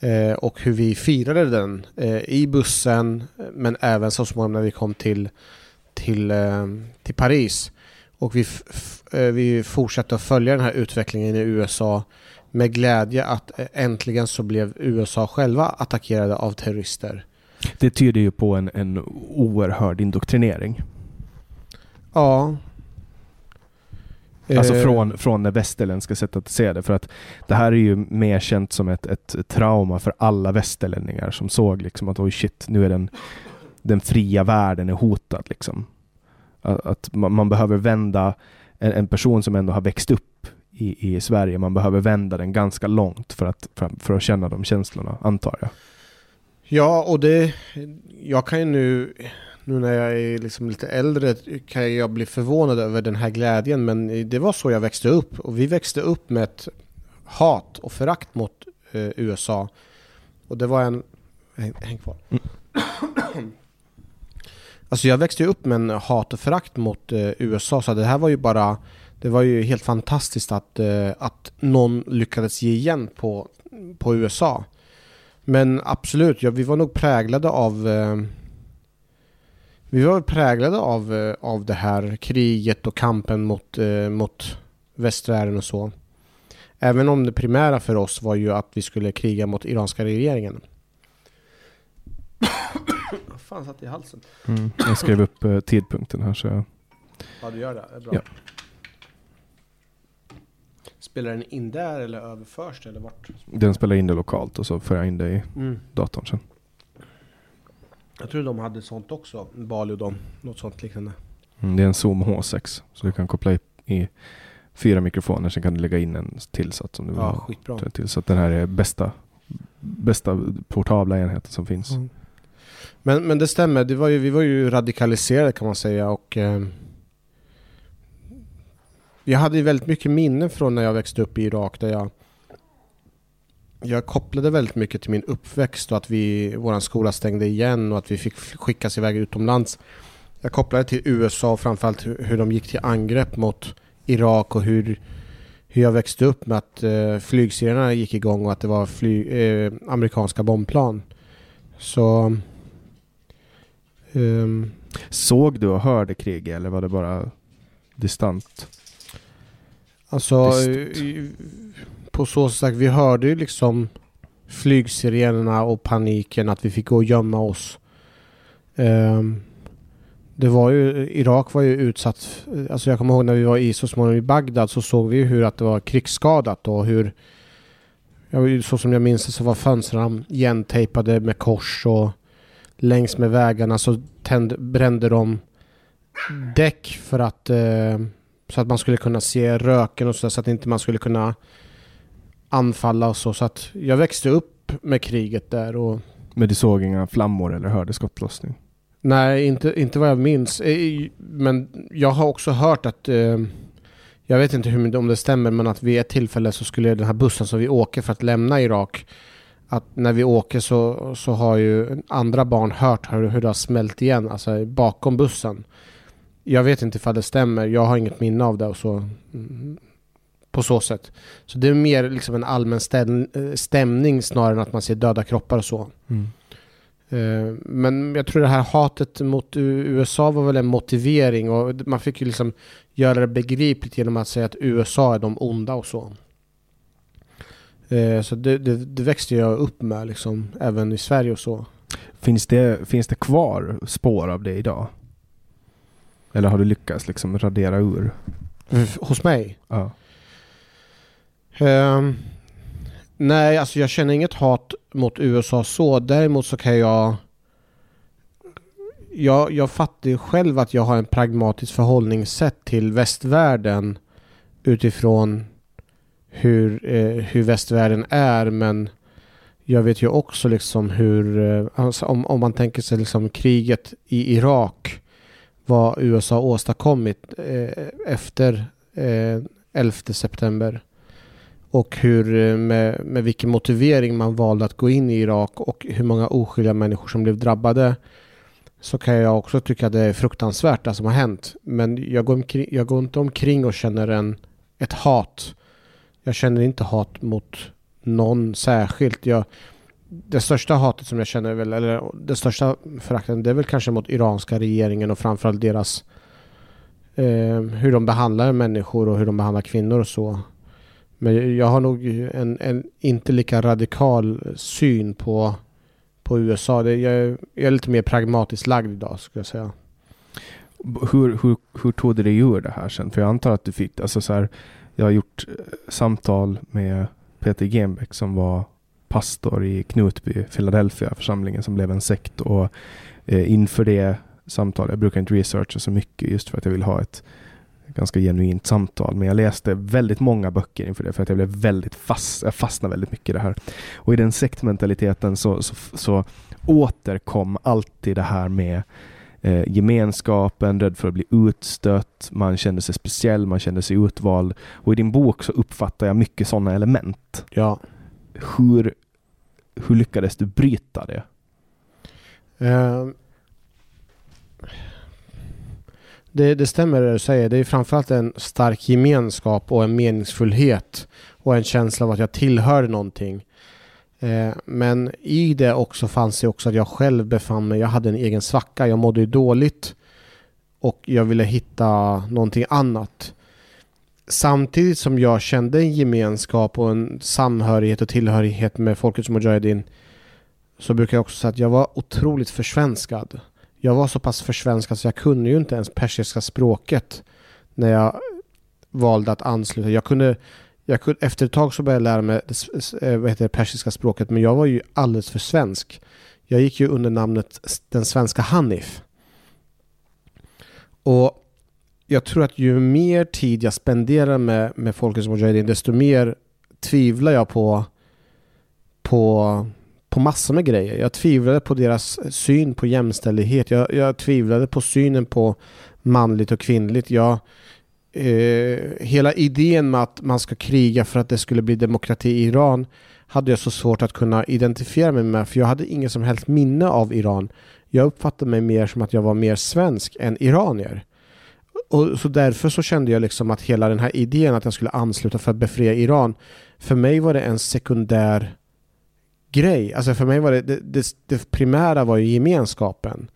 Eh, och hur vi firade den eh, i bussen men även så småningom när vi kom till, till, eh, till Paris. Och vi, eh, vi fortsatte att följa den här utvecklingen i USA med glädje att eh, äntligen så blev USA själva attackerade av terrorister. Det tyder ju på en, en oerhörd indoktrinering. Ja. Alltså från, från det västerländska sättet att se det. För att det här är ju mer känt som ett, ett trauma för alla västerlänningar som såg liksom att oj shit, nu är den, den fria världen är hotad. Liksom. Att, att man, man, behöver vända en, en, person som ändå har växt upp i, i Sverige, man behöver vända den ganska långt för att, för, för att känna de känslorna, antar jag. Ja, och det... Jag kan ju nu, nu när jag är liksom lite äldre, kan jag bli förvånad över den här glädjen. Men det var så jag växte upp. Och vi växte upp med ett hat och förakt mot eh, USA. Och det var en... Häng, häng kvar. Mm. Alltså jag växte upp med en hat och förakt mot eh, USA. Så det här var ju bara... Det var ju helt fantastiskt att, eh, att någon lyckades ge igen på, på USA. Men absolut, ja, vi var nog präglade av eh, Vi var präglade av, eh, av det här kriget och kampen mot, eh, mot västvärlden och så. Även om det primära för oss var ju att vi skulle kriga mot iranska regeringen fan satt i halsen? Mm. Jag skrev upp eh, tidpunkten här så jag... Ja, du gör det. det är bra. Ja. Spelar den in där eller överförs det eller vart? Den spelar in det lokalt och så för jag in det i Mm. datorn sen. Jag tror de hade sånt också, Bali och de. Något sånt liknande. Mm, det är en Zoom H6 så du kan koppla i, i fyra mikrofoner sen kan du lägga in en tillsats om du vill Ja, ha skitbra. till. Så att den här är bästa, bästa portabla enheten som finns. Mm. Men, men det stämmer, det var ju, vi var ju radikaliserade kan man säga och eh, jag hade ju väldigt mycket minnen från när jag växte upp i Irak där jag jag kopplade väldigt mycket till min uppväxt och att vi, skola stängde igen och att vi fick skickas iväg utomlands. Jag kopplade till USA och framförallt hur, hur de gick till angrepp mot Irak och hur, hur jag växte upp med att eh, flygserierna gick igång och att det var fly, eh, amerikanska bombplan. Så ehm, Såg du och hörde krig eller var det bara distant? alltså, i- på så sätt, vi hörde ju liksom flygsirenerna och paniken att vi fick gå och gömma oss. Ehm, det var ju, Irak var ju utsatt, alltså jag kommer ihåg när vi var i så småningom i Bagdad så såg vi ju hur att det var krigsskadat och hur så som jag minns det så var fönstren igentejpade med kors och längs med vägarna så tände, brände de däck för att eh, så att man skulle kunna se röken och så, så att inte man skulle kunna anfalla och så. Så att jag växte upp med kriget där och Men du såg inga flammor eller hörde skottlossning? Nej, inte, inte vad jag minns. Eh, Men jag har också hört att eh, jag vet inte hur, om det stämmer, men att vid ett tillfälle så skulle den här bussen som vi åker för att lämna Irak, att när vi åker så, så har ju andra barn hört hur, hur det har smält igen, alltså bakom bussen. Jag vet inte ifall det stämmer, jag har inget minne av det och så. mm, På så sätt. Så det är mer liksom en allmän stäm, eh, stämning snarare än att man ser döda kroppar och så. Eh, Men jag tror det här hatet mot USA var väl en motivering och man fick ju liksom göra det begripligt genom att säga att USA är de onda och så. Eh, Så det, det, det växte jag upp med liksom, även i Sverige och så. Finns det, finns det kvar spår av det idag? Eller har du lyckats liksom radera ur? Hos mig? Ja. Ehm, nej, alltså jag känner inget hat mot USA så. Däremot så kan jag... Jag, jag fattar ju själv att jag har en pragmatisk förhållningssätt till västvärlden utifrån hur, eh, hur västvärlden är. Men jag vet ju också liksom hur... Eh, alltså om, om man tänker sig liksom kriget i Irak. Vad USA åstadkommit eh, efter eh, 11 september och hur, eh, med, med vilken motivering man valde att gå in i Irak och hur många oskyldiga människor som blev drabbade så kan jag också tycka att det är fruktansvärt det som har hänt. Men jag går, omkring, jag går inte omkring och känner en, ett hat. Jag känner inte hat mot någon särskilt. Jag, det största hatet som jag känner, väl, eller det största förakten, det är väl kanske mot iranska regeringen och framförallt deras eh, hur de behandlar människor och hur de behandlar kvinnor och så. Men jag har nog en, en inte lika radikal syn på, på USA. Det, jag, är- jag är lite mer pragmatiskt lagd idag skulle jag säga. Hur, hur, hur tog du dig ur det här sen? För jag antar att du fick, alltså så här, jag har gjort eh, samtal med Peter Genbeck som var pastor i Knutby, Philadelphia, församlingen som blev en sekt och eh, inför det samtalet, jag brukar inte researcha så mycket just för att jag vill ha ett ganska genuint samtal, men jag läste väldigt många böcker inför det för att jag blev väldigt fast, jag fastnade väldigt mycket i det här. Och i den sektmentaliteten så, så, så återkom alltid det här med eh, gemenskapen, rädd för att bli utstött, man kände sig speciell, man kände sig utvald. Och i din bok så uppfattar jag mycket sådana element. Ja. Hur, hur lyckades du bryta det? Eh, det, det stämmer det du säger. Det är framförallt en stark gemenskap och en meningsfullhet och en känsla av att jag tillhör någonting. Eh, men i det också fanns det också att jag själv befann mig, jag hade en egen svacka, jag mådde ju dåligt och jag ville hitta någonting annat. Samtidigt som jag kände en gemenskap och en samhörighet och tillhörighet med Folkets Mujahedin så brukar jag också säga att jag var otroligt försvenskad. Jag var så pass försvenskad så jag kunde ju inte ens persiska språket när jag valde att ansluta. Jag kunde, jag kunde, efter ett tag så började jag lära mig det, eh, vad heter det persiska språket men jag var ju alldeles för svensk. Jag gick ju under namnet den svenska Hanif. Och jag tror att ju mer tid jag spenderar med, med Folkets Mujahedin desto mer tvivlar jag på, på, på massor med grejer. Jag tvivlade på deras syn på jämställdhet. Jag, jag tvivlade på synen på manligt och kvinnligt. Jag, eh, hela idén med att man ska kriga för att det skulle bli demokrati i Iran hade jag så svårt att kunna identifiera mig med för jag hade ingen som helst minne av Iran. Jag uppfattade mig mer som att jag var mer svensk än iranier. Och så därför så kände jag liksom att hela den här idén att jag skulle ansluta för att befria Iran, för mig var det en sekundär grej. Alltså för mig var det, det, det, det primära var ju gemenskapen.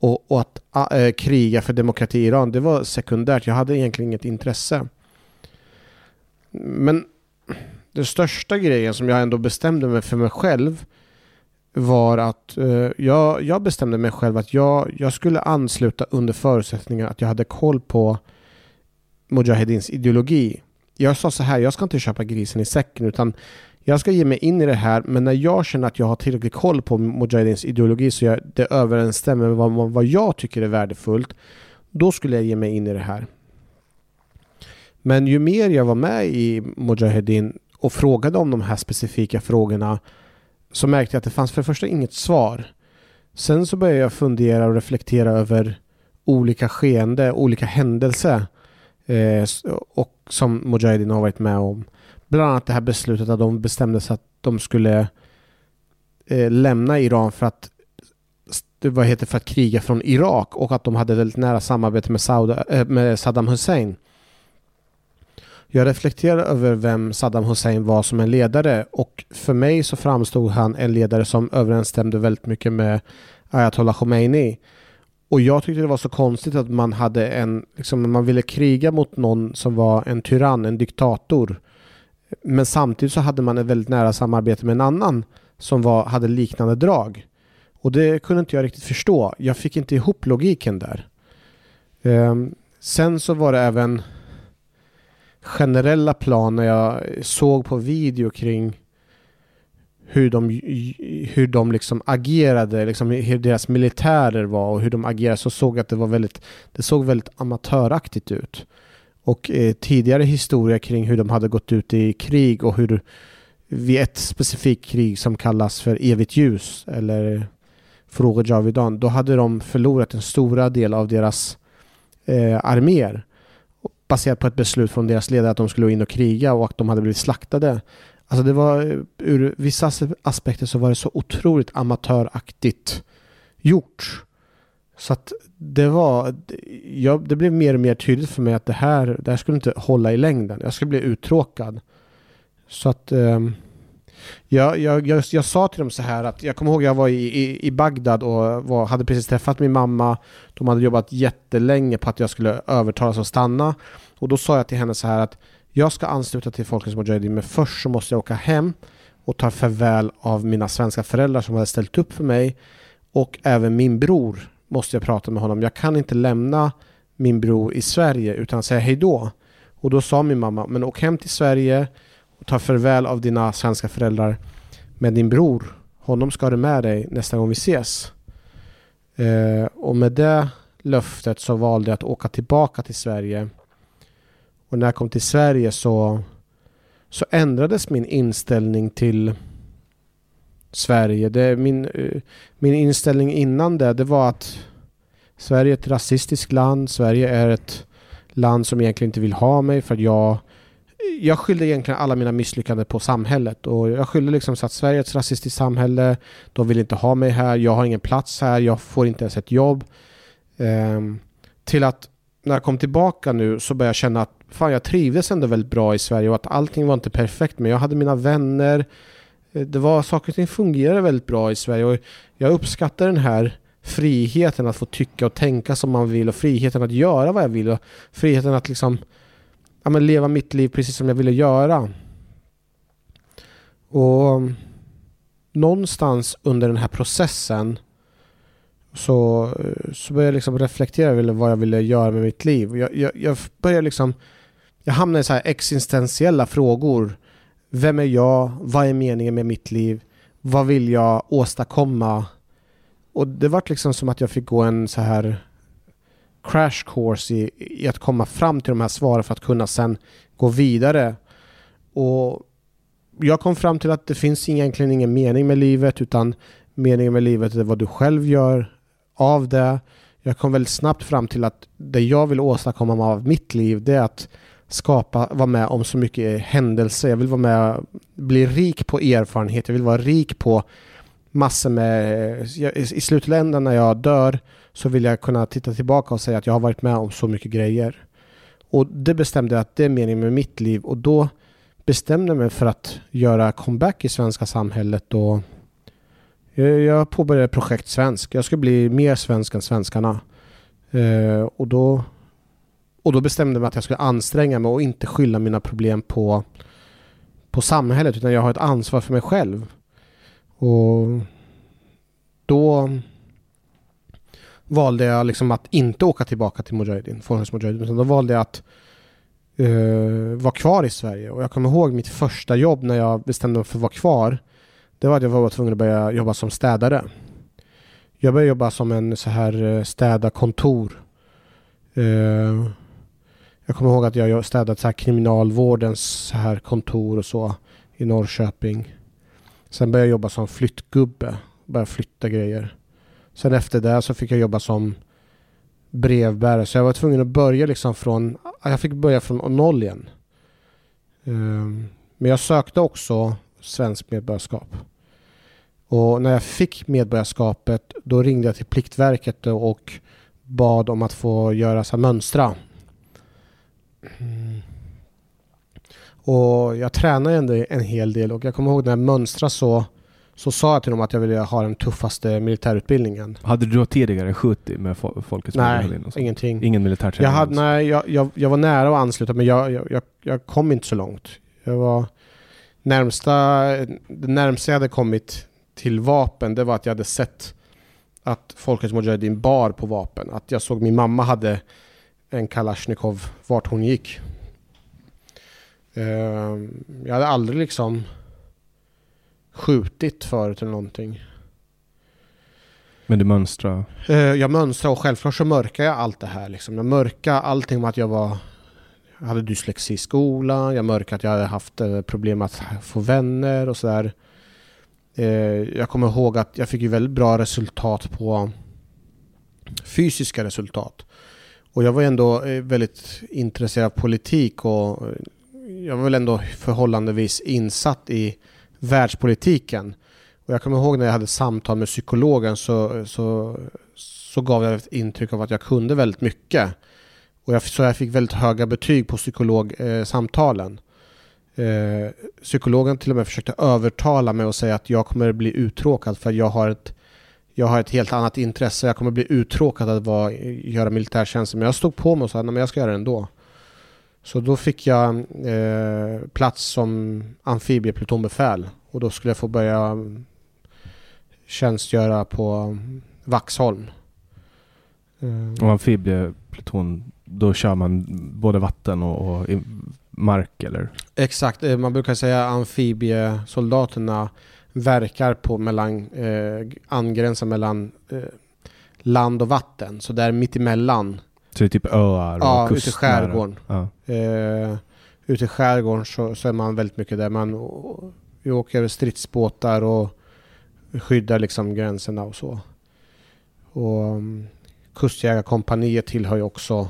Och, och att äh, kriga för demokrati i Iran, det var sekundärt. Jag hade egentligen inget intresse. Men den största grejen som jag ändå bestämde mig för mig själv var att uh, jag, jag bestämde mig själv att jag, jag skulle ansluta under förutsättningen att jag hade koll på Mujahedins ideologi. Jag sa så här, jag ska inte köpa grisen i säcken utan jag ska ge mig in i det här men när jag känner att jag har tillräcklig koll på Mujahedins ideologi så jag, det överensstämmer med vad, vad jag tycker är värdefullt då skulle jag ge mig in i det här. Men ju mer jag var med i Mujahedin och frågade om de här specifika frågorna så märkte jag att det fanns för det första inget svar. Sen så började jag fundera och reflektera över olika skeende, olika händelser eh, och som Mujahedin har varit med om. Bland annat det här beslutet att de bestämde sig att de skulle eh, lämna Iran för att vad heter för att kriga från Irak och att de hade väldigt nära samarbete med, Sauda, eh, med Saddam Hussein. Jag reflekterar över vem Saddam Hussein var som en ledare och för mig så framstod han en ledare som överensstämde väldigt mycket med Ayatollah Khomeini. Och jag tyckte det var så konstigt att man hade en, liksom, man ville kriga mot någon som var en tyrann, en diktator. Men samtidigt så hade man ett väldigt nära samarbete med en annan som var, hade liknande drag. Och det kunde inte jag riktigt förstå. Jag fick inte ihop logiken där. Ehm, sen så var det även generella plan när jag såg på video kring hur de, hur de liksom agerade, liksom hur deras militärer var och hur de agerade så såg jag att det var väldigt, det såg väldigt amatöraktigt ut. Och eh, tidigare historia kring hur de hade gått ut i krig och hur vid ett specifikt krig som kallas för evigt ljus eller Frågor Javidan, då hade de förlorat en stora del av deras eh, arméer baserat på ett beslut från deras ledare att de skulle gå in och kriga och att de hade blivit slaktade. Alltså det var ur vissa aspekter så var det så otroligt amatöraktigt gjort. Så att det var, jag, det blev mer och mer tydligt för mig att det här, det här skulle inte hålla i längden. Jag skulle bli uttråkad. Så att um, jag, jag, jag, jag, sa till dem så här att jag kommer ihåg jag var i, i, i Bagdad och var, hade precis träffat min mamma. De hade jobbat jättelänge på att jag skulle övertalas att stanna. Och då sa jag till henne så här att jag ska ansluta till Folkens Mujahedin men först så måste jag åka hem och ta farväl av mina svenska föräldrar som hade ställt upp för mig. Och även min bror måste jag prata med honom. Jag kan inte lämna min bror i Sverige utan säga hej då. Och då sa min mamma, men åk hem till Sverige och ta farväl av dina svenska föräldrar. med din bror, honom ska du med dig nästa gång vi ses. Eh, och med det löftet så valde jag att åka tillbaka till Sverige. Och när jag kom till Sverige så, så ändrades min inställning till Sverige. Det, min, eh, min inställning innan det, det var att Sverige är ett rasistiskt land. Sverige är ett land som egentligen inte vill ha mig för att jag jag skyllde egentligen alla mina misslyckanden på samhället och jag skyllde liksom så att Sverige är ett rasistiskt samhälle. De vill inte ha mig här. Jag har ingen plats här. Jag får inte ens ett jobb. Um, till att när jag kom tillbaka nu så började jag känna att fan jag trivdes ändå väldigt bra i Sverige och att allting var inte perfekt men jag hade mina vänner. Eh, det var saker och ting fungerade väldigt bra i Sverige och jag uppskattar den här friheten att få tycka och tänka som man vill och friheten att göra vad jag vill och friheten att liksom ja, men leva mitt liv precis som jag ville göra. Och mm, någonstans under den här processen så, eh, så började jag liksom reflektera över vad jag ville göra med mitt liv. Jag, jag, jag började liksom... Jag hamnade i så här existentiella frågor. Vem är jag? Vad är meningen med mitt liv? Vad vill jag åstadkomma? Och det var liksom som att jag fick gå en så här crash course i, i att komma fram till de här svaren för att kunna sen gå vidare. Och jag kom fram till att det finns egentligen ingen mening med livet utan meningen med livet är vad du själv gör av det. Jag kom väldigt snabbt fram till att det jag vill åstadkomma av mitt liv det är att skapa, vara med om så mycket händelser. Jag vill vara med, bli rik på erfarenhet. Jag vill vara rik på massor med... I slutändan när jag dör så vill jag kunna titta tillbaka och säga att jag har varit med om så mycket grejer. Och det bestämde jag att det är meningen med mitt liv och då bestämde jag mig för att göra comeback i svenska samhället och jag påbörjade projekt svensk. Jag skulle bli mer svensk än svenskarna. Eh, och, då, och då bestämde jag mig att jag skulle anstränga mig och inte skylla mina problem på, på samhället utan jag har ett ansvar för mig själv. Och då valde jag liksom att inte åka tillbaka till Mujahedin, Mujahedin, utan då valde jag att uh, vara kvar i Sverige. Och jag kommer ihåg mitt första jobb när jag bestämde mig för att vara kvar. Det var att jag var tvungen att börja jobba som städare. Jag började jobba som en så här eh, städa kontor. Uh, eh, jag kommer ihåg att jag städat så här kriminalvårdens så här kontor och så i Norrköping. Sen började jag jobba som flyttgubbe. Började flytta grejer. Sen efter det så fick jag jobba som brevbärare. Så jag var tvungen att börja liksom från... Jag fick börja från noll igen. Um, men jag sökte också svensk medborgarskap. Och när jag fick medborgarskapet då ringde jag till Pliktverket och bad om att få göra så här mönstra. Mm. Och jag tränade ändå en hel del och jag kommer ihåg när jag mönstrade så så sa jag till dem att jag ville ha den tuffaste militärutbildningen. Hade du tidigare skjutit med Folkets Nej, ingenting. Ingen militärträning? Jag, hade, nej, jag, jag, jag, var nära att ansluta men jag, jag, jag, kom inte så långt. Jag var närmsta, det närmsta jag hade kommit till vapen det var att jag hade sett att Folkets Mujahedin bar på vapen. Att jag såg min mamma hade en Kalashnikov vart hon gick. Ehm, jag hade aldrig liksom skjutit förut eller någonting. Men du mönstrar? Eh, jag mönstrar och självklart så mörkar jag allt det här. Liksom. Jag mörkar allting om att jag var jag hade dyslexi i skolan, jag mörkade att jag hade haft eh, problem att få vänner och sådär. Eh, jag kommer ihåg att jag fick ju väldigt bra resultat på fysiska resultat. Och jag var ändå eh, väldigt intresserad av politik och eh, jag var väl ändå förhållandevis insatt i världspolitiken. Och jag kommer ihåg när jag hade samtal med psykologen så, så, så gav jag ett intryck av att jag kunde väldigt mycket. Och jag, så jag fick väldigt höga betyg på psykologsamtalen. Eh, eh, psykologen till och med försökte övertala mig och säga att jag kommer bli uttråkad för jag har ett, jag har ett helt annat intresse. Jag kommer bli uttråkad att vara, göra militärtjänst. Men jag stod på mig och sa att jag ska göra det ändå. Så då fick jag eh, plats som amfibieplutonbefäl och då skulle jag få börja tjänstgöra på Vaxholm. Eh. Och amfibiepluton, då kör man både vatten och, och mark eller? Exakt, eh, man brukar säga amfibiesoldaterna verkar på mellan, eh, angränsar mellan eh, land och vatten. Så där mittemellan så det är typ öar och Ja, ute i skärgården. Ja. Uh, ute i skärgården så, så, är man väldigt mycket där. Man vi åker stridsbåtar och skyddar liksom gränserna och så. Och um, Kustjägarkompaniet tillhör ju också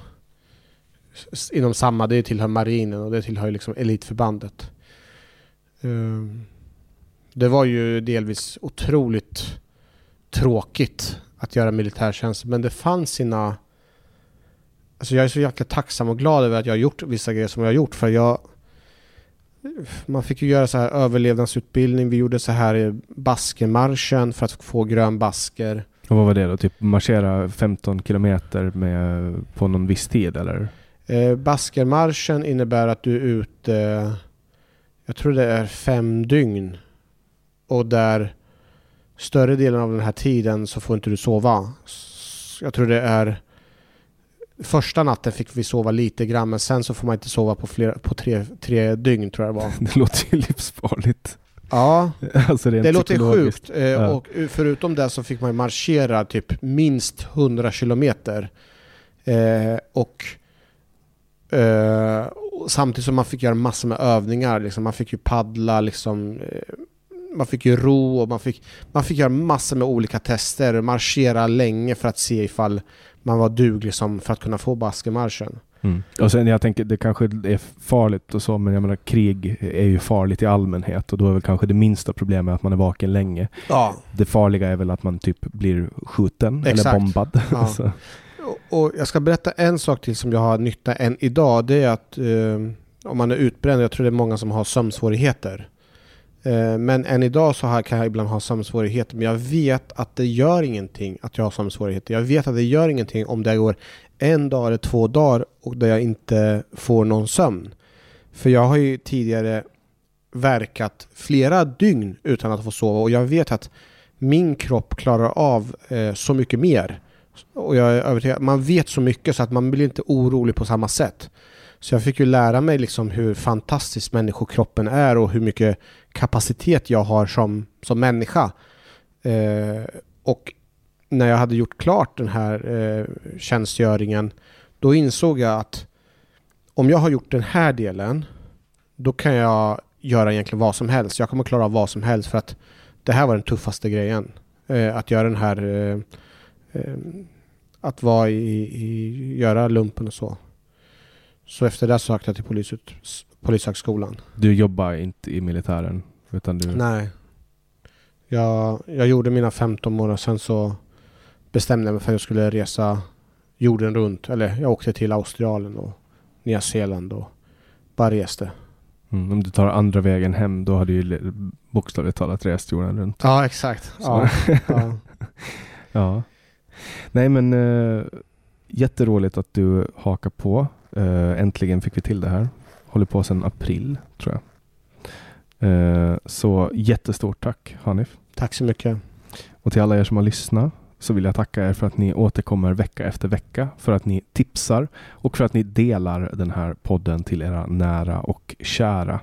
inom samma, det tillhör marinen och det tillhör liksom elitförbandet. Um, det var ju delvis otroligt tråkigt att göra militärtjänst men det fanns sina Alltså jag är så jäkla tacksam och glad över att jag har gjort vissa grejer som jag har gjort för jag man fick ju göra så här överlevnadsutbildning. Vi gjorde så här baskermarschen för att få grön basker. Och vad var det då? Typ marschera 15 kilometer med, på någon viss tid eller? Eh, baskermarschen innebär att du är ute, jag tror det är fem dygn. Och där större delen av den här tiden så får inte du sova. Jag tror det är Första natten fick vi sova lite grann men sen så får man inte sova på, flera, på tre, tre dygn tror jag det var. Det låter ju livsfarligt. Ja, Alltså det låter sjukt. Eh, Ja. Och förutom det så fick man marschera typ minst 100 kilometer. Eh, och eh, samtidigt som man fick göra massor med övningar. Liksom, man fick ju paddla, liksom, eh, man fick ju ro och man fick, man fick göra massor med olika tester. Marschera länge för att se ifall man var duglig som för att kunna få baskemarschen. Mm. Och sen jag tänker, det kanske är farligt och så, men jag menar krig är ju farligt i allmänhet och då är väl kanske det minsta problemet att man är vaken länge. Ja. Det farliga är väl att man typ blir skjuten eller Exakt. bombad. Ja. Så, Och- Och jag ska berätta en sak till som jag har nytta än idag. Det är att eh, om man är utbränd, jag tror det är många som har sömnsvårigheter. Eh, men än idag så kan jag ibland ha sömnsvårigheter. Men jag vet att det gör ingenting att jag har sömnsvårigheter. Jag vet att det gör ingenting om det går en dag eller två dagar och där jag inte får någon sömn. För jag har ju tidigare verkat flera dygn utan att få sova och jag vet att min kropp klarar av eh, så mycket mer. Och jag är övertygad, man vet så mycket så att man blir inte orolig på samma sätt. Så jag fick ju lära mig liksom hur fantastisk människokroppen är och hur mycket kapacitet jag har som, som människa. Eh, och när jag hade gjort klart den här eh, tjänstgöringen då insåg jag att om jag har gjort den här delen då kan jag göra egentligen vad som helst. Jag kommer klara av vad som helst för att det här var den tuffaste grejen. Eh, att göra den här eh, eh, att vara i, i, göra lumpen och så. Så efter det sökte jag till polisut, polishögskolan. du jobbar inte i militären? Utan du... Nej. Jag, jag gjorde mina 15 månader, sen så bestämde jag mig för att jag skulle resa jorden runt. Eller jag åkte till Australien och Nya Zeeland och bara reste. Mm, om du tar andra vägen hem, då har du ju bokstavligt talat rest jorden runt. Ja, exakt. Ja, ja. Ja. Nej men äh, jätteroligt att du hakar på. Eh, äntligen fick vi till det här. Håller på sedan april tror jag. Eh, så jättestort tack Hanif. Tack så mycket. Och till alla er som har lyssnat så vill jag tacka er för att ni återkommer vecka efter vecka, för att ni tipsar och för att ni delar den här podden till era nära och kära.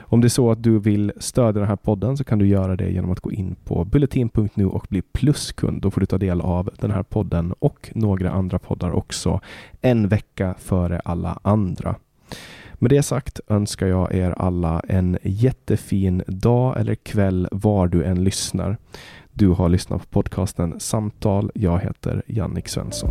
Om det är så att du vill stödja den här podden så kan du göra det genom att gå in på bulletin.nu och bli pluskund. Då får du ta del av den här podden och några andra poddar också en vecka före alla andra. Med det sagt önskar jag er alla en jättefin dag eller kväll var du än lyssnar. Du har lyssnat på podcasten Samtal. Jag heter Jannik Svensson.